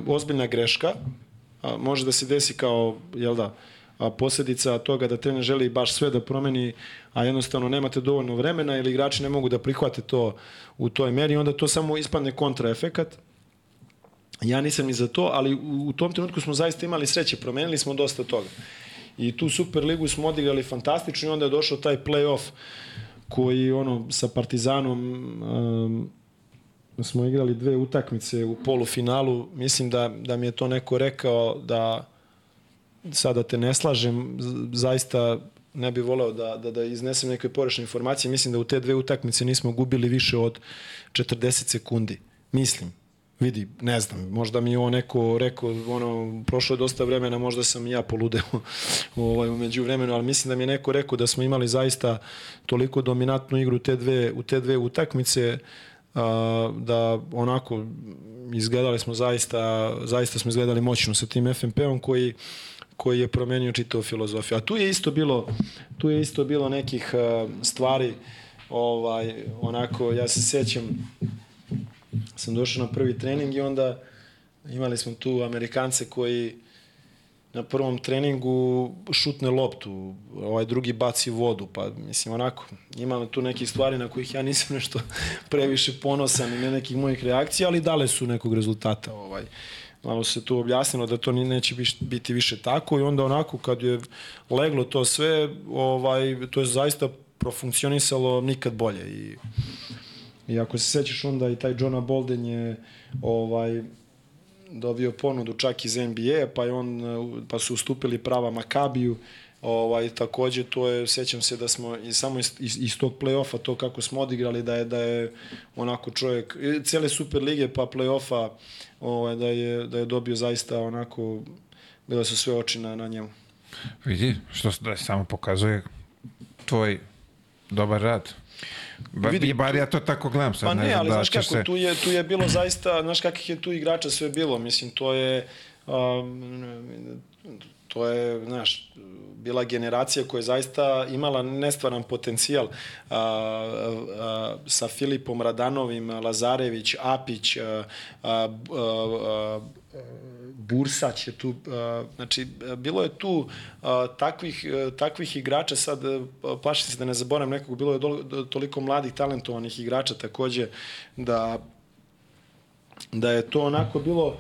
ozbiljna greška, može da se desi kao, jel da, a posljedica toga da trener želi baš sve da promeni, a jednostavno nemate dovoljno vremena ili igrači ne mogu da prihvate to u toj meri, onda to samo ispadne kontraefekat. Ja nisam ni za to, ali u tom trenutku smo zaista imali sreće, promenili smo dosta toga. I tu Super ligu smo odigrali fantastično i onda je došao taj play-off koji ono sa Partizanom um, smo igrali dve utakmice u polufinalu. Mislim da, da mi je to neko rekao da sada te ne slažem, zaista ne bih voleo da, da, da iznesem neke porešne informacije. Mislim da u te dve utakmice nismo gubili više od 40 sekundi. Mislim. Vidi, ne znam, možda mi je on neko rekao, ono, prošlo je dosta vremena, možda sam ja poludeo [LAUGHS] ovaj, umeđu vremenu, ali mislim da mi je neko rekao da smo imali zaista toliko dominantnu igru te dve, u te dve utakmice, a, da onako izgledali smo zaista, zaista smo izgledali moćno sa tim FNP-om koji koji je promenio čitavu filozofiju. A tu je isto bilo, tu je isto bilo nekih uh, stvari, ovaj, onako, ja se sećam, sam došao na prvi trening i onda imali smo tu Amerikance koji na prvom treningu šutne loptu, ovaj drugi baci vodu, pa mislim onako, imam tu neke stvari na kojih ja nisam [LAUGHS] nešto previše ponosan i ne nekih mojih reakcija, ali dale su nekog rezultata. Ovaj malo se tu objasnilo da to neće biti više tako i onda onako kad je leglo to sve, ovaj, to je zaista profunkcionisalo nikad bolje i, i ako se sećaš onda i taj Johna Bolden je ovaj, dobio ponudu čak iz NBA, pa je on pa su ustupili prava Makabiju. Ovaj takođe to je sećam se da smo i samo iz, iz, iz tog plej-ofa to kako smo odigrali da je da je onako čovjek cele super lige pa plej-ofa ovaj da je da je dobio zaista onako bile su sve oči na na njemu. Vidi, što da samo pokazuje tvoj dobar rad. Ba, vidi, bar ja to tako gledam sad. Pa ne, ne ali da znaš kako, se... tu, je, tu je bilo zaista, znaš kakvih je tu igrača sve bilo, mislim, to je, um, to je, znaš, bila generacija koja je zaista imala nestvaran potencijal a, a, sa Filipom Radanovim, Lazarević, Apić, a, a, a, Bursać je tu, a, znači bilo je tu a, takvih, takvih igrača, sad plašim se da ne zaboravim nekog, bilo je toliko mladih talentovanih igrača takođe da da je to onako bilo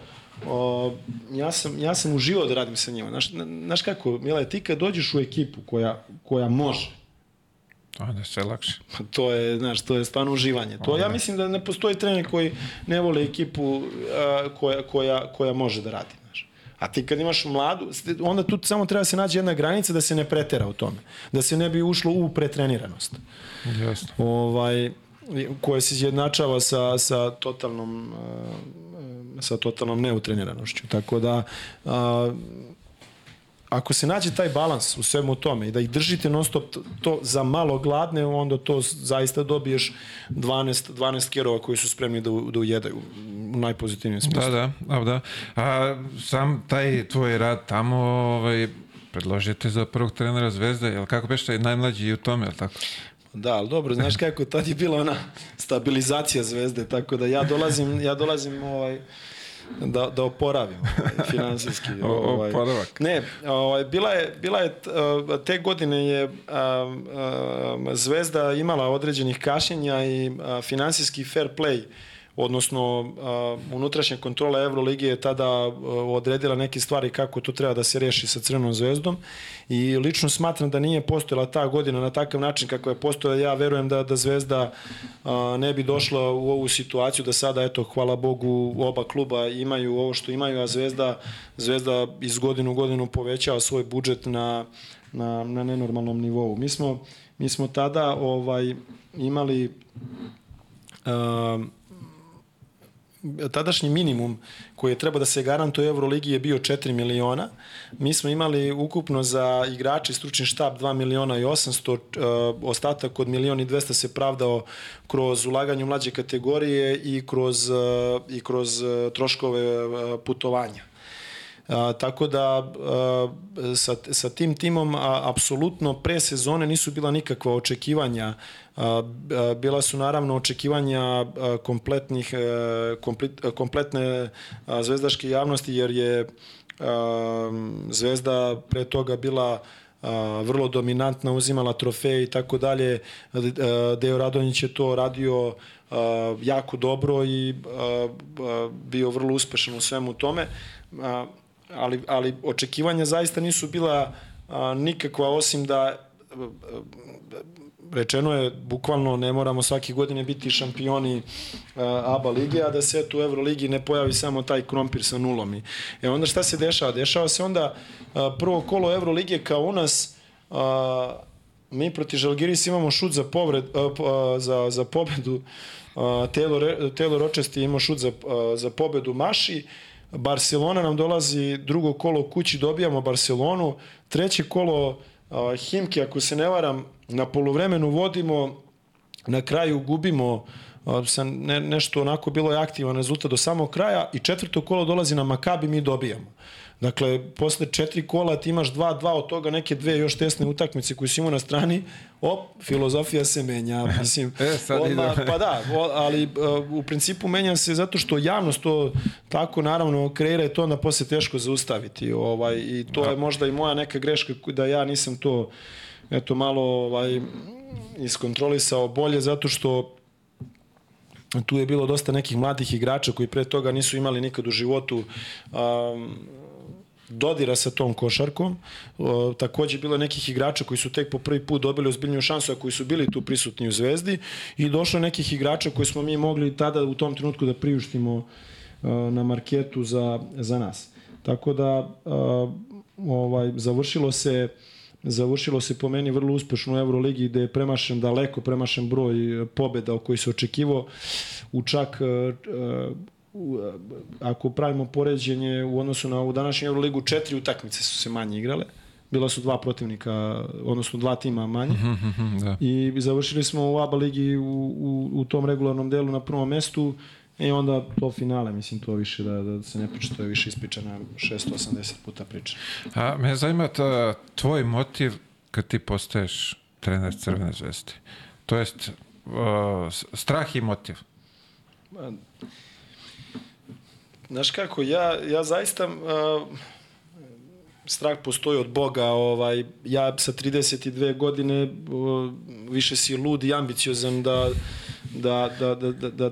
o, ja, sam, ja sam uživao da radim sa njima. Znaš, znaš kako, Mile, ti kad dođeš u ekipu koja, koja može, Onda sve lakše. Pa to je, znaš, to je stvarno uživanje. To, ja mislim da ne postoji trener koji ne voli ekipu a, koja, koja, koja može da radi. Znaš. A ti kad imaš mladu, onda tu samo treba se naći jedna granica da se ne pretera u tome. Da se ne bi ušlo u pretreniranost. Jasno. Ovaj, koja se izjednačava sa, sa totalnom sa totalnom neutreniranošću. Tako da a, ako se nađe taj balans u svemu tome i da ih držite non stop to za malo gladne, onda to zaista dobiješ 12, 12 kerova koji su spremni da, da ujedaju u najpozitivnijem smislu. Da, da, da, da. A, sam taj tvoj rad tamo ovaj, predložite za prvog trenera Zvezda, jel kako beš taj najmlađi u tome, jel tako? Da, ali dobro, znaš kako, tad je bila ona stabilizacija zvezde, tako da ja dolazim, ja dolazim ovaj, da, da oporavim ovaj, finansijski. [LAUGHS] Ovaj. Oporavak. Ne, ovaj, bila je, bila je, te godine je um, um, Zvezda imala određenih kašnjenja i uh, finansijski fair play odnosno unutrašnja kontrola Evrolige je tada odredila neke stvari kako to treba da se reši sa Crvenom zvezdom i lično smatram da nije postojala ta godina na takav način kako je postojala. Ja verujem da, da Zvezda ne bi došla u ovu situaciju da sada, eto, hvala Bogu, oba kluba imaju ovo što imaju, a Zvezda, Zvezda iz godinu u godinu povećava svoj budžet na, na, na nenormalnom nivou. Mi smo, mi smo tada ovaj imali uh, tadašnji minimum koji je treba da se garantuje u Euroligi je bio 4 miliona. Mi smo imali ukupno za igrače i stručni štab 2 miliona i 800, uh, ostatak od miliona i 200 se pravdao kroz ulaganje u mlađe kategorije i kroz, uh, i kroz uh, troškove putovanja. A, tako da a, sa, sa tim timom a, apsolutno pre sezone nisu bila nikakva očekivanja. Bila su naravno očekivanja kompletnih, a, kompletne zvezdaške javnosti jer je Zvezda pre toga bila vrlo dominantna, uzimala trofeje i tako dalje. Deo Radonjić je to radio jako dobro i bio vrlo uspešan u svemu tome. Ali, ali očekivanja zaista nisu bila nikakva osim da rečeno je bukvalno ne moramo svake godine biti šampioni a, ABA lige, a da se eto u Euroligi ne pojavi samo taj krompir sa nulom. I, e onda šta se dešava? Dešava se onda a, prvo kolo Euroligije kao u nas a, mi proti Žalgiris imamo šut za, povred, a, za, za pobedu Taylor, Taylor Rochester ima šut za, za pobedu Maši Barcelona nam dolazi drugo kolo kući, dobijamo Barcelonu, treće kolo Himke, ako se ne varam, na polovremenu vodimo, na kraju gubimo sa ne, nešto onako bilo je aktivan rezultat do samog kraja i četvrto kolo dolazi na Makabi, mi dobijamo. Dakle, posle četiri kola ti imaš dva, dva od toga neke dve još tesne utakmice koje si imao na strani, op, filozofija se menja. [LAUGHS] Mislim, e, sad odmah, pa da, ali uh, u principu menja se zato što javnost to tako naravno kreira i to onda posle teško zaustaviti. Ovaj, I to da. je možda i moja neka greška da ja nisam to eto malo ovaj, iskontrolisao bolje zato što tu je bilo dosta nekih mladih igrača koji pre toga nisu imali nikad u životu um, dodira sa tom košarkom. O, takođe bilo nekih igrača koji su tek po prvi put dobili ozbiljniju šansu, a koji su bili tu prisutni u Zvezdi i došlo nekih igrača koji smo mi mogli tada u tom trenutku da priuštimo o, na marketu za, za nas. Tako da o, ovaj završilo se završilo se po meni vrlo uspešno u Euroligi gde je premašen daleko premašen broj pobeda o koji se očekivao u čak ako pravimo poređenje u odnosu na u današnju Euroligu, četiri utakmice su se manje igrale. Bila su dva protivnika, odnosno dva tima manje. Mhm, mhm, mhm, da. I završili smo u ABA ligi u, u, u tom regularnom delu na prvom mestu i onda to finale, mislim, to više da, da se ne priča, to je više ispričana 680 puta priča. A me zanima ta, tvoj motiv kad ti postaješ trener Crvene zvezde. To jest, uh, strah i motiv. Znaš kako, ja, ja zaista... Uh, strah postoji od Boga, ovaj, ja sa 32 godine uh, više si lud i ambiciozan da, da, da, da, da, da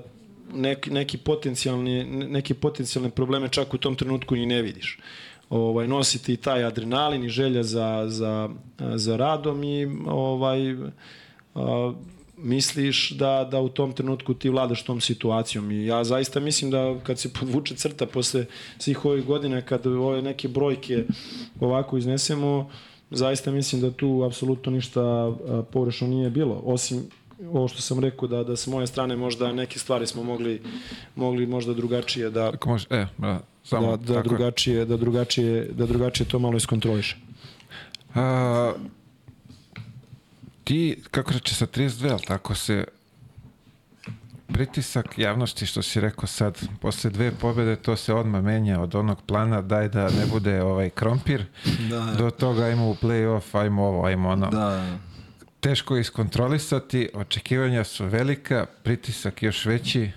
neki, neki, potencijalni, neki potencijalne probleme čak u tom trenutku ni ne vidiš. Ovaj, nositi i taj adrenalin i želja za, za, za radom i ovaj, uh, misliš da, da u tom trenutku ti vladaš tom situacijom. I ja zaista mislim da kad se podvuče crta posle svih ovih godina, kad ove neke brojke ovako iznesemo, zaista mislim da tu apsolutno ništa pogrešno nije bilo. Osim ovo što sam rekao da da sa moje strane možda neke stvari smo mogli mogli možda drugačije da Ako može, e, da, samo da, da drugačije da drugačije da drugačije to malo iskontroliše. A, ti, kako reče, sa 32, ali tako se pritisak javnosti, što si rekao sad, posle dve pobjede, to se odmah menja od onog plana, daj da ne bude ovaj krompir, da. do toga ajmo u play-off, ajmo ovo, ajmo ono. Da. Teško je iskontrolisati, očekivanja su velika, pritisak još veći,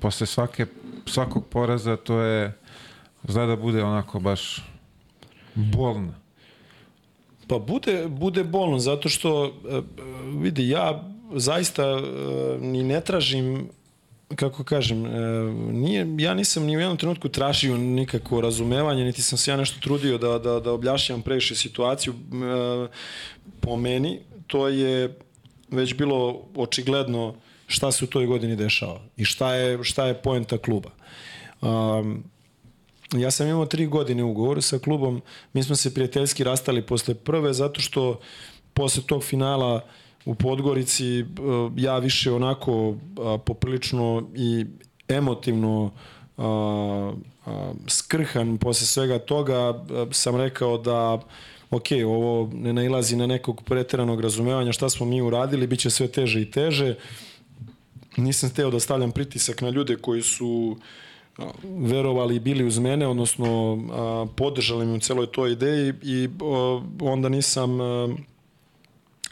posle svake, svakog poraza to je, zna da bude onako baš bolno. Pa bude, bude bolno, zato što, e, vidi, ja zaista e, ni ne tražim kako kažem, e, nije, ja nisam ni u jednom trenutku tražio nikakvo razumevanje, niti sam se ja nešto trudio da, da, da objašnjam previše situaciju. Po meni, to je već bilo očigledno šta se u toj godini dešava i šta je, šta je poenta kluba. Um, Ja sam imao tri godine ugovor sa klubom, mi smo se prijateljski rastali posle prve, zato što posle tog finala u Podgorici ja više onako poprilično i emotivno a, skrhan posle svega toga sam rekao da ok, ovo ne nailazi na nekog preteranog razumevanja šta smo mi uradili, bit će sve teže i teže. Nisam hteo da stavljam pritisak na ljude koji su verovali i bili uz mene, odnosno a, podržali me u celoj toj ideji i a, onda nisam a,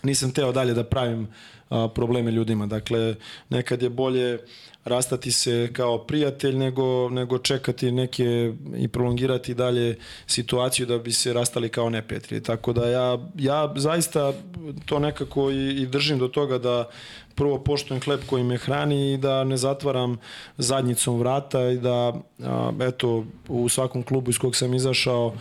nisam teo dalje da pravim a, probleme ljudima. Dakle, nekad je bolje rastati se kao prijatelj nego, nego čekati neke i prolongirati dalje situaciju da bi se rastali kao neprijatelji. Tako da ja, ja zaista to nekako i, i držim do toga da prvo poštujem hleb koji me hrani i da ne zatvaram zadnjicom vrata i da a, eto u svakom klubu iz kog sam izašao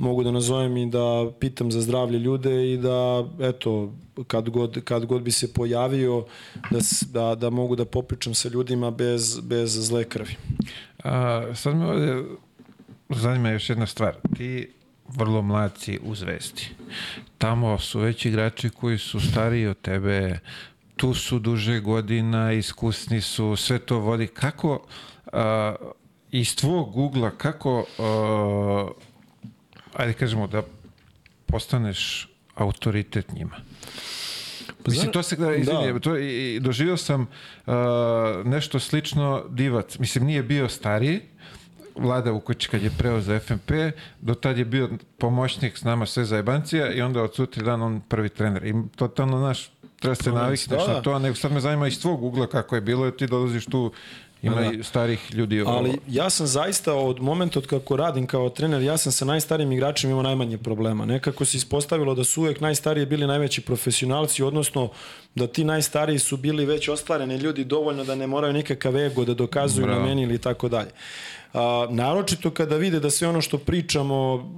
mogu da nazovem i da pitam za zdravlje ljude i da, eto, kad god, kad god bi se pojavio, da, da, da mogu da popričam sa ljudima bez, bez zle krvi. A, sad me ovde zanima još jedna stvar. Ti vrlo mlad u Zvezdi. Tamo su već igrači koji su stariji od tebe, tu su duže godina, iskusni su, sve to vodi. Kako a, iz tvog ugla, kako a, ajde kažemo da postaneš autoritet njima? Mislim, to se gleda, izvinje, da. to, i, i, doživio sam uh, nešto slično divac. Mislim, nije bio stariji, Vlada Vuković kad je preo za FNP, do tad je bio pomoćnik s nama sve za jebancija i onda od sutra dan on prvi trener. I totalno naš, treba se navikneš da, na to, a nego sad me zanima iz tvog ugla kako je bilo, jer ti dolaziš tu Ima da. i starih ljudi. Ali ja sam zaista od momenta od kako radim kao trener, ja sam sa najstarijim igračima imao najmanje problema. Nekako se ispostavilo da su uvek najstariji bili najveći profesionalci, odnosno da ti najstariji su bili već ostvareni ljudi dovoljno da ne moraju nikakav ego da dokazuju Bravo. na meni ili tako dalje. A, naročito kada vide da sve ono što pričamo,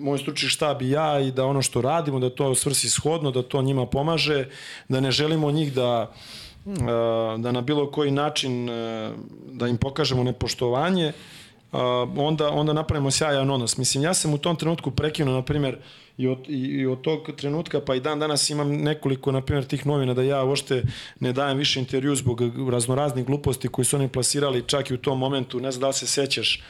moj stručni štab i ja i da ono što radimo, da to svrsi shodno, da to njima pomaže, da ne želimo njih da da na bilo koji način da im pokažemo nepoštovanje, onda, onda napravimo sjajan odnos. Mislim, ja sam u tom trenutku prekinuo, na primjer, i od, i, od tog trenutka, pa i dan danas imam nekoliko, na primjer, tih novina da ja uopšte ne dajem više intervju zbog raznoraznih gluposti koji su oni plasirali čak i u tom momentu, ne znam da li se sećaš,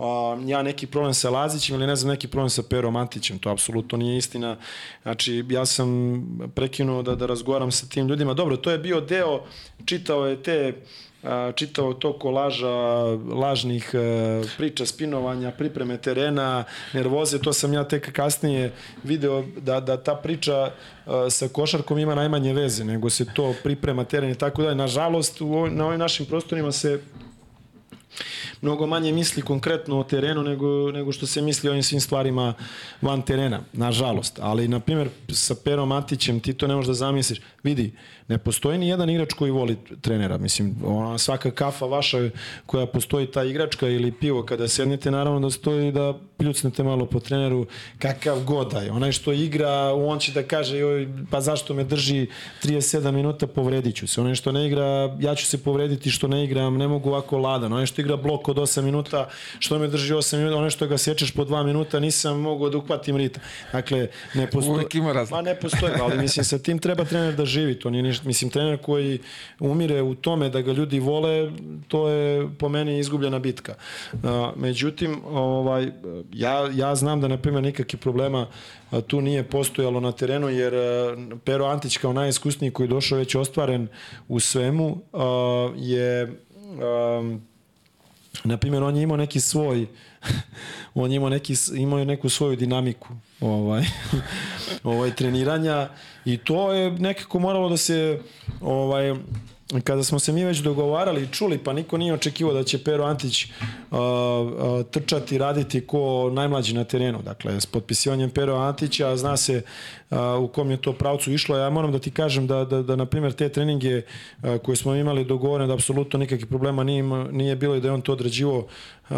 uh, ja neki problem sa Lazićem ili ne znam neki problem sa Perom Antićem, to apsolutno nije istina. Znači, ja sam prekinuo da, da razgovaram sa tim ljudima. Dobro, to je bio deo, čitao je te čitao to kolaža lažnih e, priča, spinovanja, pripreme terena, nervoze, to sam ja tek kasnije video da, da ta priča e, sa košarkom ima najmanje veze, nego se to priprema teren i tako dalje. Nažalost, u na ovim našim prostorima se mnogo manje misli konkretno o terenu nego, nego što se misli o ovim svim stvarima van terena, nažalost. Ali, na primjer, sa Perom Matićem ti to ne možeš da zamisliš. Vidi, ne postoji ni jedan igrač koji voli trenera. Mislim, ona, svaka kafa vaša koja postoji ta igračka ili pivo kada sednete, naravno da stoji da pljucnete malo po treneru kakav god da je. Onaj što igra, on će da kaže joj, pa zašto me drži 37 minuta, povredit ću se. Onaj što ne igra, ja ću se povrediti što ne igram, ne mogu ovako ladan. Onaj što igra blok od 8 minuta, što me drži 8 minuta, onaj što ga sečeš po 2 minuta, nisam mogao da uhvatim ritam. Dakle, ne postoji. Uvijek ima razlika. Ma ne postoji, ali mislim sa tim treba trener da živi, to nije ništa. Mislim, trener koji umire u tome da ga ljudi vole, to je po meni izgubljena bitka. Međutim, ovaj, ja, ja znam da, na primjer, nikakvih problema tu nije postojalo na terenu, jer Pero Antić kao najiskusniji koji je došao već ostvaren u svemu je na primjer on je imao neki svoj [LAUGHS] on je imao neki imao neku svoju dinamiku ovaj [LAUGHS] ovaj treniranja i to je nekako moralo da se ovaj kada smo se mi već dogovarali i čuli, pa niko nije očekivao da će Pero Antić uh, uh, trčati, raditi ko najmlađi na terenu. Dakle, s potpisivanjem Pero Antića zna se uh, u kom je to pravcu išlo. Ja moram da ti kažem da, da, da na primjer, te treninge uh, koje smo imali dogovorene, da apsolutno nikakvih problema nije, nije bilo i da je on to odrađivo uh,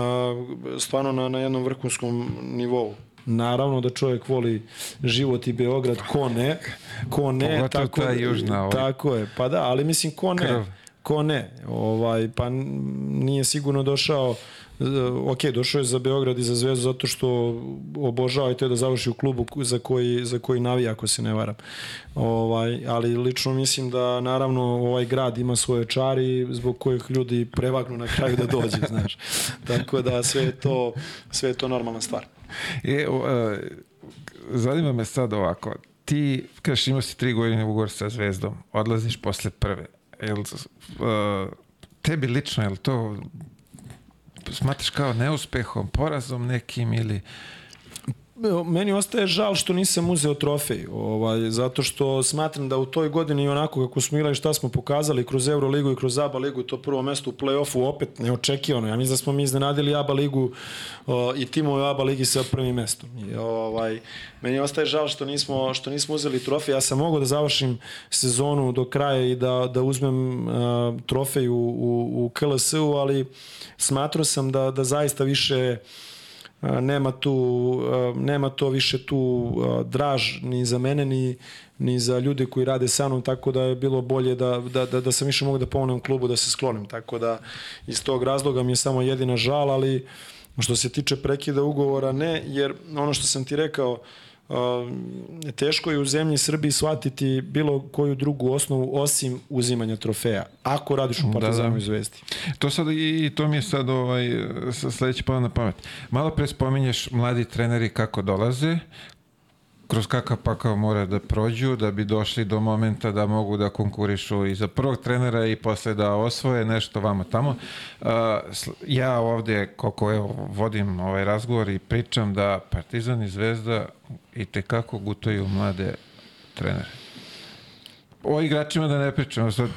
stvarno na, na jednom vrhunskom nivou. Naravno da čovjek voli život i Beograd, ko ne, ko ne, Pogotovo tako, ta južna ovaj. tako je, pa da, ali mislim ko ne, Krv. ko ne. Ovaj, pa nije sigurno došao ok, došao je za Beograd i za Zvezdu zato što obožava i to je da završi u klubu za koji, za koji navija, ako se ne varam. Ovaj, ali lično mislim da naravno ovaj grad ima svoje čari zbog kojih ljudi prevagnu na kraju da dođe, [LAUGHS] znaš. Tako da sve je to, sve je to normalna stvar. E, uh, zanima me sad ovako, ti, kažeš imao si tri godine ugovor sa Zvezdom, odlaziš posle prve. Jel, uh, tebi lično, je li to smatraš kao neuspehom, porazom nekim ili meni ostaje žal što nisam uzeo trofej, ovaj, zato što smatram da u toj godini onako kako smo igrali šta smo pokazali kroz Euroligu i kroz ABA ligu, to prvo mesto u play-offu opet neočekivano. Ja mislim da smo mi iznenadili ABA ligu o, i timove ABA ligi sa prvim mestom. I, ovaj, meni ostaje žal što nismo, što nismo uzeli trofej. Ja sam mogao da završim sezonu do kraja i da, da uzmem a, trofej u, u, u KLS-u, ali smatrao sam da, da zaista više nema tu nema to više tu draž ni za mene ni ni za ljude koji rade sa mnom, tako da je bilo bolje da, da, da, da sam više mogu da pomognem klubu da se sklonim, tako da iz tog razloga mi je samo jedina žal, ali što se tiče prekida ugovora ne, jer ono što sam ti rekao, uh, teško je u zemlji Srbiji shvatiti bilo koju drugu osnovu osim uzimanja trofeja, ako radiš u Partizanu da, da. i Zvezdi. To sad i to mi je sad ovaj, sledeći pao na pamet. Malo pre spominješ mladi treneri kako dolaze, kroz kakav pakao mora da prođu da bi došli do momenta da mogu da konkurišu i za prvog trenera i posle da osvoje nešto vamo tamo. Ja ovde, koliko evo, vodim ovaj razgovor i pričam da Partizan i Zvezda i tekako gutaju mlade trenere. O igračima da ne pričamo, sad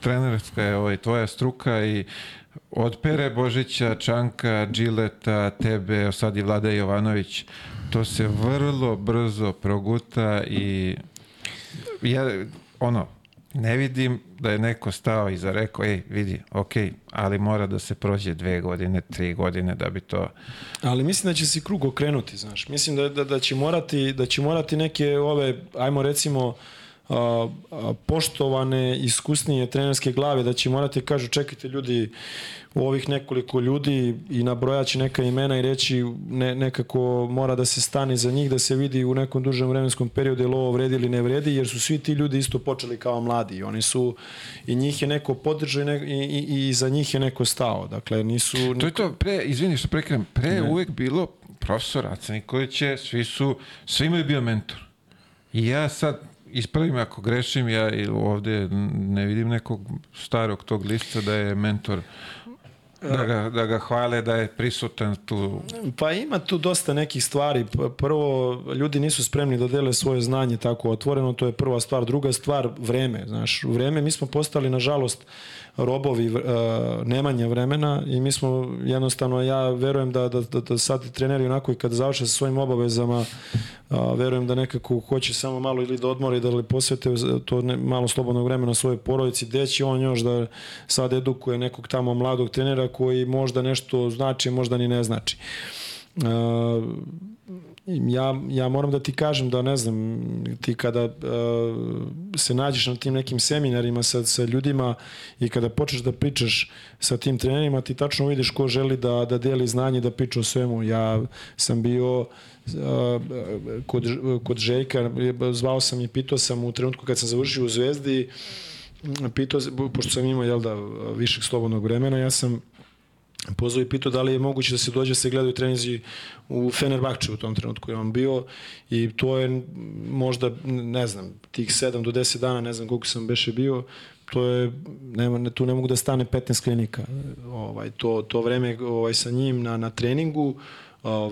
trenerska je ovaj, tvoja struka i od Pere Božića, Čanka, Džileta, tebe, sad i Vlada Jovanović, to se vrlo brzo proguta i ja, ono, ne vidim da je neko stao i rekao, ej, vidi, ok, ali mora da se prođe dve godine, tri godine da bi to... Ali mislim da će se krug okrenuti, znaš. Mislim da, da, da, će, morati, da će morati neke ove, ajmo recimo, a, a, poštovane, iskusnije trenerske glave, da će morati kažu, čekajte ljudi, u ovih nekoliko ljudi i nabrojaći neka imena i reći ne, nekako mora da se stane za njih, da se vidi u nekom dužem vremenskom periodu je li ovo vredi ili ne vredi, jer su svi ti ljudi isto počeli kao mladi i oni su, i njih je neko podržao i, ne, i, i, i za njih je neko stao. Dakle, nisu... Niko... To je to, pre, izvini što prekrenem, pre ne. uvek bilo profesor Aca Nikolić svi su, svi imaju bio mentor. I ja sad, ispravim ako grešim, ja ovde ne vidim nekog starog tog lista da je mentor da ga, da ga hvale da je prisutan tu. Pa ima tu dosta nekih stvari. Prvo, ljudi nisu spremni da dele svoje znanje tako otvoreno, to je prva stvar. Druga stvar, vreme. Znaš, vreme mi smo postali, nažalost, robovi uh, nemanja vremena i mi smo jednostavno, ja verujem da, da, da, da sad treneri onako i kada završe sa svojim obavezama, uh, verujem da nekako hoće samo malo ili da odmori, da li posvete to ne, malo slobodnog vremena svojoj porodici, gde će on još da sad edukuje nekog tamo mladog trenera koji možda nešto znači, možda ni ne znači. Uh, ja, ja moram da ti kažem da ne znam, ti kada uh, se nađeš na tim nekim seminarima sa, sa ljudima i kada počneš da pričaš sa tim trenerima, ti tačno vidiš ko želi da, da deli znanje, da priča o svemu. Ja sam bio uh, kod, kod Žejka, zvao sam i pitao sam u trenutku kad sam završio u Zvezdi, pitao, pošto sam imao jel da, višeg slobodnog vremena, ja sam pozvao i pitao da li je moguće da se dođe da se gledaju treninzi u Fenerbahče u tom trenutku je on bio i to je možda, ne znam, tih 7 do 10 dana, ne znam koliko sam beše bio, to je, nema, tu ne mogu da stane 15 klinika. Ovaj, to, to vreme ovaj, sa njim na, na treningu,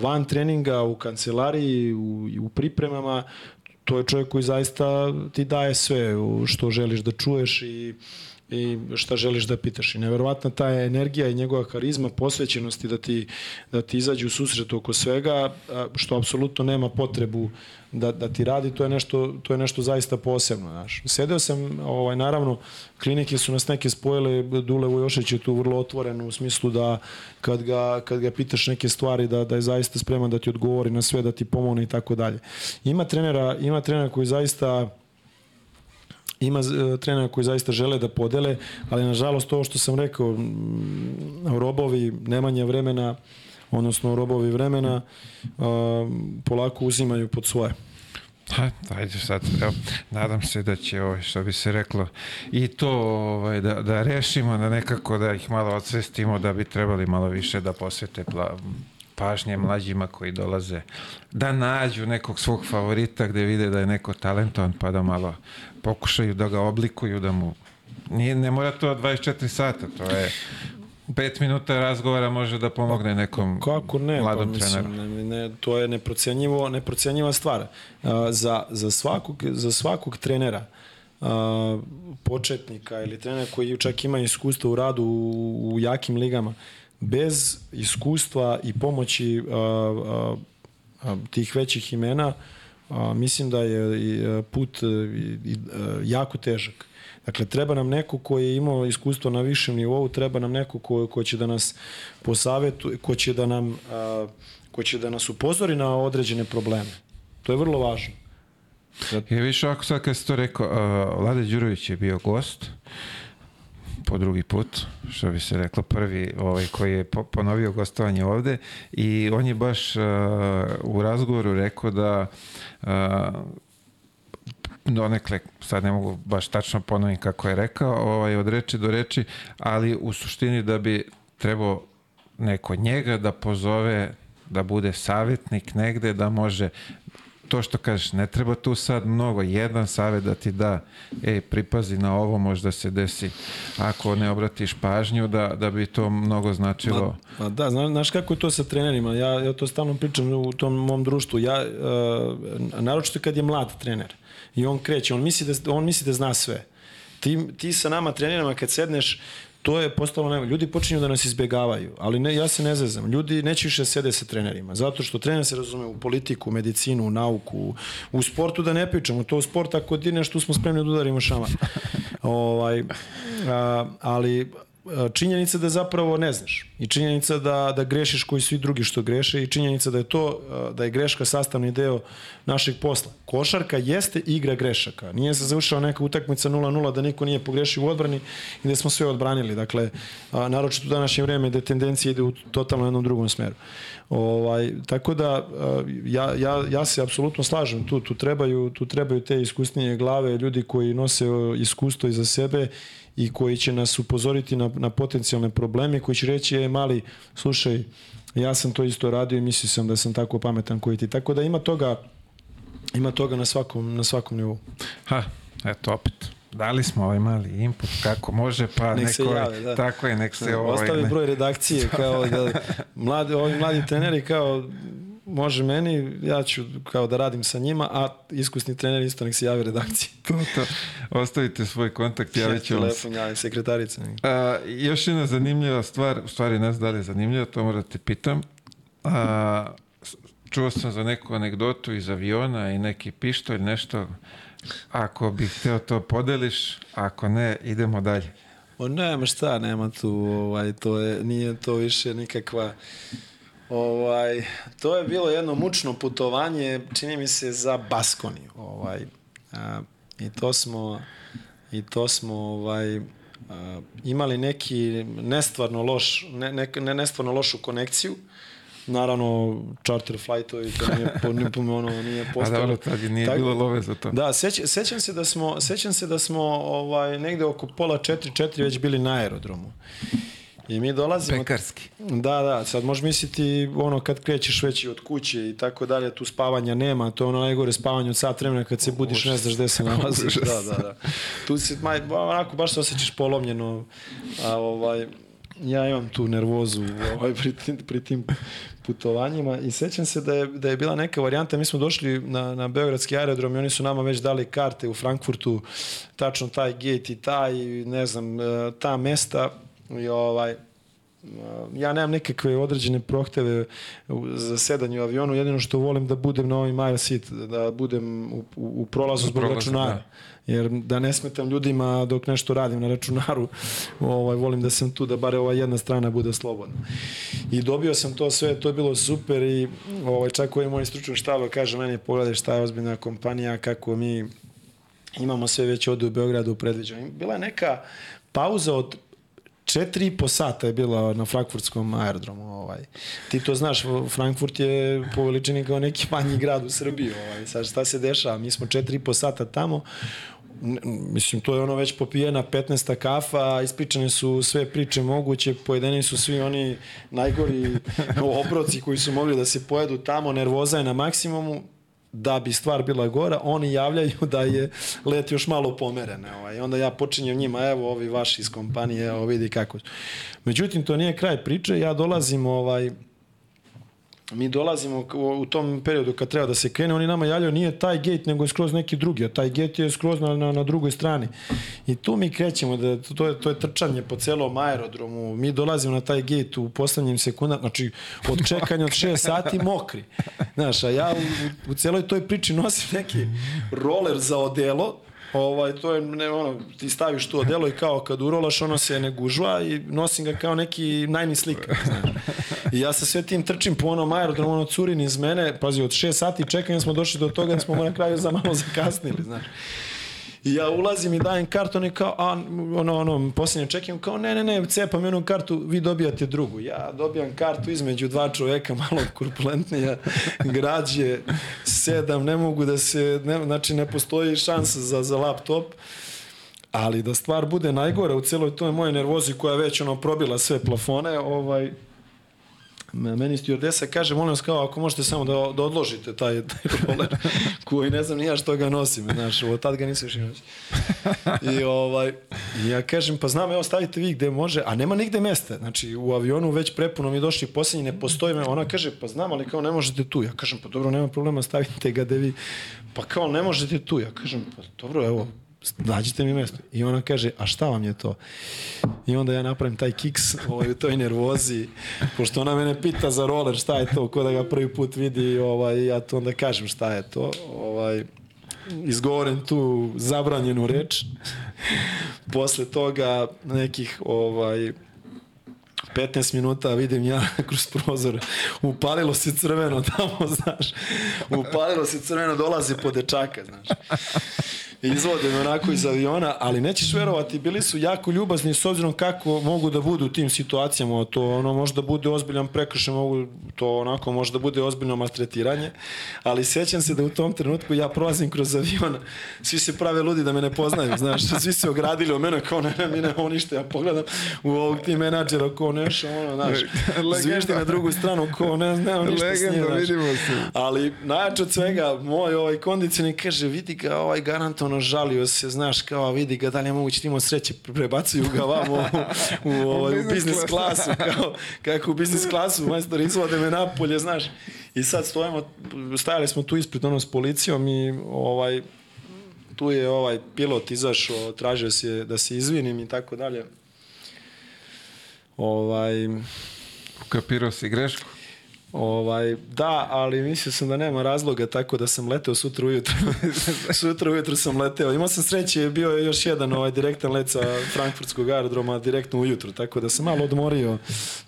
van treninga, u kancelariji, u, u pripremama, to je čovjek koji zaista ti daje sve što želiš da čuješ i i šta želiš da pitaš. I neverovatna ta energija i njegova harizma, posvećenosti da ti, da ti izađe u susret oko svega, što apsolutno nema potrebu da, da ti radi, to je nešto, to je nešto zaista posebno. Znaš. Sedeo sam, ovaj, naravno, klinike su nas neke spojile, Dule Vujošić je tu vrlo otvoren u smislu da kad ga, kad ga pitaš neke stvari da, da je zaista spreman da ti odgovori na sve, da ti pomogne i tako dalje. Ima trenera, ima trenera koji zaista ima uh, trenera koji zaista žele da podele, ali nažalost to što sam rekao, m, robovi nemanje vremena, odnosno robovi vremena, uh, polako uzimaju pod svoje. Ha, ajde sad, evo, nadam se da će, ovaj, što bi se reklo, i to ovaj, da, da rešimo, da nekako da ih malo odsvestimo, da bi trebali malo više da posvete pla, pažnje mlađima koji dolaze, da nađu nekog svog favorita gde vide da je neko talentovan, pa da malo pokušaju da ga oblikuju, da mu Nije, ne mora to 24 sata, to je 5 minuta razgovora može da pomogne nekom Kako ne, pa mladom mislim, treneru. ne, ne, to je neprocenjivo, neprocenjiva stvar. A, za, za, svakog, za svakog trenera, a, početnika ili trenera koji čak ima iskustva u radu u, u jakim ligama, bez iskustva i pomoći a, a, a, tih većih imena, a, mislim da je a, put a, i, i, a, jako težak. Dakle, treba nam neko ko je imao iskustvo na višem nivou, treba nam neko ko, ko će da nas posavetuje, ko će da nam a, ko će da nas upozori na određene probleme. To je vrlo važno. Je više ovako sad kad si to rekao, uh, Vlade Đurović je bio gost po drugi put, što bi se reklo, prvi ovaj, koji je po, ponovio gostovanje ovde. I on je baš uh, u razgovoru rekao da uh, donekle, sad ne mogu baš tačno ponovim kako je rekao, ovaj, od reči do reči, ali u suštini da bi trebao neko njega da pozove da bude savjetnik negde, da može to što kažeš, ne treba tu sad mnogo, jedan savjet da ti da, ej, pripazi na ovo, možda se desi, ako ne obratiš pažnju, da, da bi to mnogo značilo. Ma, ma da, znaš, znaš kako je to sa trenerima, ja, ja to stalno pričam u tom mom društvu, ja, uh, naročito kad je mlad trener i on kreće, on misli da, on misli da zna sve. Ti, ti sa nama trenerima kad sedneš, to je postalo nema. Ljudi počinju da nas izbegavaju, ali ne, ja se ne zezam. Ljudi neće više sede sa trenerima, zato što trener se razume u politiku, medicinu, u nauku, u sportu da ne pričamo. To u sport ako dineš, tu smo spremni da udarimo šama. [LAUGHS] ovaj, a, ali činjenica da zapravo ne znaš i činjenica da, da grešiš koji svi drugi što greše i činjenica da je to da je greška sastavni deo našeg posla. Košarka jeste igra grešaka. Nije se završila neka utakmica 0-0 da niko nije pogrešio u odbrani i da smo sve odbranili. Dakle, naročito u današnje vreme da tendencija ide u totalno jednom drugom smeru. Ovaj, tako da ja, ja, ja se apsolutno slažem tu, tu trebaju, tu trebaju te iskusnije glave, ljudi koji nose iskustvo iza sebe i koji će nas upozoriti na, na potencijalne probleme, koji će reći, je mali, slušaj, ja sam to isto radio i mislio sam da sam tako pametan koji ti. Tako da ima toga, ima toga na svakom, na svakom nivou. Ha, eto opet. Dali smo ovaj mali input kako može, pa nek neko, se jave, da. tako je, nek se ovaj, Ostavi broj redakcije kao da mladi, ovi mladi treneri kao može meni, ja ću kao da radim sa njima, a iskusni trener isto nek se javi redakciji. [LAUGHS] to, to. Ostavite svoj kontakt, javit ću vam se. Javim sekretarica. A, još jedna zanimljiva stvar, u stvari ne znam da li je zanimljiva, to moram da te pitam. A, čuo sam za neku anegdotu iz aviona i neki pištolj, nešto. Ako bih hteo to podeliš, ako ne, idemo dalje. O nema šta, nema tu, ovaj, to je, nije to više nikakva Ovaj, to je bilo jedno mučno putovanje, čini mi se za Baskoni. Ovaj, a, I to smo i to smo ovaj a, imali neki nestvarno loš ne, ne, ne nestvarno lošu konekciju. Naravno, charter flightovi, to nije, po, nije, ono, nije postalo. A dobro, tad nije Tako, bilo love za to. Da, seć, sećam se da smo, sećam se da smo ovaj, negde oko pola četiri, četiri već bili na aerodromu. I mi dolazimo... Pekarski. Da, da, sad možeš misliti ono kad krećeš već od kuće i tako dalje, tu spavanja nema, to je ono najgore spavanje od sat vremena kad se budiš, ne znaš gde se [LAUGHS] nalaziš. Da, da, da. Tu si, maj, onako, baš se osjećaš polomljeno, a ovaj, ja imam tu nervozu ovaj, pri, tim, pri tim putovanjima i sećam se da je, da je bila neka varijanta, mi smo došli na, na Beogradski aerodrom i oni su nama već dali karte u Frankfurtu, tačno taj gate i taj, ne znam, ta mesta i ovaj, ja nemam nekakve određene prohteve za sedanje u avionu, jedino što volim da budem na ovim mile seat, da budem u, u, u prolazu zbog prolazu, računara. Da. Jer da ne smetam ljudima dok nešto radim na računaru, [LAUGHS] ovaj, volim da sam tu, da bare ova jedna strana bude slobodna. I dobio sam to sve, to je bilo super i ovaj, čak ovaj moj stručan štab kaže meni, pogledaj šta je ozbiljna kompanija, kako mi imamo sve već ovde u Beogradu predviđeno. Bila je neka pauza od četiri i po sata je bila na frankfurtskom aerodromu. Ovaj. Ti to znaš, Frankfurt je po veličini kao neki manji grad u Srbiji. Ovaj. Sad šta se dešava? Mi smo četiri i po sata tamo, mislim, to je ono već popijena 15 kafa, ispričane su sve priče moguće, pojedeni su svi oni najgori obroci koji su mogli da se pojedu tamo, nervoza je na maksimumu, da bi stvar bila gora, oni javljaju da je let još malo pomeren. Ovaj. Onda ja počinjem njima, evo ovi vaši iz kompanije, evo vidi kako. Međutim, to nije kraj priče, ja dolazim ovaj, mi dolazimo u tom periodu kad treba da se krene, oni nama javljaju nije taj gate, nego je skroz neki drugi, a taj gate je skroz na, na, na drugoj strani. I tu mi krećemo, da, to, je, to je trčanje po celom aerodromu, mi dolazimo na taj gate u poslednjim sekundama, znači od čekanja od 6 sati mokri. Znaš, a ja u, u celoj toj priči nosim neki roller za odelo, ovaj, to je, ne, ono, ti staviš to odelo i kao kad urolaš, ono se ne gužva i nosim ga kao neki najni znaš. I ja sa sve tim trčim po onom aerodromu, ono curin iz mene, pazi, od 6 sati čekanja smo došli do toga da smo na kraju za malo zakasnili, znaš. I ja ulazim i dajem karton i kao, a, ono, ono, posljednje čekam, kao, ne, ne, ne, cepam jednu kartu, vi dobijate drugu. Ja dobijam kartu između dva čoveka, malo korpulentnija, [LAUGHS] građe, sedam, ne mogu da se, ne, znači ne postoji šansa za, za laptop. Ali da stvar bude najgora u celoj toj moje nervozi koja već ono probila sve plafone, ovaj, meni stewardesa kaže, molim vas kao, ako možete samo da, da odložite taj, taj roller, [LAUGHS] koji ne znam ni ja što ga nosim, znaš, od tad ga nisam još nosim. I ovaj, ja kažem, pa znam, evo stavite vi gde može, a nema nigde mesta, znači u avionu već prepuno mi došli posljednji, ne postoji me, ona kaže, pa znam, ali kao ne možete tu, ja kažem, pa dobro, nema problema, stavite ga gde vi, pa kao ne možete tu, ja kažem, pa dobro, evo, nađite mi mesto. I ona kaže, a šta vam je to? I onda ja napravim taj kiks ovaj, u toj nervozi, pošto ona mene pita za roller šta je to, ko da ga prvi put vidi, ovaj, ja to onda kažem šta je to. Ovaj, izgovorim tu zabranjenu reč. Posle toga nekih ovaj, 15 minuta vidim ja [LAUGHS] kroz prozor, upalilo se crveno tamo, [LAUGHS] znaš, upalilo se crveno, dolazi po dečaka, znaš izvode onako iz aviona, ali nećeš verovati, bili su jako ljubazni s obzirom kako mogu da budu u tim situacijama, to ono možda bude ozbiljan prekršaj, mogu to onako možda bude ozbiljno maltretiranje, ali sećam se da u tom trenutku ja prolazim kroz avion, svi se prave ludi da me ne poznaju, znaš, svi se ogradili od mene kao ne, ne, mi nemamo ništa, ja pogledam u ovog tim menadžera kao nešto, ono, znaš, zviždi na drugu stranu kao ne, nemamo ništa Legenda, s njim, vidimo se. Ali najjače od svega, moj ovaj kondicijni kaže, vidi ga ovaj garant ono žalio se, znaš, kao vidi ga da li je moguće timo sreće, prebacuju ga vamo u, u, ovaj, u biznis klasu, kao, kako u biznis klasu, majstor izvode me napolje, znaš. I sad stojimo, stajali smo tu ispred ono s policijom i ovaj, tu je ovaj pilot izašao, tražio se da se izvinim i tako dalje. Ovaj... Kapirao si grešku? Ovaj, da, ali mislio sam da nema razloga, tako da sam leteo sutra ujutru. [LAUGHS] sutra ujutru sam leteo. Imao sam sreće, bio je još jedan ovaj, direktan let sa Frankfurtskog aerodroma direktno ujutru, tako da sam malo odmorio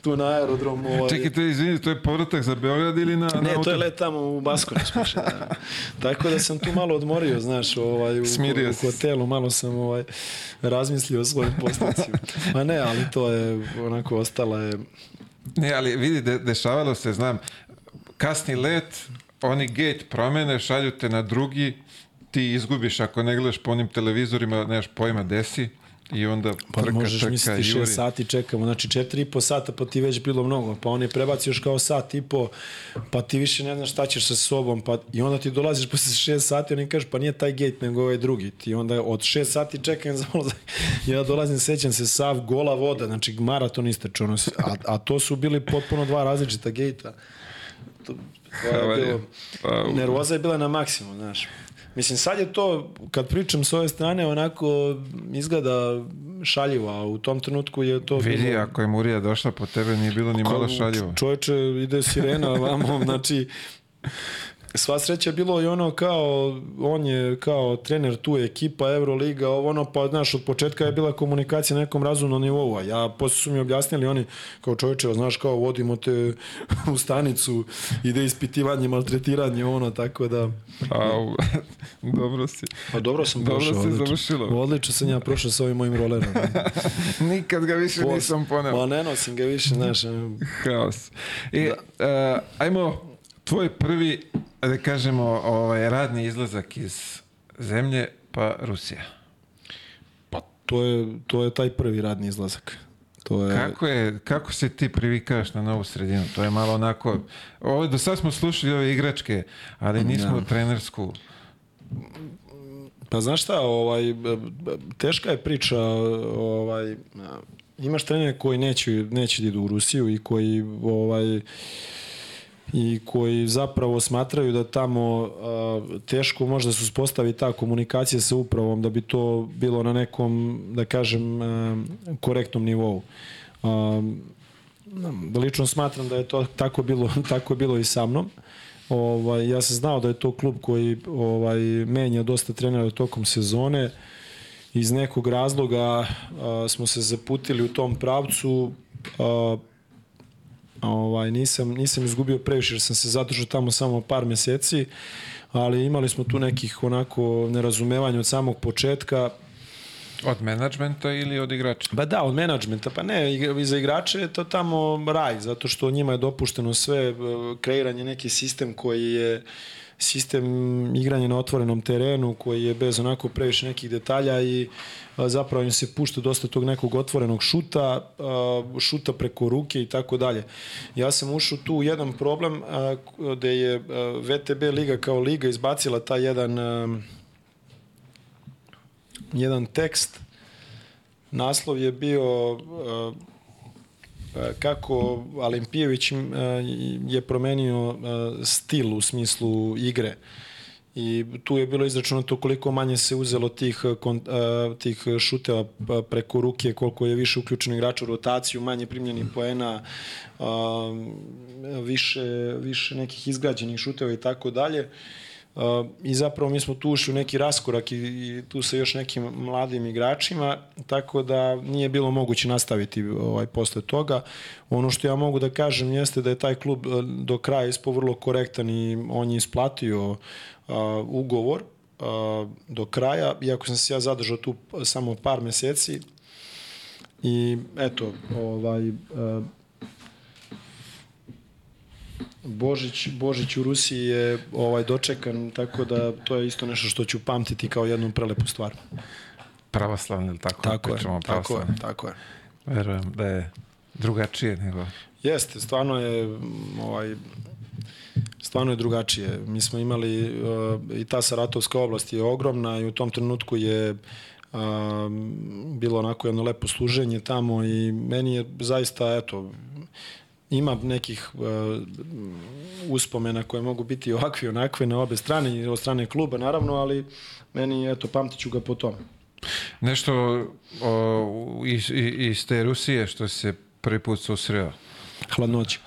tu na aerodromu. Ovaj. Čekajte, izvini, to je povratak za Beograd ili na... Ne, na to je let tamo u Baskonić. da. [LAUGHS] Tako da sam tu malo odmorio, znaš, ovaj, u, u, u hotelu, malo sam ovaj, razmislio o svojim postupcima. Ma ne, ali to je onako ostala je Ne, ali vidi, de, dešavalo se, znam, kasni let, oni gate promene, šalju te na drugi, ti izgubiš ako ne gledaš po onim televizorima, nemaš pojma desi i onda pa trka, možeš trka, misliti juri. šest sati čekamo, znači četiri i po sata pa ti već bilo mnogo, pa on je prebacio još kao sat i po, pa ti više ne znaš šta ćeš sa sobom, pa i onda ti dolaziš [LAUGHS] posle šest sati, oni kaže pa nije taj gate nego ovaj drugi, ti onda od šest sati čekam za ulazak, [LAUGHS] ja dolazim, sećam se sav gola voda, znači maraton istrač, ono, a, a to su bili potpuno dva različita gejta. To, to je bilo, pa, nervoza je bila na maksimum, znaš. Mislim, sad je to, kad pričam s ove strane, onako izgleda šaljivo, a u tom trenutku je to... Vidi, bilo... ako je Murija došla po tebe, nije bilo ni malo šaljivo. Čoveče, ide sirena vamo, [LAUGHS] znači, sva sreća bilo i ono kao, on je kao trener tu ekipa, Euroliga, ovo ono, pa znaš, od početka je bila komunikacija na nekom razumnom nivou, a ja posle su mi objasnili oni kao čovječe, znaš, kao vodimo te [LAUGHS] u stanicu, ide ispitivanje, maltretiranje, ono, tako da... A, [LAUGHS] dobro si. Pa dobro sam dobro prošao. si odlično. završilo. Odlično sam ja prošao sa ovim mojim rolerom. [LAUGHS] Nikad ga više nisam poneo. Ma ne nosim ga više, znaš. Haos. I, da. uh, ajmo, tvoj prvi, da kažemo, ovaj, radni izlazak iz zemlje, pa Rusija. Pa to je, to je taj prvi radni izlazak. To je... Kako, je, kako se ti privikaš na novu sredinu? To je malo onako... Ovo, do sad smo slušali ove igračke, ali nismo Ja. trenersku. Pa znaš šta, ovaj, teška je priča, ovaj, imaš trenere koji neće, neće da idu u Rusiju i koji ovaj, i koji zapravo smatraju da tamo a, teško možda se uspostavi ta komunikacija sa upravom da bi to bilo na nekom, da kažem, a, korektnom nivou. A, lično smatram da je to tako bilo, [LAUGHS] tako bilo i sa mnom. Ovaj, ja sam znao da je to klub koji ovaj, menja dosta trenera tokom sezone. Iz nekog razloga a, smo se zaputili u tom pravcu. A, ovaj, nisam, nisam izgubio previše jer sam se zadržao tamo samo par meseci, ali imali smo tu nekih onako nerazumevanja od samog početka. Od menadžmenta ili od igrača? Ba da, od menadžmenta, pa ne, i za igrače je to tamo raj, zato što njima je dopušteno sve, e, kreiranje neki sistem koji je sistem igranja na otvorenom terenu koji je bez onako previše nekih detalja i zapravo im se pušta dosta tog nekog otvorenog šuta, šuta preko ruke i tako dalje. Ja sam ušao tu u jedan problem gde je VTB liga kao liga izbacila taj jedan jedan tekst naslov je bio kako Alimpijević uh, je promenio uh, stil u smislu igre i tu je bilo izračunato koliko manje se uzelo tih, tih šuteva preko ruke, koliko je više uključeno igrača u rotaciju, manje primljenih poena, više, više nekih izgrađenih šuteva i tako dalje. Uh, i zapravo mi smo tu ušli u neki raskorak i, i tu sa još nekim mladim igračima, tako da nije bilo moguće nastaviti ovaj, posle toga. Ono što ja mogu da kažem jeste da je taj klub do kraja ispo vrlo korektan i on je isplatio uh, ugovor uh, do kraja, iako sam se ja zadržao tu samo par meseci i eto, ovaj, uh, Božić, Božić u Rusiji je ovaj dočekan, tako da to je isto nešto što ću pamtiti kao jednu prelepu stvar. Pravoslavni, ili tako? Tako je, tako je, tako je. Verujem da je drugačije nego... Jeste, stvarno je ovaj, stvarno je drugačije. Mi smo imali uh, i ta Saratovska oblast je ogromna i u tom trenutku je uh, bilo onako jedno lepo služenje tamo i meni je zaista, eto, ima nekih uh, uspomena koje mogu biti ovakve i onakve na obe strane i od strane kluba naravno, ali meni, eto, pamtiću ga po tom. Nešto o, iz, iz te Rusije što se prvi put susreo? Hladnoća.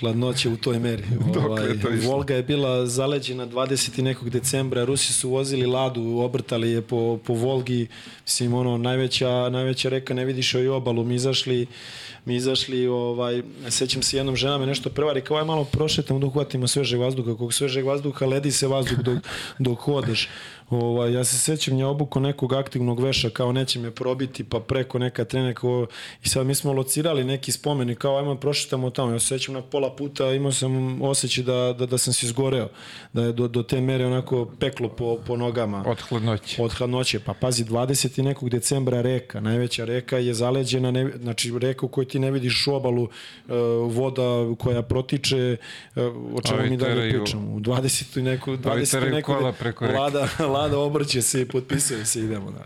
Hladnoće u toj meri. [LAUGHS] ovaj, Volga je bila zaleđena 20. nekog decembra, Rusi su vozili ladu, obrtali je po, po Volgi, mislim, ono, najveća, najveća reka, ne vidiš joj obalu, mi izašli, mi izašli, ovaj, sećam se jednom žena me nešto prevari, kao aj malo prošetamo dok uhvatimo svežeg vazduha, kog svežeg vazduha ledi se vazduh dok, dok hodeš. Ovaj, ja se sećam ja obuko nekog aktivnog veša kao neće me probiti pa preko neka trene kao, i sad mi smo locirali neki spomenik kao ajmo prošetamo tamo ja se sećam na pola puta imao sam osjećaj da, da, da sam se izgoreo da je do, do te mere onako peklo po, po nogama od hladnoće od hladnoće pa pazi 20. nekog decembra reka najveća reka je zaleđena ne, znači reka u kojoj ti ne vidiš obalu uh, voda koja protiče uh, o čemu mi dalje pričamo u 20. neku 20. neko neko preko reke. vlada, vlada obrće se i potpisuje se idemo da.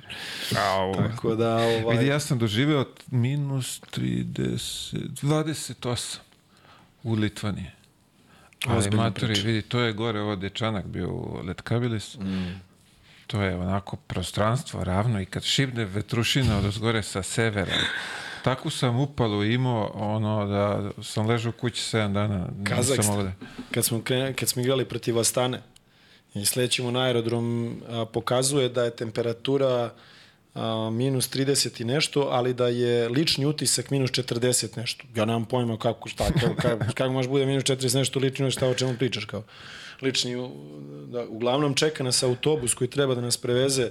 Au. Tako da ovaj Vidi, ja sam doživeo minus 30, 28 u Litvaniji. Ali priča. vidi, to je gore ovo dečanak bio u Letkabilis. Mm. to je onako prostranstvo ravno i kad šibne vetrušina od gore sa severa, Tako sam upalo imao, ono, da sam ležao u kući 7 dana. Kazahstan. Ovde. Kad smo, kad smo igrali protiv Astane i slećemo na aerodrom, a, pokazuje da je temperatura a, minus 30 i nešto, ali da je lični utisak minus 40 nešto. Ja nemam pojma kako, šta, kako, kako, može bude minus 40 nešto lično, šta o čemu pričaš kao lični, da, uglavnom čeka nas autobus koji treba da nas preveze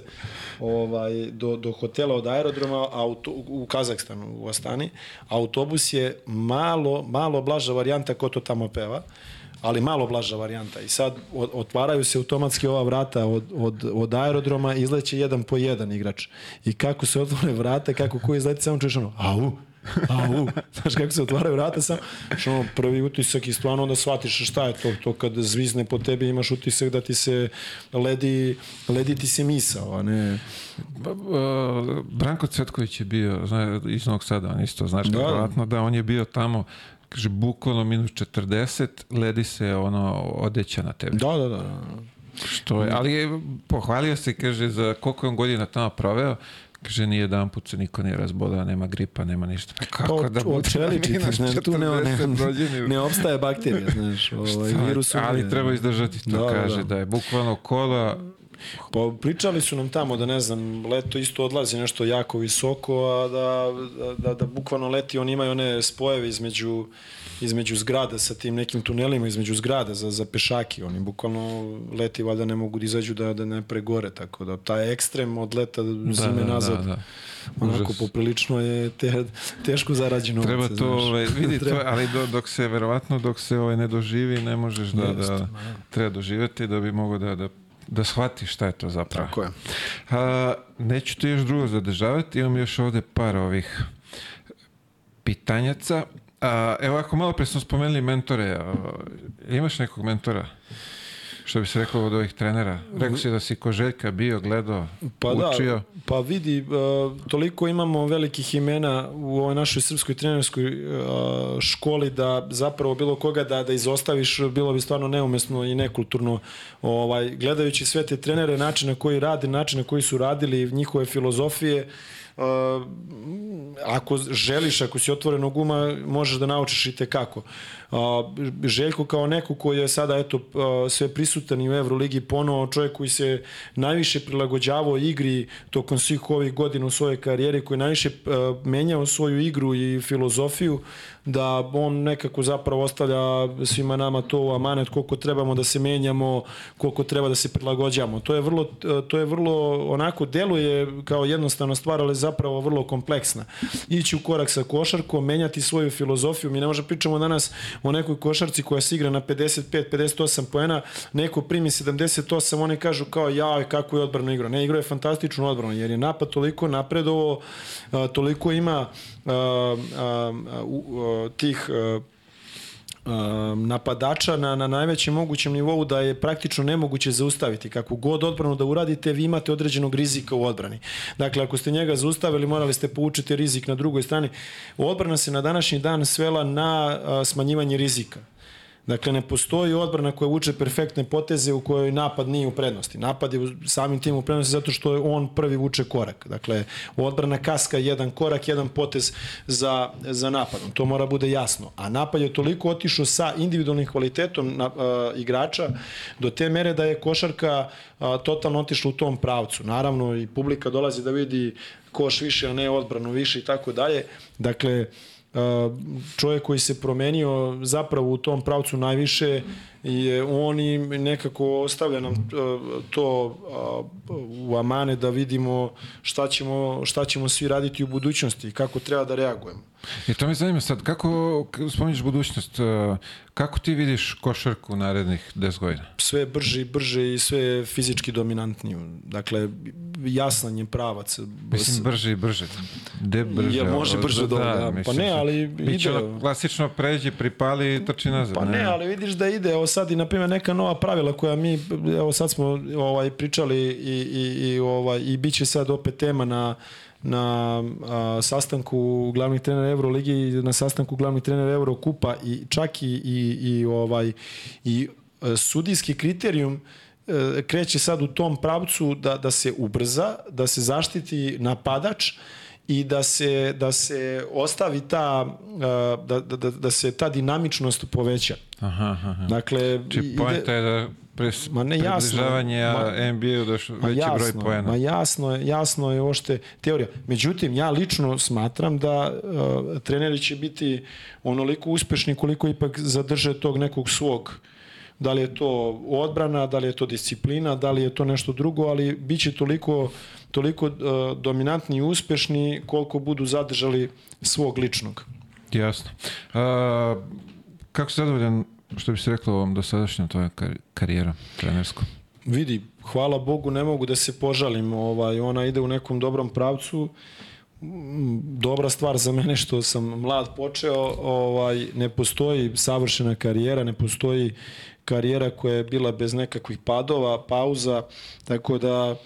ovaj, do, do hotela od aerodroma auto, u Kazahstanu, u Astani. Autobus je malo, malo blaža varijanta ko to tamo peva ali malo blaža varijanta. I sad otvaraju se automatski ova vrata od, od, od aerodroma izleće jedan po jedan igrač. I kako se otvore vrata, kako ko izleti, samo čuješ ono, au, au, [LAUGHS] znaš kako se otvaraju vrata sam, što prvi utisak i stvarno onda shvatiš šta je to, to kad zvizne po tebi imaš utisak da ti se ledi, ledi ti se misao, a ne... Branko Cetković je bio zna, iz Novog Sada, on isto, znaš, da. da on je bio tamo kaže, bukvalno minus 40, ledi se ono odeća na tebi. Da, da, da. da. Što je, ali je, pohvalio se, kaže, za koliko je on godina tamo proveo, Kaže, nije jedan put se niko nije razbolao, nema gripa, nema ništa. Pa kako da bude? Čeličiti, znaš, tu ne, ne, ne opstaje bakterija, znaš, ovaj, virus. Ali treba izdržati to, da, kaže, da. da je bukvalno kola Pa pričali su nam tamo da ne znam, leto isto odlazi nešto jako visoko, a da, da, da, da bukvalno leti, oni imaju one spojeve između između zgrada sa tim nekim tunelima između zgrada za, za pešaki. Oni bukvalno leti valjda ne mogu da izađu da, da ne pregore, tako da taj ekstrem od leta da, zime da, nazad da, da. onako Užas. poprilično je te, teško zarađeno. Treba to, znaš. ovaj, vidi to, ali do, dok se, verovatno, dok se ovaj, ne doživi, ne možeš da, Jeste, da, treba doživeti da bi mogo da, da da shvatiš šta je to zapravo. Tako je. A, neću te još drugo zadržavati, imam još ovde par ovih pitanjaca. A, evo, ako malo pre smo spomenuli mentore, a, imaš nekog mentora? Što bi se rekao od ovih trenera? Rekao si da si ko Željka bio, gledao, pa učio. Da, pa vidi, uh, toliko imamo velikih imena u ovoj našoj srpskoj trenerskoj uh, školi da zapravo bilo koga da, da izostaviš bilo bi stvarno neumesno i nekulturno. Ovaj, gledajući sve te trenere, način na koji radi, način na koji su radili, njihove filozofije, Uh, ako želiš, ako si otvorenog uma, možeš da naučiš i te kako. Željko kao neko koji je sada eto sve prisutan i u Euroligi ponovo čovjek koji se najviše prilagođavao igri tokom svih ovih godina u svojoj karijeri, koji najviše menjao svoju igru i filozofiju, da on nekako zapravo ostavlja svima nama to u amanet koliko trebamo da se menjamo, koliko treba da se prilagođamo. To je vrlo, to je vrlo onako deluje kao jednostavna stvar, ali zapravo vrlo kompleksna. Ići u korak sa košarkom, menjati svoju filozofiju. Mi ne možemo pričamo danas o nekoj košarci koja se igra na 55-58 poena, neko primi 78, oni kažu kao ja, kako je odbrano igra. Ne, igra je fantastično odbrano, jer je napad toliko napredovo, toliko ima tih napadača na, na najvećem mogućem nivou da je praktično nemoguće zaustaviti. Kako god odbranu da uradite, vi imate određenog rizika u odbrani. Dakle, ako ste njega zaustavili, morali ste poučiti rizik na drugoj strani. Odbrana se na današnji dan svela na smanjivanje rizika. Dakle, ne postoji odbrana koja vuče perfektne poteze u kojoj napad nije u prednosti. Napad je samim tim u prednosti zato što je on prvi vuče korak. Dakle, odbrana kaska jedan korak, jedan potez za, za napadom. To mora bude jasno. A napad je toliko otišao sa individualnim kvalitetom na, a, igrača do te mere da je košarka a, totalno otišla u tom pravcu. Naravno, i publika dolazi da vidi koš više, a ne odbranu više i tako dalje. Dakle, čovjek koji se promenio zapravo u tom pravcu najviše i on i nekako ostavlja nam to u amane da vidimo šta ćemo, šta ćemo svi raditi u budućnosti i kako treba da reagujemo. I to me zanima sad, kako spominješ budućnost, e, kako ti vidiš košarku narednih 10 godina? Sve brže i brže i sve fizički dominantniji. Dakle, jasan je pravac. Mislim, brže i brže. Gde brže? Jel može brže do da, da. Pa ne, ali ide. Ono klasično pređi, pripali i trči nazad. Pa ne, ne, ali vidiš da ide. Sad i, na primjer, neka nova pravila koja mi, evo sad smo ovaj, pričali i, i, i, ovaj, i bit će sad opet tema na na a, sastanku glavnih trenera Euroligi na sastanku glavnih trenera Eurokupa i čak i, i, i ovaj i e, sudijski kriterijum e, kreće sad u tom pravcu da, da se ubrza, da se zaštiti napadač i da se, da se ostavi ta, e, da, da, da se ta dinamičnost poveća. Aha, aha. Dakle, Či ide- pojenta je da pres, Ma ne, jasno. približavanje Ma- NBA-u da što veći broj jasno, pojena. Ma jasno je, jasno je ošte teorija. Međutim, ja lično smatram da uh, treneri će biti onoliko uspešni koliko ipak zadrže tog nekog svog da li je to odbrana, da li je to disciplina, da li je to nešto drugo, ali bit će toliko, toliko uh, dominantni i uspešni koliko budu zadržali svog ličnog. Jasno. A, kako si zadovoljan, što bi se reklo ovom dosadašnjom tvoja kar karijera trenerskom? Vidi, hvala Bogu, ne mogu da se požalim, ovaj, ona ide u nekom dobrom pravcu, Mm, dobra stvar za mene što sam mlad počeo, ovaj, ne postoji savršena karijera, ne postoji karijera koja je bila bez nekakvih padova, pauza, tako da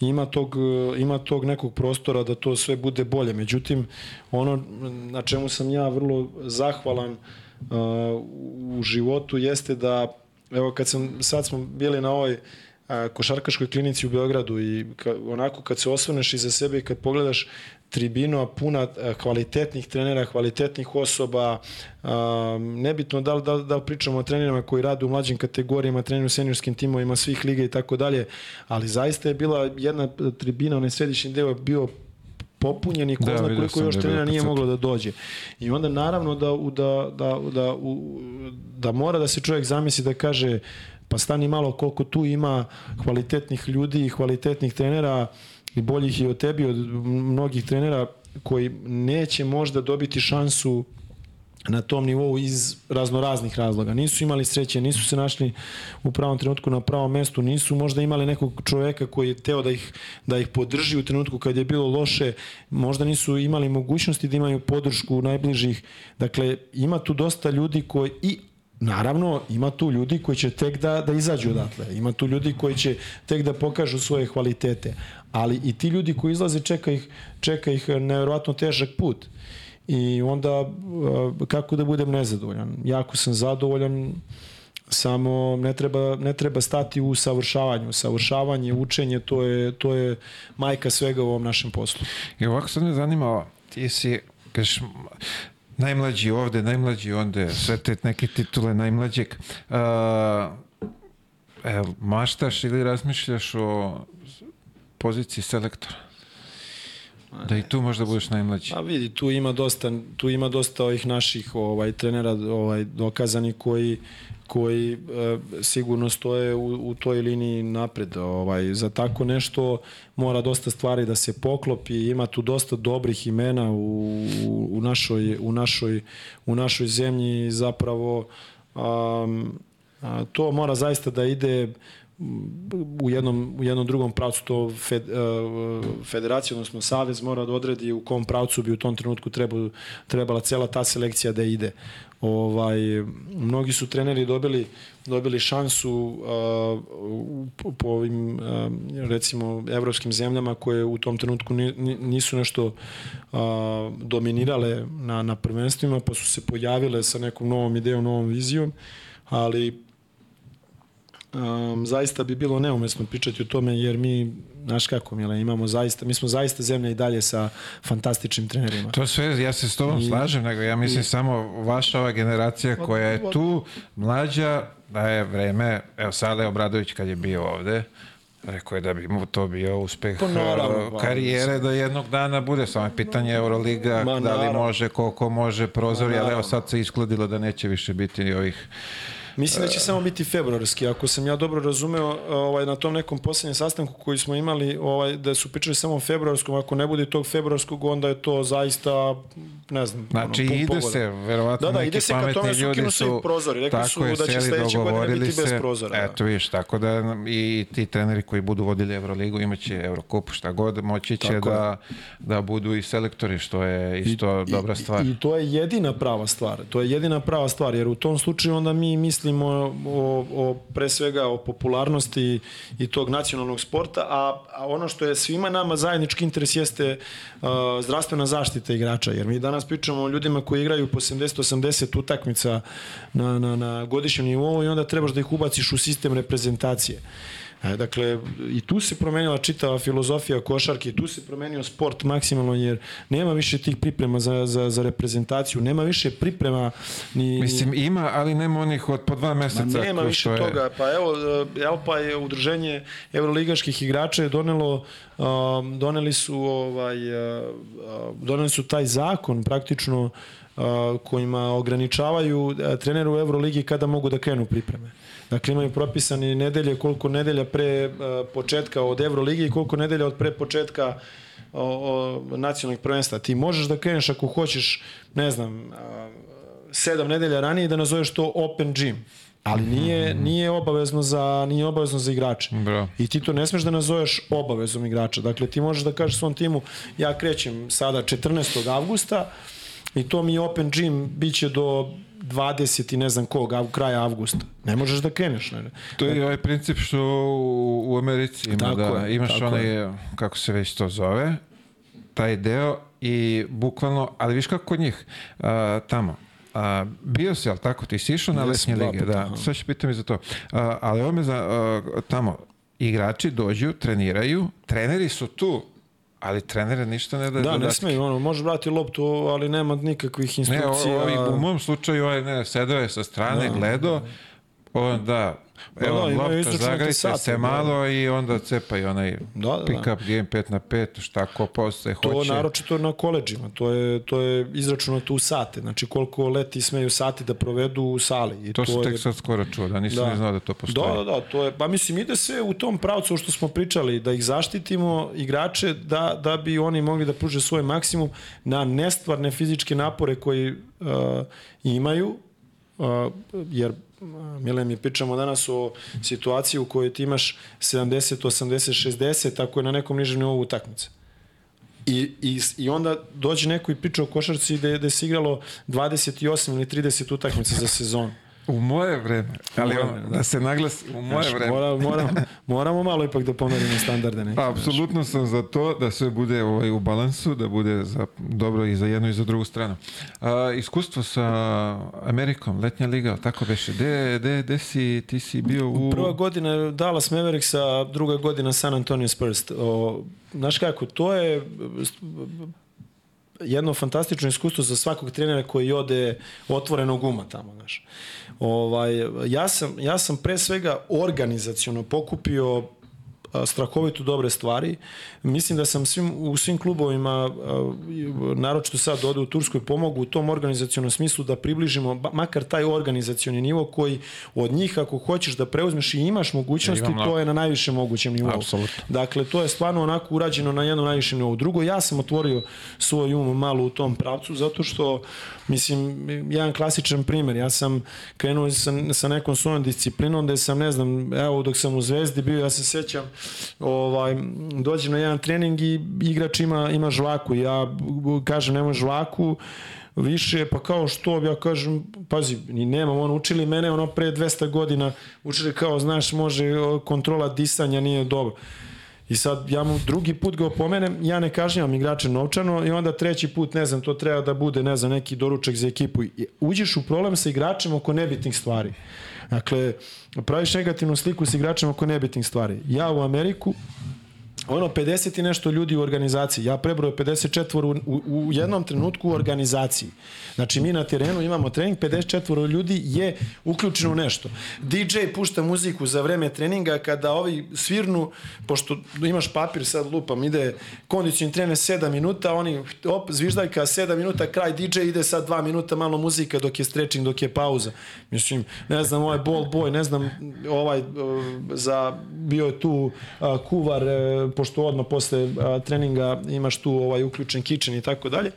ima tog, ima tog nekog prostora da to sve bude bolje. Međutim, ono na čemu sam ja vrlo zahvalan uh, u životu jeste da, evo kad sam, sad smo bili na ovoj a, košarkaškoj klinici u Beogradu i ka, onako kad se osvrneš iza sebe i kad pogledaš tribinu puna a, kvalitetnih trenera, kvalitetnih osoba, nebitno da li, da, da li pričamo o trenerima koji rade u mlađim kategorijama, treneru u seniorskim timovima svih liga i tako dalje, ali zaista je bila jedna tribina, onaj središnji deo je bio popunjen i ko Da, zna koliko još da trenera nije moglo da dođe. I onda naravno da, da, da, da, da mora da se čovjek zamisli da kaže pa stani malo koliko tu ima kvalitetnih ljudi i kvalitetnih trenera i boljih i od tebi od mnogih trenera koji neće možda dobiti šansu na tom nivou iz raznoraznih razloga. Nisu imali sreće, nisu se našli u pravom trenutku na pravom mestu, nisu možda imali nekog čoveka koji je teo da ih, da ih podrži u trenutku kad je bilo loše, možda nisu imali mogućnosti da imaju podršku najbližih. Dakle, ima tu dosta ljudi koji i Naravno, ima tu ljudi koji će tek da, da izađu odatle. Ima tu ljudi koji će tek da pokažu svoje kvalitete. Ali i ti ljudi koji izlaze čeka ih, čeka ih nevjerovatno težak put. I onda uh, kako da budem nezadovoljan? Jako sam zadovoljan, samo ne treba, ne treba stati u savršavanju. Savršavanje, učenje, to je, to je majka svega u ovom našem poslu. I ovako sad me zanima, ti si, kažeš, najmlađi ovde, najmlađi onde, sve te neke titule najmlađeg. Uh, e, maštaš ili razmišljaš o poziciji selektora? Da i tu možda budeš najmlađi. Pa vidi, tu ima dosta, tu ima dosta ovih naših ovaj trenera ovaj dokazani koji koji e, sigurno stoje u, u toj liniji napred. Ovaj, za tako nešto mora dosta stvari da se poklopi, ima tu dosta dobrih imena u, u, našoj, u, našoj, u našoj zemlji zapravo um, a, to mora zaista da ide u jednom, u jednom drugom pravcu to fed, uh, federacija, odnosno savez mora da odredi u kom pravcu bi u tom trenutku trebala, trebala cela ta selekcija da ide. Ovaj, mnogi su treneri dobili dobili šansu uh, po, ovim uh, recimo evropskim zemljama koje u tom trenutku ni, ni, nisu nešto uh, dominirale na, na prvenstvima pa su se pojavile sa nekom novom idejom, novom vizijom ali um, zaista bi bilo neumesno pričati o tome jer mi znaš kako Mile, imamo zaista, mi smo zaista zemlja i dalje sa fantastičnim trenerima. To sve, ja se s tobom I- slažem, nego ja mislim i- samo vaša ova generacija koja je tu, mlađa, da je vreme, evo Sale Obradović kad je bio ovde, rekao je da bi mu to bio uspeh Pa naravno, uh, pa, karijere da jednog dana bude, samo je pitanje Euroliga, Ma, da li može, koliko može prozori, Ma, ali evo sad se iskladilo da neće više biti ni ovih Mislim da će samo biti februarski, ako sam ja dobro razumeo ovaj, na tom nekom posljednjem sastanku koji smo imali, ovaj, da su pričali samo o februarskom, ako ne bude tog februarskog, onda je to zaista, ne znam, Znači ono, pun ide pogoda. se, verovatno Da, da, neki ide se ka pametni tome, su ljudi su prozori, rekli tako su je, da će sledeće godine biti bez se. prozora, da. Eto viš, tako da i ti treneri koji budu vodili Euroligu imaće Eurokup, šta god, moći će Tako da, da budu i selektori, što je isto dobra stvar. I, I to je jedina prava stvar. To je jedina prava stvar, jer u tom slučaju onda mi mislimo o, o pre svega o popularnosti i tog nacionalnog sporta, a, a ono što je svima nama zajednički interes jeste uh, zdravstvena zaštita igrača, jer mi danas pričamo o ljudima koji igraju po 70-80 utakmica na, na, na godišnjem nivou i onda trebaš da ih ubaciš u sistem reprezentacije. E, dakle, i tu se promenila čitava filozofija košarke, tu se promenio sport maksimalno, jer nema više tih priprema za, za, za reprezentaciju, nema više priprema ni... Mislim, ima, ali nema onih od po dva meseca. Ma nema više je... toga. Pa evo, Elpa je udruženje evroligaških igrača je donelo, um, doneli su ovaj, uh, doneli su taj zakon praktično uh, kojima ograničavaju uh, treneru u Euroligi kada mogu da krenu pripreme. Dakle, imaju propisani nedelje, koliko nedelja pre uh, početka od Euroligi i koliko nedelja od pre početka o, o nacionalnih prvenstva. Ti možeš da kreneš ako hoćeš, ne znam, uh, sedam nedelja ranije da nazoveš to open gym ali nije, nije obavezno za nije obavezno za igrače. Bro. I ti to ne smeš da nazoveš obavezom igrača. Dakle, ti možeš da kažeš svom timu, ja krećem sada 14. avgusta i to mi open gym biće do 20 i ne znam kog, av, kraja avgusta. Ne možeš da kreneš. Ne? To je ovaj princip što u, u Americi ima, Tako da je, imaš tako onaj, je. kako se već to zove, taj deo i bukvalno, ali viš kako kod njih, a, tamo, a, bio si, ali tako, ti si išao na dva lige, da, sve ću pitam i za to. A, ali ovo me za, a, tamo, igrači dođu, treniraju, treneri su tu, ali trenere ništa ne da Da, ne smeju, ono, može brati loptu, ali nema nikakvih Ne, instrukcija. o, o, u mom slučaju ovaj ne, sedao je sa strane, Da. gledao, onda evo da, imaju lopta, istočne zagrajte se da. malo i onda cepaj onaj Da, da, pick da. up game 5 na 5, šta ko posle To hoće. naročito na koleđima, to je, to je izračunato u sate, znači koliko leti smeju sati da provedu u sali. I To sam je, tek sad skoro čuo, da nisam Da. ni znao da to postoji. Da, da, da, to je, pa mislim ide sve u tom pravcu što smo pričali, da ih zaštitimo igrače da, da bi oni mogli da pruže svoj maksimum na nestvarne fizičke napore koji uh, imaju, uh, jer Mile mi pričamo danas o situaciji u kojoj ti imaš 70, 80, 60, tako je na nekom nižem nivou utakmice. I, i, I onda dođe neko i priča o košarci gde, gde se igralo 28 ili 30 utakmica za sezonu. U moje vreme, ali moje ono, vreme, da se naglasi, u moje Znaš, vreme. Mora, mora, moramo malo ipak da pomerimo standarde. Neke, Pa, apsolutno sam za to da sve bude ovaj, u balansu, da bude za, dobro i za jednu i za drugu stranu. A, iskustvo sa Amerikom, letnja liga, tako beše. De, de, de si, ti si bio u... Prva godina je Dallas Mavericks, a druga godina San Antonio Spurs. O, znaš kako, to je jedno fantastično iskustvo za svakog trenera koji ode otvorenog uma tamo, znaš. Ovaj, ja, sam, ja sam pre svega organizaciono pokupio strahovito dobre stvari. Mislim da sam svim, u svim klubovima, naročito sad ode u Turskoj, pomogu u tom organizacionom smislu da približimo makar taj organizacioni nivo koji od njih ako hoćeš da preuzmeš i imaš mogućnosti, da. to je na najvišem mogućem nivou. Apsolutno. Dakle, to je stvarno onako urađeno na jednom najvišem nivou. Drugo, ja sam otvorio svoj um malo u tom pravcu, zato što, mislim, jedan klasičan primer, ja sam krenuo sa, sa nekom svojom disciplinom, gde sam, ne znam, evo, dok sam u Zvezdi bio, ja se sećam, ovaj, dođem na jedan trening i igrač ima, ima žvaku. Ja kažem, nemoj žvaku, više, pa kao što, ja kažem, pazi, ni nemam, on učili mene ono pre 200 godina, učili kao, znaš, može kontrola disanja, nije dobro. I sad ja mu drugi put ga opomenem, ja ne kažnjavam igrače novčano i onda treći put, ne znam, to treba da bude, ne znam, neki doručak za ekipu. I uđeš u problem sa igračem oko nebitnih stvari. Dakle, praviš negativnu sliku sa igračem oko nebitnih stvari. Ja u Ameriku, ono 50 i nešto ljudi u organizaciji. Ja prebrojao 54 u, u, jednom trenutku u organizaciji. Znači mi na terenu imamo trening, 54 ljudi je uključeno u nešto. DJ pušta muziku za vreme treninga kada ovi svirnu, pošto imaš papir sad lupam, ide kondicioni trener 7 minuta, oni op, zviždaljka 7 minuta, kraj DJ ide sad 2 minuta, malo muzika dok je stretching, dok je pauza. Mislim, ne znam, ovaj ball boy, ne znam, ovaj za, bio je tu kuvar, uh, pošto odmah posle uh, treninga imaš tu ovaj uključen kitchen i tako dalje.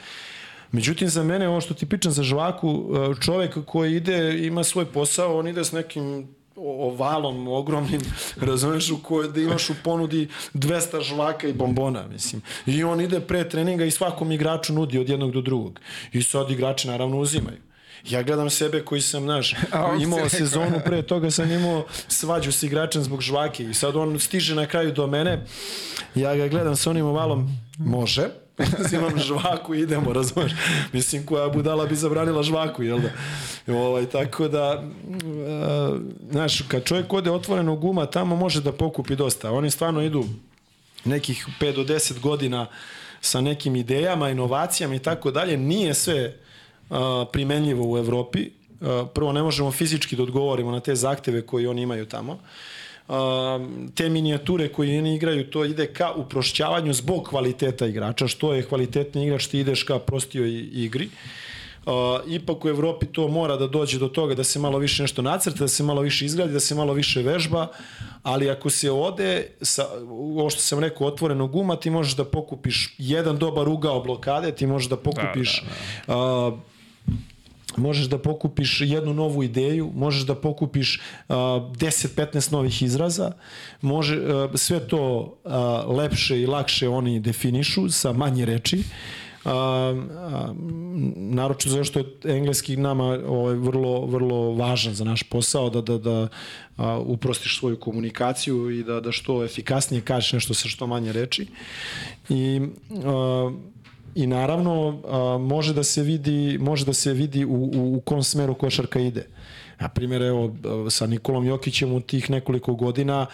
Međutim, za mene, ovo što ti pričam za žvaku, čovek koji ide, ima svoj posao, on ide s nekim ovalom ogromnim, [LAUGHS] razumeš, u kojoj da imaš u ponudi 200 žvaka i bombona, mislim. I on ide pre treninga i svakom igraču nudi od jednog do drugog. I sad igrači naravno uzimaju. Ja gledam sebe koji sam, znaš, [LAUGHS] imao sezonu pre toga sam imao svađu s igračem zbog žvake i sad on stiže na kraju do mene, ja ga gledam sa onim ovalom, može, [LAUGHS] uzimam žvaku i idemo, razumeš? Mislim, koja budala bi zabranila žvaku, jel da? Ovaj, tako da, uh, znaš, kad čovjek ode otvorenog guma, tamo može da pokupi dosta. Oni stvarno idu nekih 5 do 10 godina sa nekim idejama, inovacijama i tako dalje. Nije sve uh, primenljivo u Evropi. Prvo, ne možemo fizički da odgovorimo na te zahteve koje oni imaju tamo. Te minijature koje oni igraju, to ide ka uprošćavanju zbog kvaliteta igrača. Što je kvalitetni igrač, ti ideš ka prostijoj igri. Uh, ipak u Evropi to mora da dođe do toga da se malo više nešto nacrta, da se malo više izgradi, da se malo više vežba, ali ako se ode sa, ovo što sam rekao, otvoreno guma, ti možeš da pokupiš jedan dobar ugao blokade, ti možeš da pokupiš da, da, da. Uh, možeš da pokupiš jednu novu ideju, možeš da pokupiš uh, 10-15 novih izraza, može, uh, sve to uh, lepše i lakše oni definišu sa manje reči. A, a, naročito zato što je engleski nama ovaj, vrlo, vrlo važan za naš posao, da, da, da a, uprostiš svoju komunikaciju i da, da što efikasnije kažeš nešto sa što manje reči. I a, i naravno a, može da se vidi može da se vidi u, u, u kom smeru košarka ide. Na primjer, evo, sa Nikolom Jokićem u tih nekoliko godina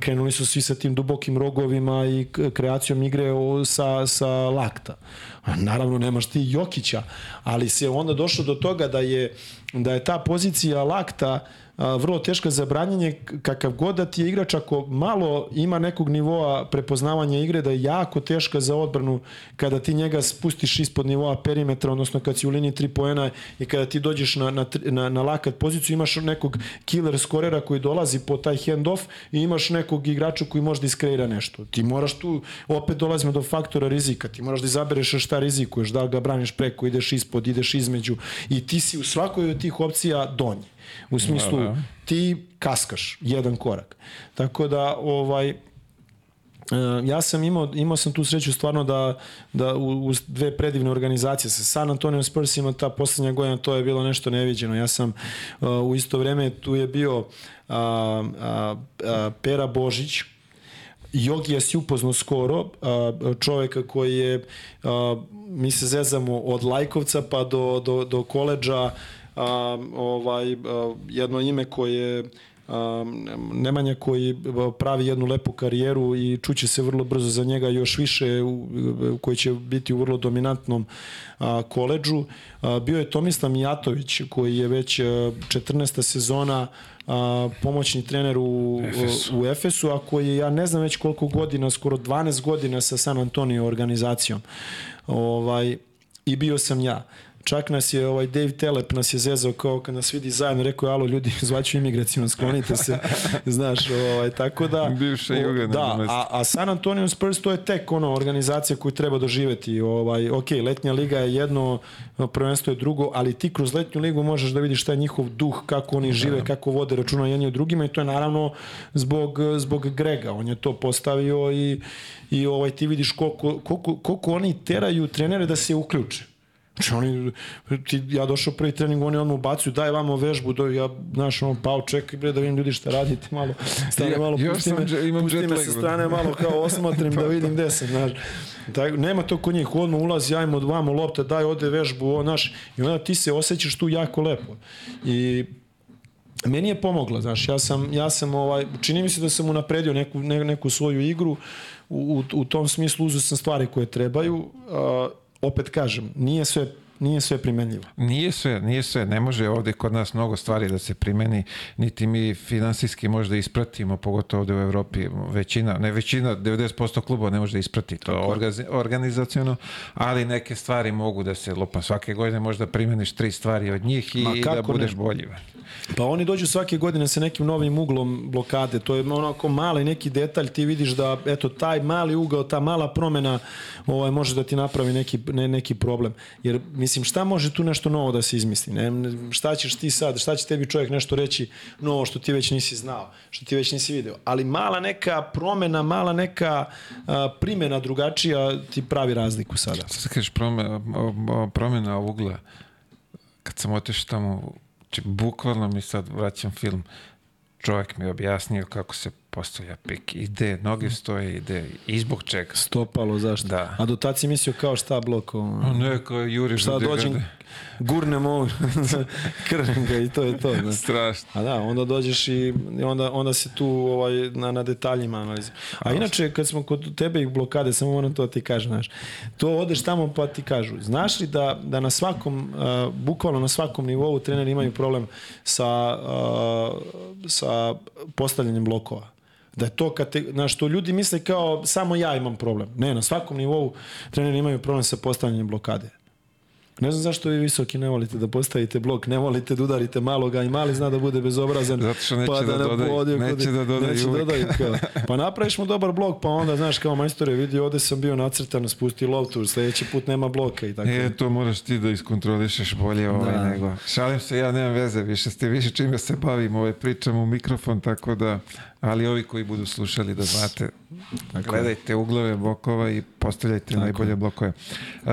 krenuli su svi sa tim dubokim rogovima i kreacijom igre sa, sa lakta. Naravno, nemaš ti Jokića, ali se onda došlo do toga da je, da je ta pozicija lakta uh, vrlo teška za branjenje kakav god da ti je igrač ako malo ima nekog nivoa prepoznavanja igre da je jako teška za odbranu kada ti njega spustiš ispod nivoa perimetra odnosno kad si u liniji 3 poena i kada ti dođeš na, na, na, na lakat poziciju imaš nekog killer skorera koji dolazi po taj hand off i imaš nekog igrača koji može da iskreira nešto. Ti moraš tu opet dolazimo do faktora rizika ti moraš da izabereš šta rizikuješ da li ga braniš preko ideš ispod ideš između i ti si u svakoj od tih opcija donji U smislu, da, da. ti kaskaš jedan korak. Tako da, ovaj, e, ja sam imao, imao sam tu sreću stvarno da, da uz dve predivne organizacije sa San Antonio Spursima ta poslednja godina to je bilo nešto neviđeno. Ja sam uh, u isto vreme tu je bio uh, uh, Pera Božić, Jogi je si upoznao skoro, čoveka koji je, mi se zezamo od Lajkovca pa do, do, do koleđa, a, ovaj, a, jedno ime koje Nemanja koji pravi jednu lepu karijeru i čuće se vrlo brzo za njega još više u, koji će biti u vrlo dominantnom a, koleđu. Bio je Tomislav Mijatović koji je već 14. sezona a, pomoćni trener u, Efesu. u Efesu, a koji je, ja ne znam već koliko godina, skoro 12 godina sa San Antonio organizacijom. Ovaj, I bio sam ja. Čak nas je ovaj Dave Telep nas je zezao kao kad nas vidi zajedno, rekao je alo ljudi, [LAUGHS] zvaću imigracijom, sklonite se, [LAUGHS] znaš, ovaj, tako da... Bivša juga. Da, a, a San Antonio Spurs to je tek ono organizacija koju treba doživeti. Ovaj, ok, letnja liga je jedno, prvenstvo je drugo, ali ti kroz letnju ligu možeš da vidiš šta je njihov duh, kako oni žive, da. kako vode računa jedni od drugima i to je naravno zbog, zbog Grega. On je to postavio i, i ovaj, ti vidiš koliko, koliko, koliko oni teraju trenere da se uključe Znači oni, ti, ja došao prvi trening, oni odmah ubacuju, daj vamo vežbu, do, ja, znaš, ono, pao, čekaj, bre, da vidim ljudi šta radite, malo, stane malo, ja, pusti me, imam pusti me sa strane, malo kao osmatrim da vidim gde sam, znaš. Taj, nema to kod njih, odmah ulazi, ajmo dvamo lopte, daj, ode vežbu, o, znaš, i onda ti se osjećaš tu jako lepo. I meni je pomoglo, znaš, ja sam, ja sam ovaj, čini mi se da sam unapredio neku, ne, neku svoju igru, u, u, u tom smislu uzeo sam stvari koje trebaju, uh, opet kažem, nije sve nije sve primenljivo. Nije sve, nije sve. Ne može ovde kod nas mnogo stvari da se primeni, niti mi finansijski možda ispratimo, pogotovo ovde u Evropi. Većina, ne većina, 90% klubova ne može da isprati to organizacijono, ali neke stvari mogu da se lupa. Svake godine možda primeniš tri stvari od njih i da budeš ne? bolji. Pa oni dođu svake godine sa nekim novim uglom blokade. To je onako mali neki detalj, ti vidiš da eto taj mali ugao, ta mala promena ovaj može da ti napravi neki ne, neki problem. Jer mislim šta može tu nešto novo da se izmisli? Ne, šta ćeš ti sad, šta će tebi čovjek nešto reći novo što ti već nisi znao, što ti već nisi video. Ali mala neka promena, mala neka a, primjena drugačija ti pravi razliku sada. Sad kažeš promena, promena ugla kad sam otišao tamo bukvalno mi sad vraćam film. Čovjek mi je objasnio kako se postavlja pik. Ide, noge stoje, ide. I zbog čega? Stopalo, zašto? Da. A do tad si mislio kao šta blok? Ne, kao juriš šta do dođem. Gurnem ovo, [LAUGHS] krnem ga i to je to. Znaš. Strašno. A da, onda dođeš i onda, onda se tu ovaj, na, na detaljima analizira. A inače, kad smo kod tebe i blokade, samo moram to da ti kažem, znaš, to odeš tamo pa ti kažu, znaš li da, da na svakom, uh, bukvalno na svakom nivou treneri imaju problem sa, uh, sa postavljanjem blokova? Da je to kad te, znaš, to ljudi misle kao samo ja imam problem. Ne, na svakom nivou treneri imaju problem sa postavljanjem blokade. Ne znam zašto vi visoki ne volite da postavite blok, ne volite da udarite maloga i mali zna da bude bezobrazan. Zato što neće pa da ne dodaju- podio kod- neće da dodaju neće uvek. dodaju kao. [LAUGHS] Pa napraviš mu dobar blok, pa onda, znaš, kao majstor je vidio, ovde sam bio nacrtan, spusti loptu, sledeći put nema bloka i tako. E, to moraš ti da iskontrolišeš bolje ovaj Da. nego. Šalim se, ja nemam veze, više ste više čime se bavim, ovaj, pričam u mikrofon, tako da, ali ovi koji budu slušali da znate, Tako gledajte uglove blokova i postavljajte najbolje blokove. Uh,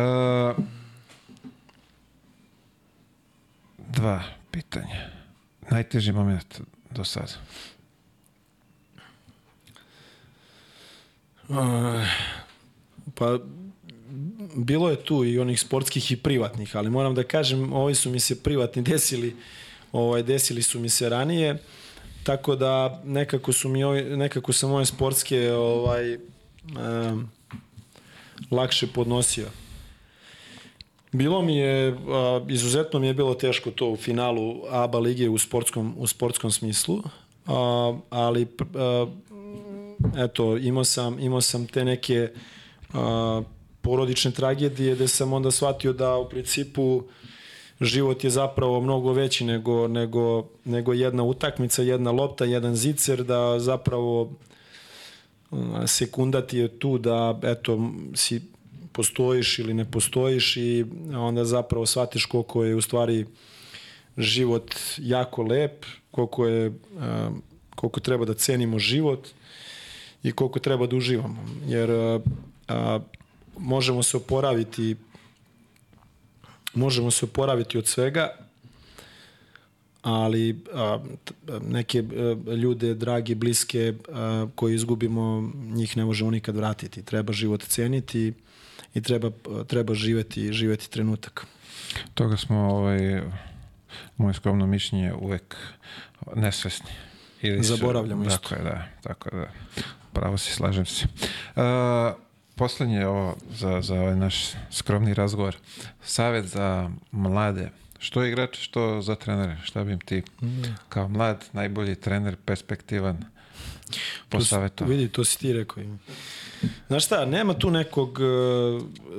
dva pitanja. Najteži moment do sada. A, Pa bilo je tu i onih sportskih i privatnih, ali moram da kažem, ovi su mi se privatni desili, ovaj desili su mi se ranije. Tako da nekako su mi ovi, nekako sam moje sportske ovaj um, lakše podnosio. Bilo mi je, izuzetno mi je bilo teško to u finalu ABA lige u sportskom, u sportskom smislu, a, ali eto, imao sam, imao sam te neke porodične tragedije gde sam onda shvatio da u principu život je zapravo mnogo veći nego, nego, nego jedna utakmica, jedna lopta, jedan zicer, da zapravo sekunda ti je tu da eto, si postojiš ili ne postojiš i onda zapravo shvatiš koliko je u stvari život jako lep, koliko je a, koliko treba da cenimo život i koliko treba da uživamo. Jer a, a, možemo se oporaviti možemo se oporaviti od svega, ali a, neke a, ljude, dragi, bliske, a, koje izgubimo, njih ne možemo nikad vratiti. Treba život ceniti i treba, treba živeti, živeti trenutak. Toga smo, ovaj, moje skromno mišljenje, uvek nesvesni. Ili su- Zaboravljamo isto. Tako je, da. Tako je, da. Pravo si, slažem se. Uh, poslednje ovo za, za ovaj naš skromni razgovor. Savet za mlade. Što igrače, što za trenere? Šta bi im ti kao mlad, najbolji trener, perspektivan po savetu? Vidi, to si ti rekao. Znaš šta, nema tu nekog, e,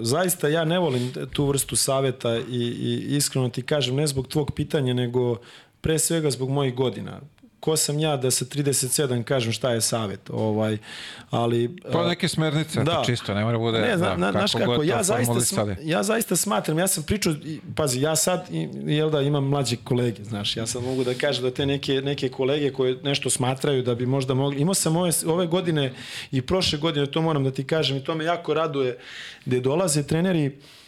zaista ja ne volim tu vrstu saveta i, i iskreno ti kažem, ne zbog tvog pitanja, nego pre svega zbog mojih godina. Ko sam ja da sa 37 kažem šta je savet, ovaj, ali... Pa e, neke smernice, Da. da. čisto, ne mora bude Ne, zna, da, na, znaš kako, to ja zaista, sma, ja zaista smatram, ja sam pričao, pazi, ja sad, jel da, imam mlađe kolege, znaš, ja sad mogu da kažem da te neke, neke kolege koje nešto smatraju da bi možda mogli, imao sam ove, ove godine i prošle godine, to moram da ti kažem i to me jako raduje, gde dolaze treneri Uh,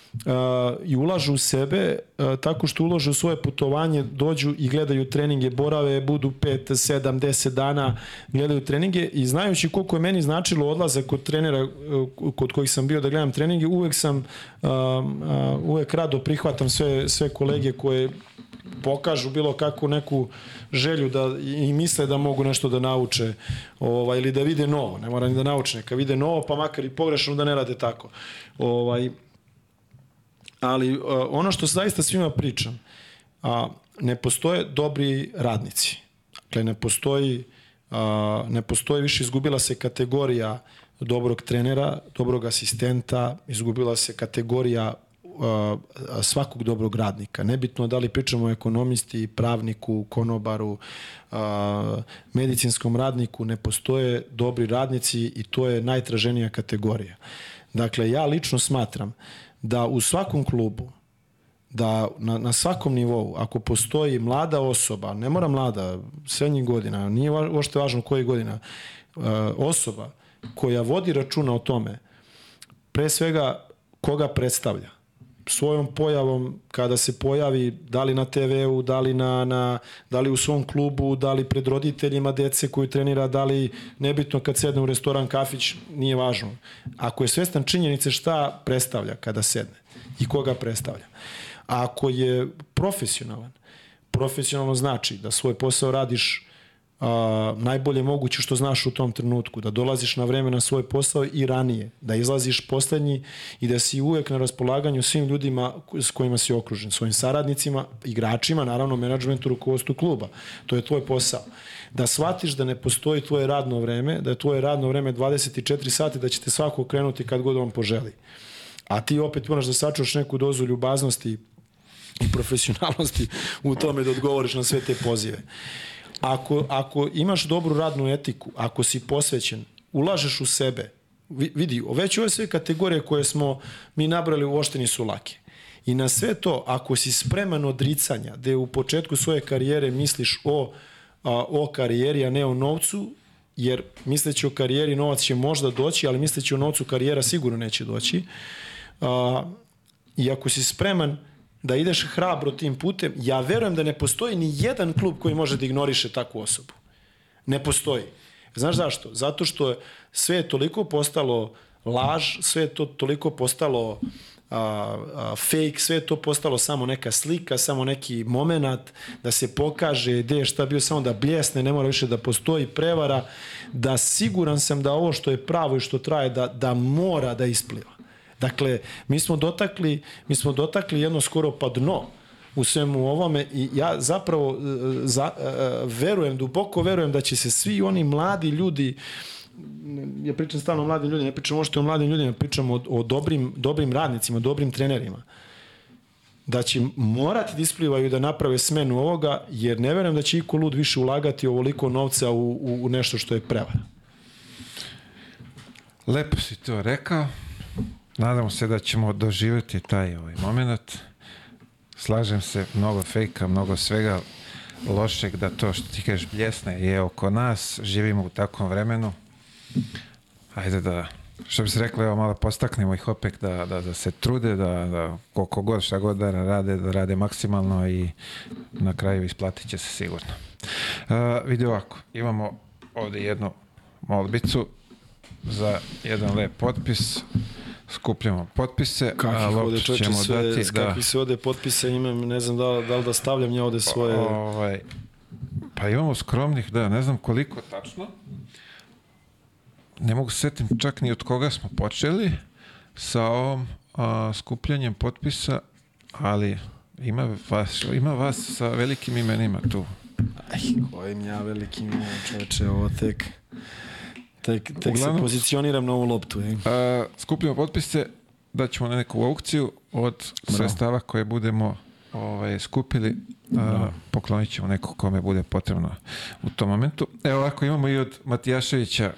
i ulažu u sebe uh, tako što ulažu u svoje putovanje, dođu i gledaju treninge, borave, budu 5, 7, 10 dana, gledaju treninge i znajući koliko je meni značilo odlazak kod trenera uh, kod kojih sam bio da gledam treninge, uvek sam uh, uh, uvek rado prihvatam sve, sve kolege koje pokažu bilo kakvu neku želju da i misle da mogu nešto da nauče ovaj, ili da vide novo, ne mora ni da nauče, neka vide novo pa makar i pogrešno da ne rade tako. Ovaj, ali uh, ono što zaista svima pričam, a, ne postoje dobri radnici. Dakle, ne postoji, a, ne postoji više, izgubila se kategorija dobrog trenera, dobrog asistenta, izgubila se kategorija svakog dobrog radnika. Nebitno da li pričamo o ekonomisti, pravniku, konobaru, medicinskom radniku, ne postoje dobri radnici i to je najtraženija kategorija. Dakle, ja lično smatram da u svakom klubu da na, na svakom nivou, ako postoji mlada osoba, ne mora mlada, srednjih godina, nije uopšte važno koje godina, uh, osoba koja vodi računa o tome, pre svega koga predstavlja. Svojom pojavom kada se pojavi da li na TV-u, da li, na, na, da li u svom klubu, da li pred roditeljima dece koju trenira, da li nebitno kad sedne u restoran, kafić, nije važno. Ako je svestan činjenice šta predstavlja kada sedne i koga predstavlja. Ako je profesionalan, profesionalno znači da svoj posao radiš a, najbolje moguće što znaš u tom trenutku, da dolaziš na vreme na svoj posao i ranije, da izlaziš poslednji i da si uvek na raspolaganju svim ljudima s kojima si okružen, svojim saradnicima, igračima, naravno menadžmentu, rukovodstvu kluba. To je tvoj posao. Da shvatiš da ne postoji tvoje radno vreme, da je tvoje radno vreme 24 sati, da će te svako krenuti kad god on poželi. A ti opet moraš da sačuvaš neku dozu ljubaznosti i profesionalnosti u tome da odgovoriš na sve te pozive. Ako, ako imaš dobru radnu etiku, ako si posvećen, ulažeš u sebe, vidi, već ove sve kategorije koje smo mi nabrali uošteni su lake. I na sve to, ako si spreman odricanja, da u početku svoje karijere misliš o, a, o karijeri, a ne o novcu, jer misleći o karijeri novac će možda doći, ali misleći o novcu karijera sigurno neće doći. A, I ako si spreman da ideš hrabro tim putem, ja verujem da ne postoji ni jedan klub koji može da ignoriše takvu osobu. Ne postoji. Znaš zašto? Zato što sve je toliko postalo laž, sve je to toliko postalo a, a, fake, sve je to postalo samo neka slika, samo neki moment da se pokaže gde je šta bio, samo da bljesne, ne mora više da postoji prevara, da siguran sam da ovo što je pravo i što traje, da, da mora da ispliva. Dakle, mi smo dotakli, mi smo dotakli jedno skoro pa dno u svemu ovome i ja zapravo e, za, e, verujem, duboko verujem da će se svi oni mladi ljudi ja pričam stalno o mladim ljudima, ne pričam možete o mladim ljudima, pričam o, o dobrim, dobrim radnicima, dobrim trenerima da će morati da isplivaju da naprave smenu ovoga, jer ne verujem da će iko lud više ulagati ovoliko novca u, u, u nešto što je prevara. Lepo si to rekao. Nadamo se da ćemo doživjeti taj ovaj moment. Slažem se, mnogo fejka, mnogo svega lošeg da to što ti kažeš bljesne je oko nas, živimo u takvom vremenu. Ajde da, što bi se rekli, evo malo postaknemo ih opet da, da, da se trude, da, da koliko god šta god da rade, da rade maksimalno i na kraju isplatit će se sigurno. Uh, vidi ovako, imamo ovde jednu molbicu za jedan lep potpis skupljamo potpise, kakvih a ovde ćemo sve, dati... Da, kakvih se ovde potpise imam, ne znam da, da li da stavljam ja ovde svoje... Ovaj, pa imamo skromnih, da, ne znam koliko tačno. Ne mogu se setim čak ni od koga smo počeli sa ovom a, skupljanjem potpisa, ali ima vas, ima vas sa velikim imenima tu. Aj, kojim ja velikim imenom, čoveče, ovo tek... Tek, tek Uglavnom, se pozicioniram na ovu loptu. Je. A, skupljamo potpise, da ćemo na neku aukciju od sredstava koje budemo ovaj, skupili, a, poklonit ćemo neko kome bude potrebno u tom momentu. Evo ovako imamo i od Matijaševića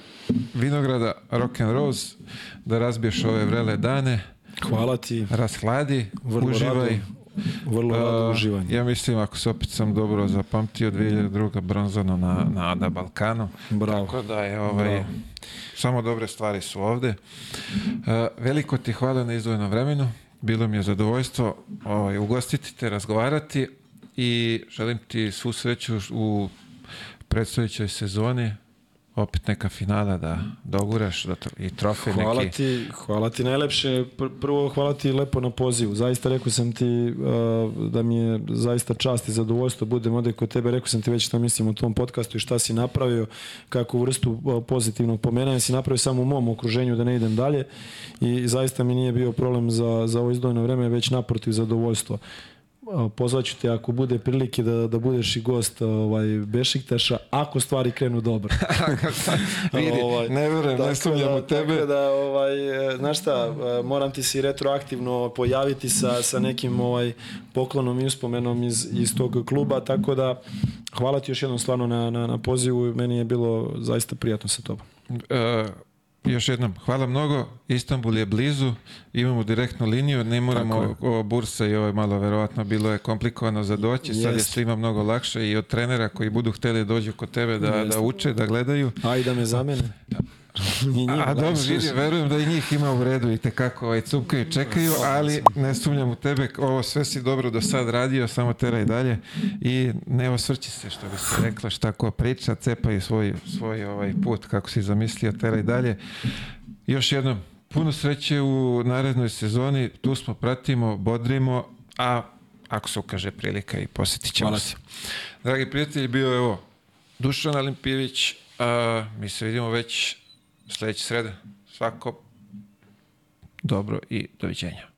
Vinograda Rock and Rose da razbiješ ove vrele dane. Hvala ti. Rashladi, Vrlo uživaj. Rado. Vrlo rado uživanje. Ja mislim, ako se opet sam dobro zapamtio, 2002. bronzano na, na, na Balkanu. Bravo. Tako da je ovaj, Bravo. samo dobre stvari su ovde. Uh, veliko ti hvala na izdvojenom vremenu. Bilo mi je zadovoljstvo ovaj, ugostiti te, razgovarati i želim ti svu sreću u predstojećoj sezoni opet neka finala da doguraš da to, i trofej hvala neki. Ti, hvala ti najlepše. Prvo hvala ti lepo na pozivu. Zaista rekao sam ti uh, da mi je zaista čast i zadovoljstvo budem ovde kod tebe. Rekao sam ti već šta mislim o tom podcastu i šta si napravio, kakvu vrstu uh, pozitivnog pomenanja si napravio samo u mom okruženju da ne idem dalje i zaista mi nije bio problem za, za ovo izdojeno vreme, već naprotiv zadovoljstvo pozvaću te ako bude prilike da, da budeš i gost ovaj, Bešiktaša, ako stvari krenu dobro. [LAUGHS] [LAUGHS] Vidi, ovaj, ne verujem, ne sumnjam da, u tebe. Tako da, ovaj, znaš šta, moram ti se retroaktivno pojaviti sa, sa nekim ovaj, poklonom i uspomenom iz, iz tog kluba, tako da hvala ti još jednom stvarno na, na, na pozivu, meni je bilo zaista prijatno sa tobom. Uh, još jednom, hvala mnogo. Istanbul je blizu, imamo direktnu liniju, ne moramo o, bursa i ovo je malo verovatno bilo je komplikovano za doći, Jest. sad je svima mnogo lakše i od trenera koji budu hteli da dođu kod tebe da, Jest. da uče, da gledaju. A i da me zamene. I njima, A dobro, vidi, verujem da i njih ima u redu i tekako ovaj, cupkaju, čekaju, ali ne sumnjam u tebe, ovo sve si dobro do sad radio, samo teraj dalje i ne osvrći se, što bi se rekla, šta ko priča, cepaj svoj, svoj ovaj put, kako si zamislio, teraj dalje. Još jednom, puno sreće u narednoj sezoni, tu smo, pratimo, bodrimo, a ako se ukaže prilika i posjetit ćemo Hvala se. Dragi prijatelji, bio je ovo Dušan Alimpijević, a mi se vidimo već sledeće srede. Svako dobro i doviđenja.